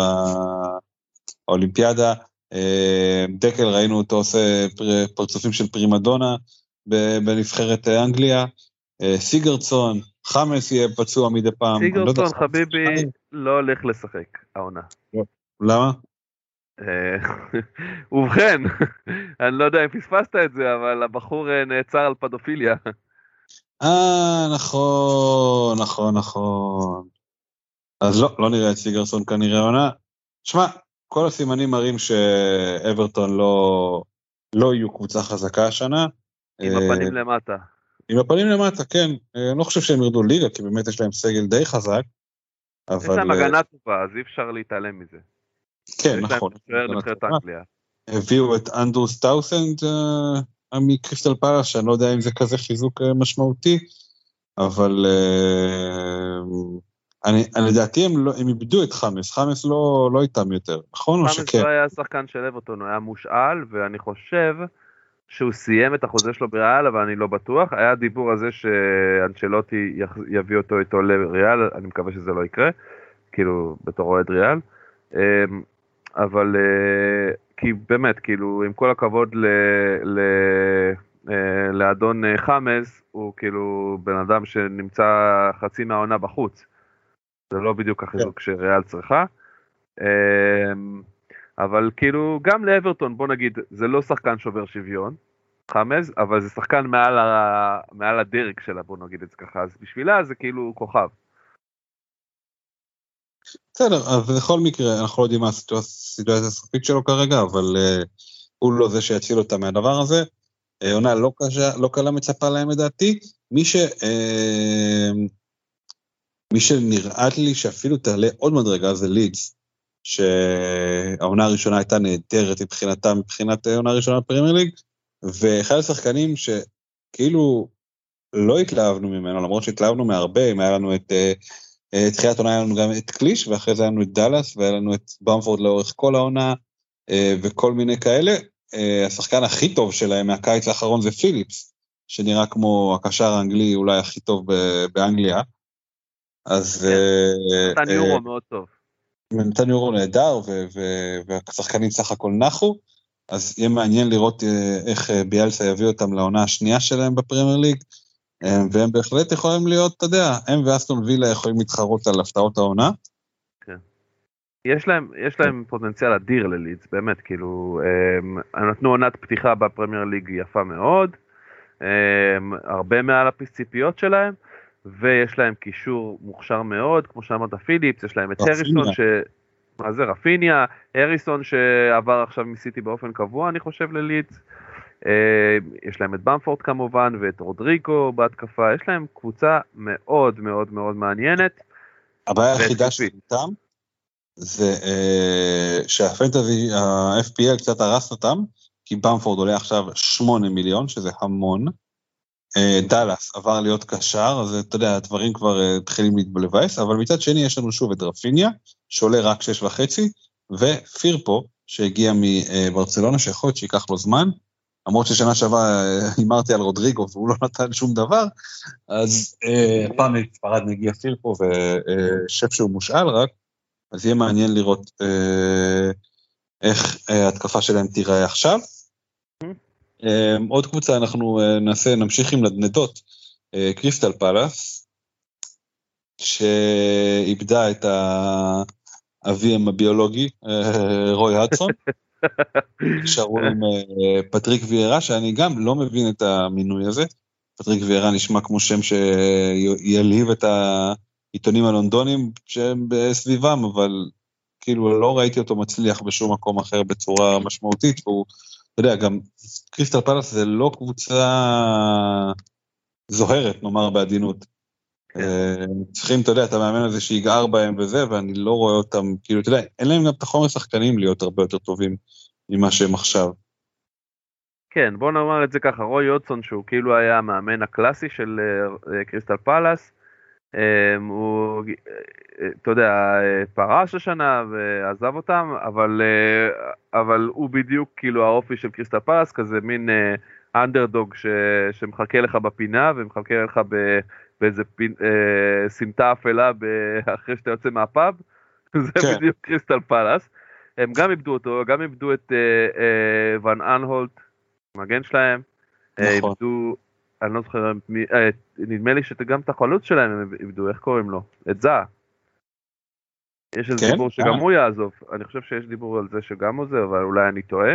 האולימפיאדה, אה, דקל ראינו אותו עושה פר- פרצופים של פרימדונה בנבחרת אה, אנגליה. אה, סיגרצון, חמאס יהיה פצוע מדי פעם. אני לא חביבי לא הולך לשחק העונה. למה? אה, ובכן, אני לא יודע אם פספסת את זה, אבל הבחור אה, נעצר על פדופיליה. אה, נכון, נכון, נכון. אז לא, לא נראה את סיגרסון כנראה עונה. שמע, כל הסימנים מראים שאברטון לא, לא יהיו קבוצה חזקה השנה. עם אה, הפנים למטה. עם הפנים למטה, כן. אני לא חושב שהם ירדו ליגה, כי באמת יש להם סגל די חזק. יש אבל... להם אה, הגנה טובה, אז אי אפשר להתעלם מזה. כן, נכון. נבחרת טובה. אנגליה. הביאו את אנדרוס טאוסנד אה, מקריסטל פלאס, שאני לא יודע אם זה כזה חיזוק אה, משמעותי, אבל אה, אני, לדעתי הם, לא, הם איבדו את חמאס, חמאס לא, לא איתם יותר, נכון או חמאס שכן? לא היה שחקן של אברטון, הוא היה מושאל, ואני חושב שהוא סיים את החוזה שלו בריאל, אבל אני לא בטוח. היה דיבור על זה שאנצ'לוטי יביא אותו איתו לריאל, אני מקווה שזה לא יקרה, כאילו, בתור אוהד ריאל. אבל, אה, כי באמת, כאילו, עם כל הכבוד ל... ל... אה, לאדון אה, חמאס, הוא כאילו בן אדם שנמצא חצי מהעונה בחוץ. זה לא בדיוק החיזוק שריאל צריכה. אבל כאילו גם לאברטון בוא נגיד זה לא שחקן שובר שוויון, חמז, אבל זה שחקן מעל, ה... מעל הדרג שלה בוא נגיד את זה ככה, אז בשבילה זה כאילו כוכב. בסדר, אז בכל מקרה, אנחנו לא יודעים מה הסיטואציה הסופית שלו כרגע, אבל uh, הוא לא זה שיציל אותה מהדבר הזה. Uh, עונה לא לא קלה מצפה להם לדעתי. מי ש... Uh, מי שנראה לי שאפילו תעלה עוד מדרגה זה לידס, שהעונה הראשונה הייתה נהדרת מבחינתה, מבחינת העונה הראשונה בפרמייר ליג, ואחד השחקנים שכאילו לא התלהבנו ממנו, למרות שהתלהבנו מהרבה, אם היה לנו את... Uh, אה, תחילת עונה היה לנו גם את קליש, ואחרי זה היה לנו את דאלאס, והיה לנו את במפורד לאורך כל העונה, אה, וכל מיני כאלה. אה, השחקן הכי טוב שלהם מהקיץ האחרון זה פיליפס, שנראה כמו הקשר האנגלי אולי הכי טוב באנגליה. אז... אה, נתן אה, יורו מאוד טוב. נתן יורו נהדר, והשחקנים סך הכל נחו, אז יהיה מעניין לראות אה, איך אה, ביאלסה יביא אותם לעונה השנייה שלהם בפרמייר ליג, אה, והם בהחלט יכולים להיות, אתה יודע, הם ואסטון וילה יכולים להתחרות על הפתעות העונה. יש להם, יש להם פוטנציאל אדיר ללידס, באמת, כאילו, הם נתנו עונת פתיחה בפרמייר ליג יפה מאוד, הם, הרבה מעל הציפיות שלהם, ויש להם קישור מוכשר מאוד, כמו שאמרת פיליפס, יש להם את. הריסון, ש... מה זה רפיניה, הריסון שעבר עכשיו מסיטי באופן קבוע, אני חושב, ללידס. אה, יש להם את במפורד כמובן, ואת רודריגו בהתקפה, יש להם קבוצה מאוד מאוד מאוד מעניינת. הבעיה היחידה והתקפית. שאיתם, זה אה, שהפנטזי, ה-FPL קצת הרס אותם, כי במפורד עולה עכשיו 8 מיליון, שזה המון. אה, דאלאס עבר להיות קשר, אז אתה יודע, הדברים כבר מתחילים לבאס, אבל מצד שני יש לנו שוב את רפיניה, שעולה רק 6 וחצי, ופירפו, שהגיע מברצלונה, שיכול להיות שייקח לו זמן, למרות ששנה שעברה אה, הימרתי על רודריגו והוא לא נתן שום דבר, אז אה, הפעם מספרד מגיע פירפו ושף שהוא מושאל רק, אז יהיה מעניין לראות אה, איך ההתקפה שלהם תיראה עכשיו. אה, עוד קבוצה אנחנו נעשה, נמשיך עם נדנדות, קריסטל פלאס, שאיבדה את האביהם הביולוגי, רוי הדסון. נשארו עם אה, פטריק ויארה, שאני גם לא מבין את המינוי הזה. פטריק ויארה נשמע כמו שם שילהיב את העיתונים הלונדונים שהם בסביבם, אבל כאילו לא ראיתי אותו מצליח בשום מקום אחר בצורה משמעותית, והוא, אתה יודע, גם קריסטל פלאס זה לא קבוצה זוהרת, נאמר בעדינות. אה, צריכים, אתה יודע, את המאמן הזה שיגער בהם וזה, ואני לא רואה אותם, כאילו, אתה יודע, אין להם גם את החומר שחקנים להיות הרבה יותר טובים ממה שהם עכשיו. כן, בוא נאמר את זה ככה, רוי יודסון שהוא כאילו היה המאמן הקלאסי של אה, אה, קריסטל פלאס, אה, הוא, אתה יודע, פרש השנה ועזב אותם, אבל, אבל הוא בדיוק כאילו האופי של קריסטל פלאס, כזה מין אנדרדוג ש, שמחכה לך בפינה ומחכה לך ב, באיזה פין, אה, סמטה אפלה אחרי שאתה יוצא מהפאב, זה כן. בדיוק קריסטל פלאס. הם גם איבדו אותו, גם איבדו את אה, אה, ון אנהולט, מגן שלהם. אה, נכון. איבדו, אני לא זוכר, מי, אה, נדמה לי שגם את החלוץ שלהם הם איבדו, איך קוראים לו? את זעה. יש איזה כן? דיבור שגם אה. הוא יעזוב, אני חושב שיש דיבור על זה שגם זה, אבל אולי אני טועה.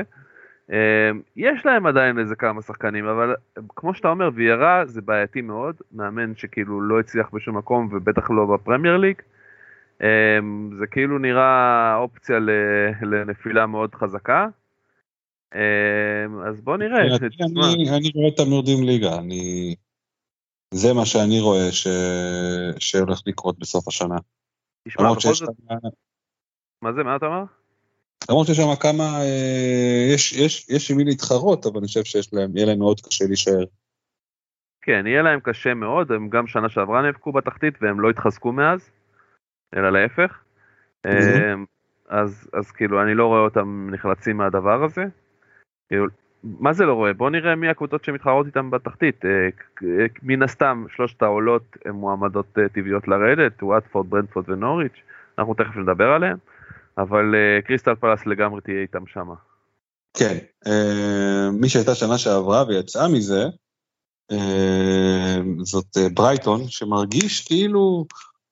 אה, יש להם עדיין איזה כמה שחקנים, אבל כמו שאתה אומר, ויירה זה בעייתי מאוד, מאמן שכאילו לא הצליח בשום מקום ובטח לא בפרמייר ליג. אה, זה כאילו נראה אופציה לנפילה מאוד חזקה. אה, אז בוא נראה. אני, אני רואה אותם יורדים ליגה, אני... זה מה שאני רואה ש... שהולך לקרות בסוף השנה. תשמע, בכל זאת, מה זה, מה אתה אומר? למרות שיש שם כמה, אה, יש, יש, יש עם מי להתחרות, אבל אני חושב שיש להם, יהיה להם מאוד קשה להישאר. כן, יהיה להם קשה מאוד, הם גם שנה שעברה נאבקו בתחתית והם לא התחזקו מאז, אלא להפך. מהמם. אז, אז כאילו, אני לא רואה אותם נחלצים מהדבר הזה. כאילו, מה זה לא רואה? בוא נראה מי הקבוצות שמתחרות איתם בתחתית. אה, אה, מן הסתם, שלושת העולות הן מועמדות אה, טבעיות לרדת, וואטפורד, ברנדפורד ונוריץ', אנחנו תכף נדבר עליהם, אבל אה, קריסטל פלס לגמרי תהיה איתם שמה. כן, אה, מי שהייתה שנה שעברה ויצאה מזה, אה, זאת אה, ברייטון, שמרגיש כאילו,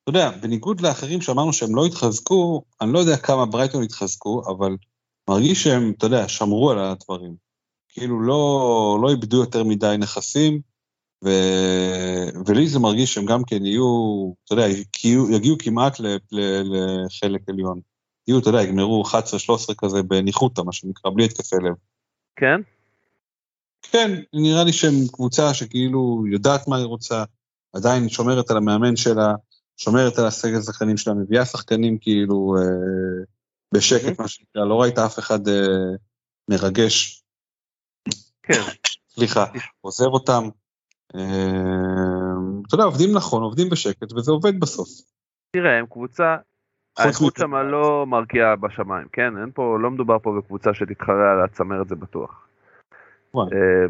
אתה יודע, בניגוד לאחרים שאמרנו שהם לא התחזקו, אני לא יודע כמה ברייטון התחזקו, אבל מרגיש שהם, אתה יודע, שמרו על הדברים. כאילו לא, לא איבדו יותר מדי נכסים, ו... ולי זה מרגיש שהם גם כן יהיו, אתה יודע, יגיעו, כמעט. לחלק עליון. יהיו, אתה יודע, יגמרו 11-13 כזה בניחותא, מה שנקרא, בלי התקפי לב. כן? כן, נראה לי שהם קבוצה שכאילו יודעת מה היא רוצה, עדיין שומרת על המאמן שלה, שומרת על הסגל שחקנים שלה, מביאה שחקנים כאילו אה, בשקט, מה שנקרא, לא ראית אף אחד אה, מרגש, כן. סליחה, עוזב אותם. אה, אתה יודע, עובדים נכון, עובדים בשקט, וזה עובד בסוף. תראה, הם קבוצה, האיכות שם לא מרקיעה בשמיים, כן? אין פה, לא מדובר פה בקבוצה שתתחרה על הצמרת, זה בטוח. וואי. אה,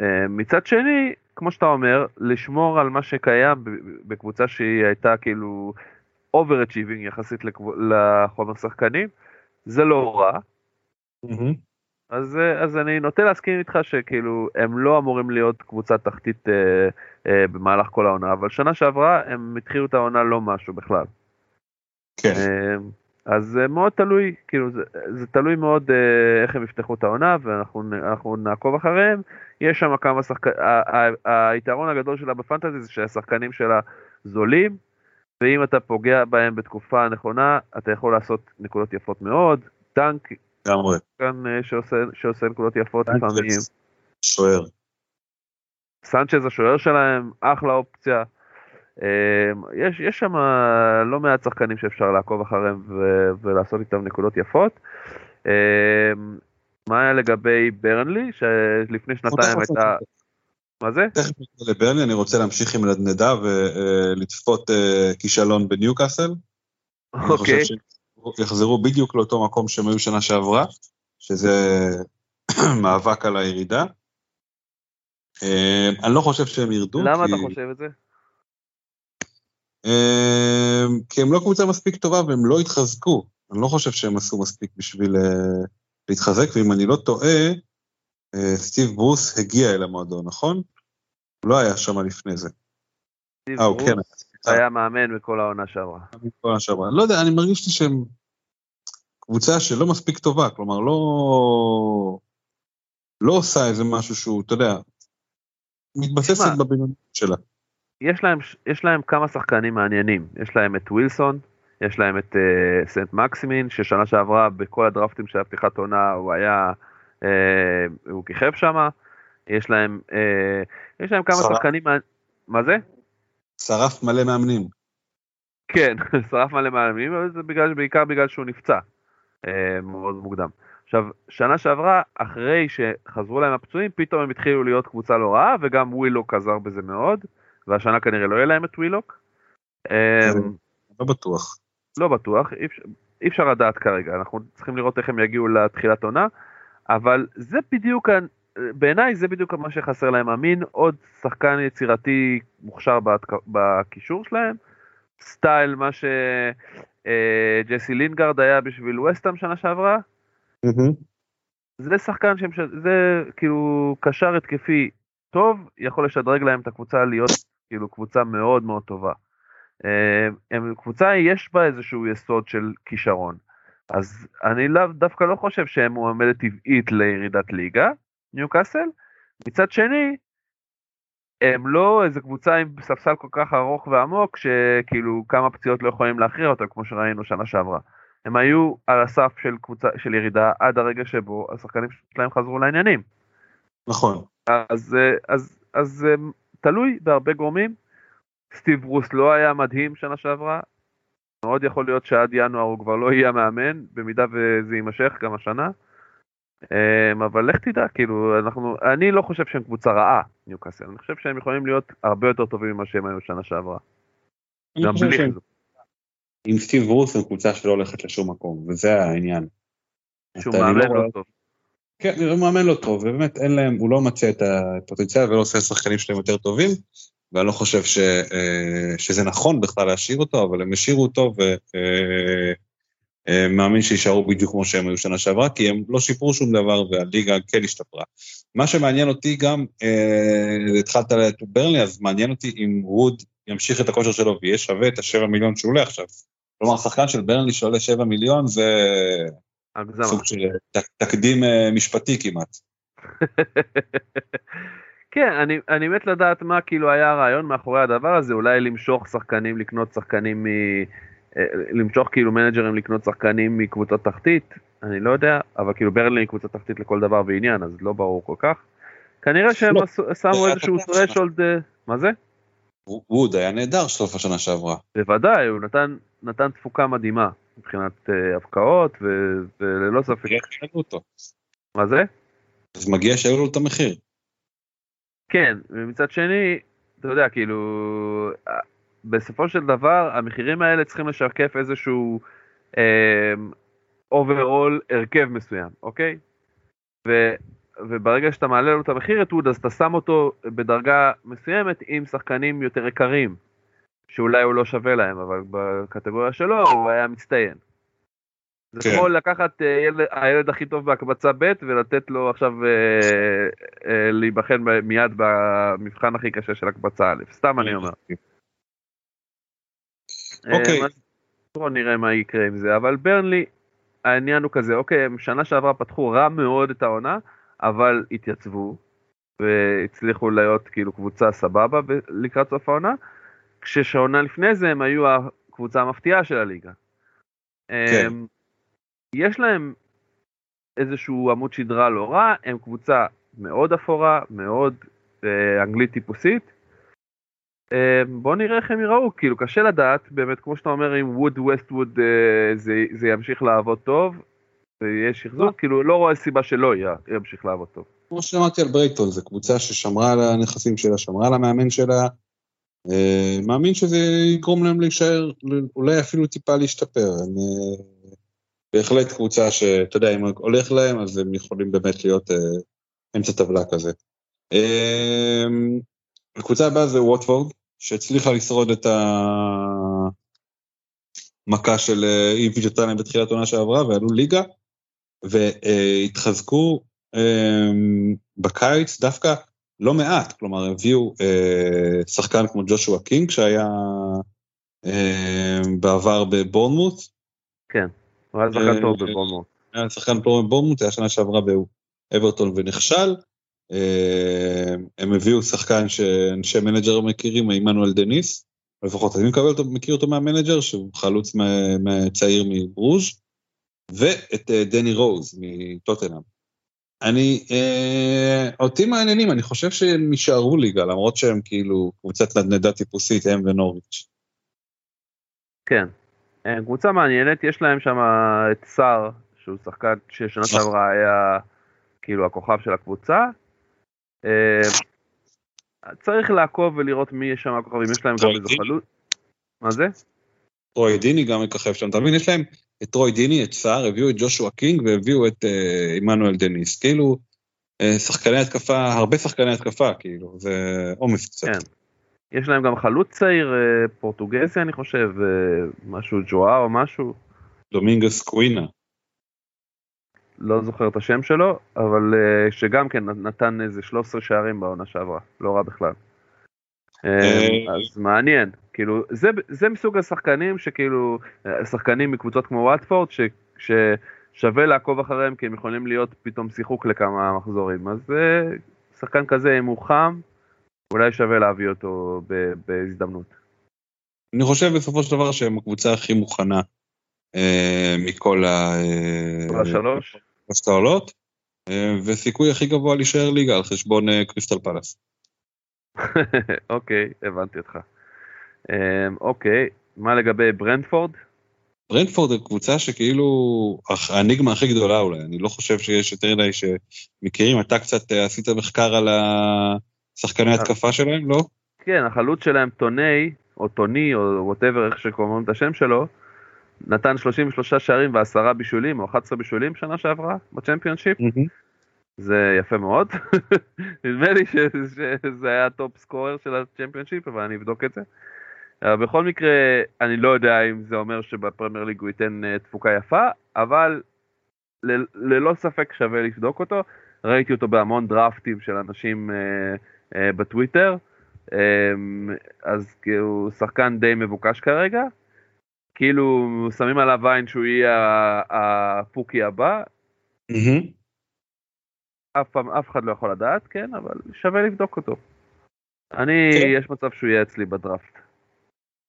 אה, מצד שני, כמו שאתה אומר, לשמור על מה שקיים בקבוצה שהיא הייתה כאילו overachieving יחסית לחומר שחקנים, זה לא רע. אז, אה, אז אני נוטה להסכים איתך שכאילו הם לא אמורים להיות קבוצת תחתית אה, אה, במהלך כל העונה, אבל שנה שעברה הם התחילו את העונה לא משהו בכלל. כן, אה, אז זה מאוד תלוי, כאילו זה, זה תלוי מאוד אה, איך הם יפתחו את העונה ואנחנו נעקוב אחריהם. יש שם כמה שחקנים, היתרון הגדול שלה בפנטזי זה שהשחקנים שלה זולים, ואם אתה פוגע בהם בתקופה הנכונה, אתה יכול לעשות נקודות יפות מאוד. טנק לגמרי. כאן אה, שעושה, שעושה נקודות יפות לפעמים. שוער. סנצ'ז השוער שלהם, אחלה אופציה. אה, יש, יש שם לא מעט שחקנים שאפשר לעקוב אחריהם ו- ולעשות איתם נקודות יפות. אה, מה היה לגבי ברנלי, שלפני שנתיים הייתה... מה זה? תכף נגיע לברני, אני רוצה להמשיך עם נדנדה ולצפות אה, כישלון בניוקאסל. אני חושב אוקיי. שהם יחזרו בדיוק לאותו מקום שהם היו שנה שעברה, שזה מאבק על הירידה. אה, אני לא חושב שהם ירדו, למה אתה חושב את זה? אה, כי הם לא קבוצה מספיק טובה והם לא התחזקו. אני לא חושב שהם עשו מספיק בשביל אה, להתחזק, ואם אני לא טועה, אה, סטיב ברוס הגיע אל המועדון, נכון? הוא לא היה שם לפני זה. סטיב אה, ברוס כן, היה מאמן בכל העונה שעברה. כל השבוע. לא יודע, אני מרגיש לי שהם קבוצה שלא מספיק טובה, כלומר לא... לא עושה איזה משהו שהוא, אתה יודע, מתבססת. בבינוניות שלה. יש להם, יש להם כמה שחקנים מעניינים, יש להם את ווילסון, יש להם את uh, סנט מקסימין, ששנה שעברה בכל הדרפטים של הפתיחת עונה הוא היה, uh, הוא כיכב שם, יש להם, uh, יש להם כמה שרף. שחקנים, מה זה? שרף מלא מאמנים. כן, שרף מלא מאמנים, אבל זה בגלל, בעיקר בגלל שהוא נפצע אה, מאוד מוקדם. עכשיו, שנה שעברה, אחרי שחזרו להם הפצועים, פתאום הם התחילו להיות קבוצה לא רעה, וגם ווילוק עזר בזה מאוד, והשנה כנראה לא יהיה להם את ווילוק. אה, לא בטוח. לא בטוח, אי אפשר, לדעת כרגע, אנחנו צריכים לראות איך הם יגיעו לתחילת עונה, אבל זה בדיוק, בעיניי זה בדיוק מה שחסר להם, I mean, עוד שחקן יצירתי מוכשר בקישור שלהם, style מה אה, ג'סי לינגארד היה בשביל וסטאם שנה שעברה. זה שחקן שמש... זה כאילו קשר התקפי טוב, יכול לשדרג להם את הקבוצה להיות כאילו קבוצה מאוד מאוד טובה. אה, הם קבוצה יש בה איזשהו יסוד של כישרון. אז אני לאו דווקא לא חושב שהם מועמדת טבעית לירידת ליגה, ניוקאסל. מצד שני, הם לא איזה קבוצה עם ספסל כל כך ארוך ועמוק, שכאילו כמה פציעות לא יכולים להכריע אותם, כמו שראינו שנה שעברה. הם היו על הסף של קבוצה, של ירידה עד הרגע שבו השחקנים שלהם חזרו לעניינים. נכון. אז, אה, אז, אז אה, תלוי בהרבה גורמים. סטיב ברוס לא היה מדהים שנה שעברה. מאוד יכול להיות שעד ינואר הוא כבר לא יהיה המאמן, במידה וזה יימשך גם השנה. אמ, אבל לך תדע, כאילו, אנחנו, אני לא חושב שהם קבוצה רעה, ניוקאסל. אני חושב שהם יכולים להיות הרבה יותר טובים ממה שהם היו שנה שעברה. גם בלי חיזוק. עם סטיב ברוס הם קבוצה שלא הולכת לשום מקום, וזה העניין. שהוא מאמן רואה- לא טוב. כן, הוא מאמן לא טוב, ובאמת אין להם, הוא לא מצא את הפוטנציאל ולא עושה שחקנים שלהם יותר טובים, ואני לא חושב ש, אה, שזה נכון בכלל להשאיר אותו, אבל הם השאירו אותו, ומאמין שיישארו בדיוק כמו שהם היו שנה שעברה, כי הם לא שיפרו שום דבר והליגה כן השתפרה. מה שמעניין אותי גם, אה, התחלת את ברלי, אז מעניין אותי אם ווד ימשיך את הכושר שלו ויהיה שווה את השבע מיליון שהוא עולה עכשיו. כלומר, שחקן של ברלי שעולה שבע מיליון זה הגזמה. סוג של תק- תקדים אה, משפטי כמעט. כן, אני, אני מת לדעת מה כאילו היה הרעיון מאחורי הדבר הזה, אולי למשוך שחקנים, לקנות שחקנים מ... אה, למשוך כאילו מנג'רים לקנות שחקנים מקבוצות תחתית, אני לא יודע, אבל כאילו ברלי היא קבוצה תחתית לכל דבר ועניין, אז לא ברור כל כך. כנראה שהם לא, שמו איזשהו threshold, אה, מה זה? ווד היה נהדר סוף השנה שעברה. בוודאי, הוא נתן, נתן תפוקה מדהימה מבחינת אה, הבקעות, ו- וללא ספק, מגיע שיעלו אותו. מה זה? אז מגיע שיעלו לו את המחיר. כן, ומצד שני, אתה יודע, כאילו, אה, בסופו של דבר, המחירים האלה צריכים לשקף איזשהו overall הרכב מסוים, אוקיי? ו, וברגע שאתה מעלה לו את המחיר את ווד, אז אתה שם אותו בדרגה מסוימת עם שחקנים יותר יקרים, שאולי הוא לא שווה להם, אבל בקטגוריה שלו הוא היה מצטיין. זה כן. כמו לקחת אה, ילד, הילד הכי טוב בהקבצה ב' ולתת לו עכשיו אה, אה, להיבחן מיד במבחן הכי קשה של הקבצה א', סתם אני אומר. אה, אוקיי. בואו נראה מה יקרה עם זה, אבל ברנלי, העניין הוא כזה, אוקיי, הם שנה שעברה פתחו רע מאוד את העונה, אבל התייצבו, והצליחו להיות כאילו קבוצה סבבה לקראת סוף העונה, כששעונה לפני זה הם היו הקבוצה המפתיעה של הליגה. כן. אמ, יש להם איזשהו עמוד שדרה לא רע, הם קבוצה מאוד אפורה, מאוד אה, אנגלית טיפוסית. אה, בוא נראה איך הם יראו, כאילו קשה לדעת, באמת כמו שאתה אומר אם ווד ווסט ווד אה, זה, זה ימשיך לעבוד טוב, ויש שחזור, כאילו לא רואה סיבה שלא ימשיך לעבוד טוב. כמו שאמרתי על ברייטון, זו קבוצה ששמרה על הנכסים שלה, שמרה על המאמן שלה. אה, מאמין שזה יגרום להם להישאר, אולי אפילו טיפה להשתפר. הם אה, בהחלט קבוצה שאתה יודע, אם הולך להם, אז הם יכולים באמת להיות אה, אמצע טבלה כזה. הקבוצה הבאה זה ווטפורד, שהצליחה לשרוד את המכה של איביץ' אותניה בתחילת עונה שעברה, ועלו ליגה, והתחזקו בקיץ דווקא לא מעט, כלומר הביאו אה, שחקן כמו ג'ושוע קינג שהיה אה, בעבר בבורנמוט, כן, הוא היה שחקן אה, טוב בבורנמוט. היה שחקן פה בבורנמוט, היה שנה שעברה באברטון ונכשל. אה, הם הביאו שחקן שאנשי manager מכירים, עמנואל דניס, לפחות אני מקבל אותו, מכיר אותו מהמנג'ר, שהוא חלוץ מהצעיר מברוז', ואת אה, דני רוז מטוטנאם. אני, אה, אותי מעניינים, אני חושב שהם יישארו ליגה, למרות שהם כאילו קבוצת נדנדה טיפוסית, הם ונוריץ'. כן. אה, קבוצה מעניינת, יש להם שם את סער, שהוא שחקן ששנה נכון. שעברה היה כאילו הכוכב של הקבוצה. אה, צריך לעקוב ולראות מי יש שם הכוכבים, יש להם גם איזה? חלוץ. מה זה? טרוי דיני גם מככב שם, אתה מבין? יש להם את טרוי דיני, את סער, הביאו את ג'ושוע קינג והביאו את אה, עמנואל דניס. כאילו, אה, שחקני התקפה, הרבה שחקני התקפה, כאילו, זה עומס קצת. כן. יש להם גם חלוץ צעיר אה, פורטוגזי אני חושב, משהו ג'ואה או משהו, דומינגוס קווינה. לא זוכר את השם שלו, אבל שגם כן נתן איזה 13 שערים בעונה שעברה, לא רע בכלל. אז מעניין, כאילו, זה, זה מסוג השחקנים שכאילו, שחקנים מקבוצות כמו וואטפורד, ש, ששווה לעקוב אחריהם כי הם יכולים להיות פתאום שיחוק לכמה מחזורים, אז אה, שחקן כזה, אם הוא חם, אולי שווה להביא אותו ב, בהזדמנות. אני חושב בסופו של דבר שהם הקבוצה הכי מוכנה אה, מכל ה... אה, כל השלוש? שלושת העולות, אה, וסיכוי הכי גבוה להישאר ליגה על חשבון אה, קריסטל פלאס. אוקיי, הבנתי אותך. אה, אוקיי, מה לגבי ברנדפורד? ברנדפורד היא קבוצה שכאילו האניגמה הכי גדולה אולי, אני לא חושב שיש יותר מדי שמכירים, אתה קצת אה, עשית מחקר על השחקני התקפה שלהם, לא? כן, החלוץ שלהם טוני, או טוני, או whatever, איך שקוראים את השם שלו, נתן 33 שערים ועשרה בישולים, או 11 בישולים שנה שעברה ב Championship. זה יפה מאוד. נדמה לי שזה היה ה top scorer של ה Championship, אבל אני אבדוק את זה. אבל בכל מקרה, אני לא יודע אם זה אומר שב Premier League הוא ייתן אה, תפוקה יפה, אבל ל- ללא ספק שווה לבדוק אותו. ראיתי אותו בהמון דראפטים של אנשים אה, אה, בטוויטר, אה, אז הוא שחקן די מבוקש כרגע. כאילו שמים עליו עין שהוא יהיה הפוקי הבא. אף פעם, אף אחד לא יכול לדעת, כן, אבל שווה לבדוק אותו. אני, כן. יש מצב שהוא יהיה אצלי בדראפט.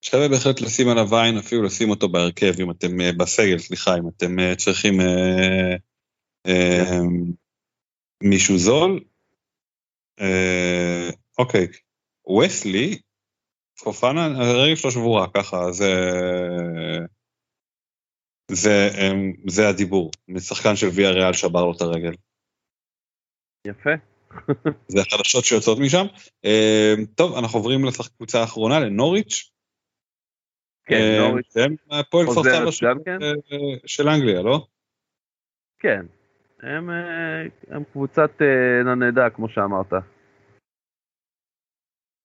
שווה בהחלט לשים עליו עין, אפילו לשים אותו בהרכב, אם אתם אה, בסגל, סליחה, אם אתם אה, צריכים אה, אה, מישהו זול. אה, אוקיי, וסלי, פופנה, הרגל שלו שבורה, ככה, זה... זה, אה, זה הדיבור, משחקן של ויה ריאל שבר לו את הרגל. יפה. זה החדשות שיוצאות משם. אה, טוב, אנחנו עוברים לקבוצה האחרונה, לנוריץ'. כן, אה, נוריץ', שהם הפועל כפר חוזרת סבא של- גם כן? אה, של אנגליה, לא? כן. הם, אה, הם קבוצת ננדה, כמו שאמרת.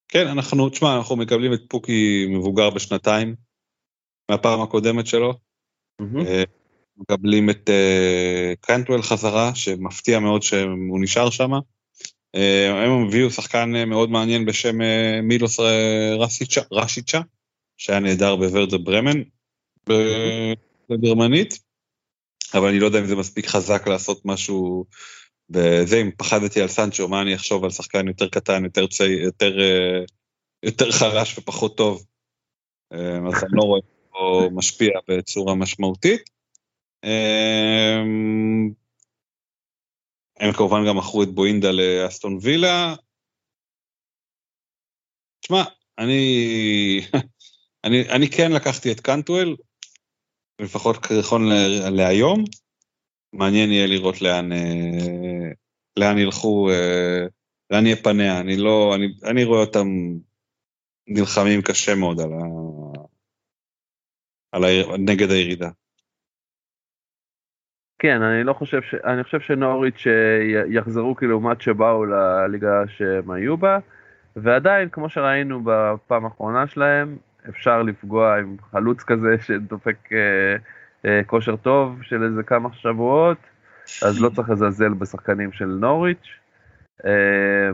כן, אנחנו, תשמע, אנחנו מקבלים את פוקי מבוגר בשנתיים, מהפעם הקודמת שלו. אה, מקבלים את קנטואל חזרה, שמפתיע מאוד שהוא נשאר שם. הם הביאו שחקן מאוד מעניין בשם מילוס רשיצ'ה, שהיה נהדר בוורדה ברמן בגרמנית, אבל אני לא יודע אם זה מספיק חזק לעשות משהו בזה, אם פחדתי על סנצ'ו, מה אני אחשוב על שחקן יותר קטן, יותר צעיר, יותר, אה, יותר חלש ופחות טוב. אה, אז אני לא רואה אותו משפיע בצורה משמעותית. אה, הם כמובן גם מכרו את בואינדה לאסטון וילה. תשמע, אני, אני, אני כן לקחתי את קנטואל, לפחות נכון לה- להיום. מעניין יהיה לראות לאן, אה, לאן ילכו, אה, לאן יהיה פניה. אני לא, אני, אני רואה אותם נלחמים קשה מאוד על ה... על ה... נגד הירידה. כן, אני לא חושב ש... אני חושב שנוריץ' אה, יחזרו כאילו לעומת שבאו לליגה שהם היו בה, ועדיין, כמו שראינו בפעם האחרונה שלהם, אפשר לפגוע עם חלוץ כזה שדופק אה, אה, כושר טוב של איזה כמה שבועות, אז לא צריך לזלזל בשחקנים של נוריץ'. אה,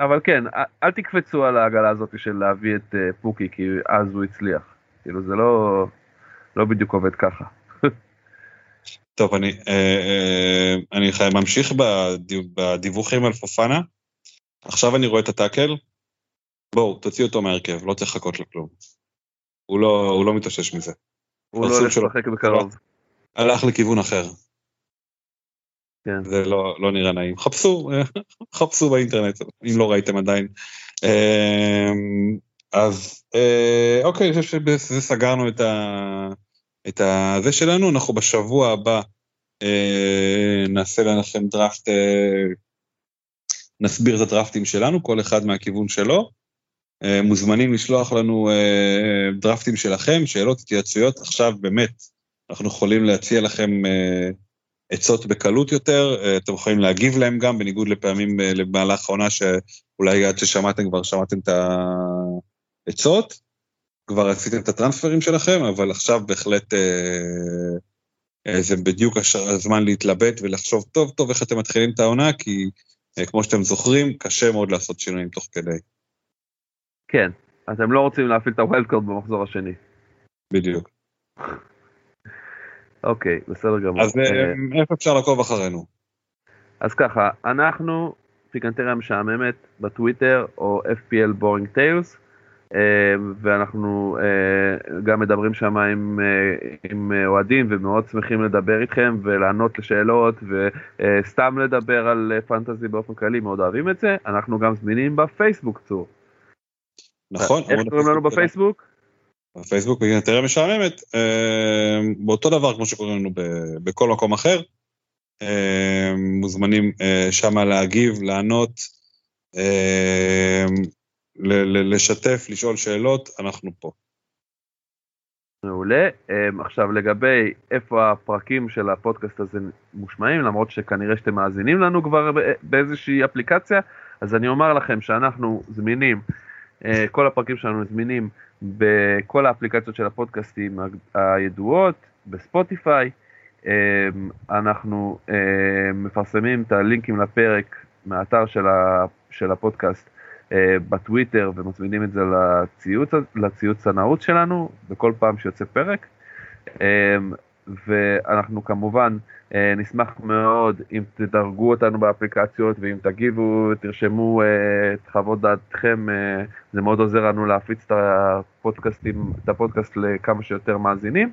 אבל כן, אל- תקפצו על העגלה הזאת של להביא את פוקי, כי אז הוא הצליח. כאילו זה לא, לא בדיוק עובד ככה. טוב, אני, אה, אני חי- ממשיך בדיו- בדיווחים על פופנה. עכשיו אני רואה את הטאקל. בואו, תוציאו אותו מהרכב, לא צריך לחכות לכלום. הוא לא, הוא לא מתאושש מזה. הוא לא הולך. לשחק בקרוב. הלך לכיוון אחר. כן. זה לא, לא נראה נעים. חפשו, חפשו באינטרנט, אם לא ראיתם עדיין. אה, אז אה, אוקיי, אני חושב שבזה סגרנו את ה... את הזה שלנו, אנחנו בשבוע הבא אה, נעשה לכם דראפט, אה, נסביר את הדראפטים שלנו, כל אחד מהכיוון שלו. אה, מוזמנים לשלוח לנו אה, דראפטים שלכם, שאלות, התייעצויות, עכשיו באמת, אנחנו יכולים להציע לכם אה, עצות בקלות יותר, אה, אתם יכולים להגיב להם גם, בניגוד לפעמים אה, במהלך העונה שאולי עד ששמעתם כבר שמעתם את העצות, כבר עשיתם את הטרנספרים שלכם, אבל עכשיו בהחלט אה, אה, זה בדיוק הזמן להתלבט ולחשוב טוב טוב איך אתם מתחילים את העונה, כי אה, כמו שאתם זוכרים, קשה מאוד לעשות שינויים תוך כדי. כן, אתם לא רוצים להפעיל את הווילדקורד במחזור השני. בדיוק. אוקיי, בסדר גמור. אז אה, איפה אפשר לעקוב אחרינו? אז ככה, אנחנו פיקנטריה משעממת בטוויטר או FPL Boring Tales, אה, ואנחנו אה, גם מדברים שם עם, עם אוהדים ומאוד שמחים לדבר איתכם ולענות לשאלות וסתם לדבר על פנטזי באופן כללי, מאוד אוהבים את זה. אנחנו גם זמינים בפייסבוק צור. נכון. איך קוראים לנו בפייסבוק? בפייסבוק בגנטריה משעממת, אה, באותו דבר כמו שקוראים לנו בכל מקום אחר. אה, מוזמנים אה, שמה להגיב, לענות, לשתף, לשאול שאלות, אנחנו פה. מעולה. עכשיו לגבי איפה הפרקים של הפודקאסט הזה מושמעים, למרות שכנראה שאתם מאזינים לנו כבר באיזושהי אפליקציה, אז אני אומר לכם שאנחנו זמינים, כל הפרקים שלנו זמינים בכל האפליקציות של הפודקאסטים הידועות, בספוטיפיי. אמ, אנחנו אמ, מפרסמים את הלינקים לפרק מהאתר של, הפודקאסט אה, בטוויטר ומצמידים את זה לציוץ, לציוץ הנעוץ שלנו בכל פעם שיוצא פרק. ואנחנו כמובן אה, נשמח מאוד אם תדרגו אותנו באפליקציות ואם תגיבו, תרשמו אה, את חוות דעתכם, אה, זה מאוד עוזר לנו להפיץ את הפודקאסטים, את הפודקאסט לכמה שיותר מאזינים.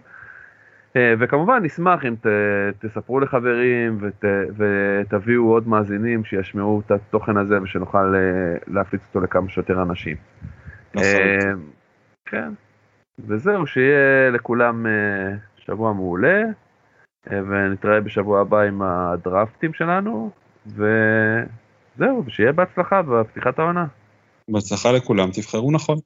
וכמובן נשמח אם ת, תספרו לחברים ות, ותביאו עוד מאזינים שישמעו את התוכן הזה ושנוכל להפיץ אותו לכמה שיותר אנשים. נכון. כן, וזהו, שיהיה לכולם שבוע מעולה, אה, ונתראה בשבוע הבא עם הדרפטים שלנו, וזהו, ושיהיה בהצלחה בפתיחת העונה. בהצלחה לכולם, תבחרו נכון.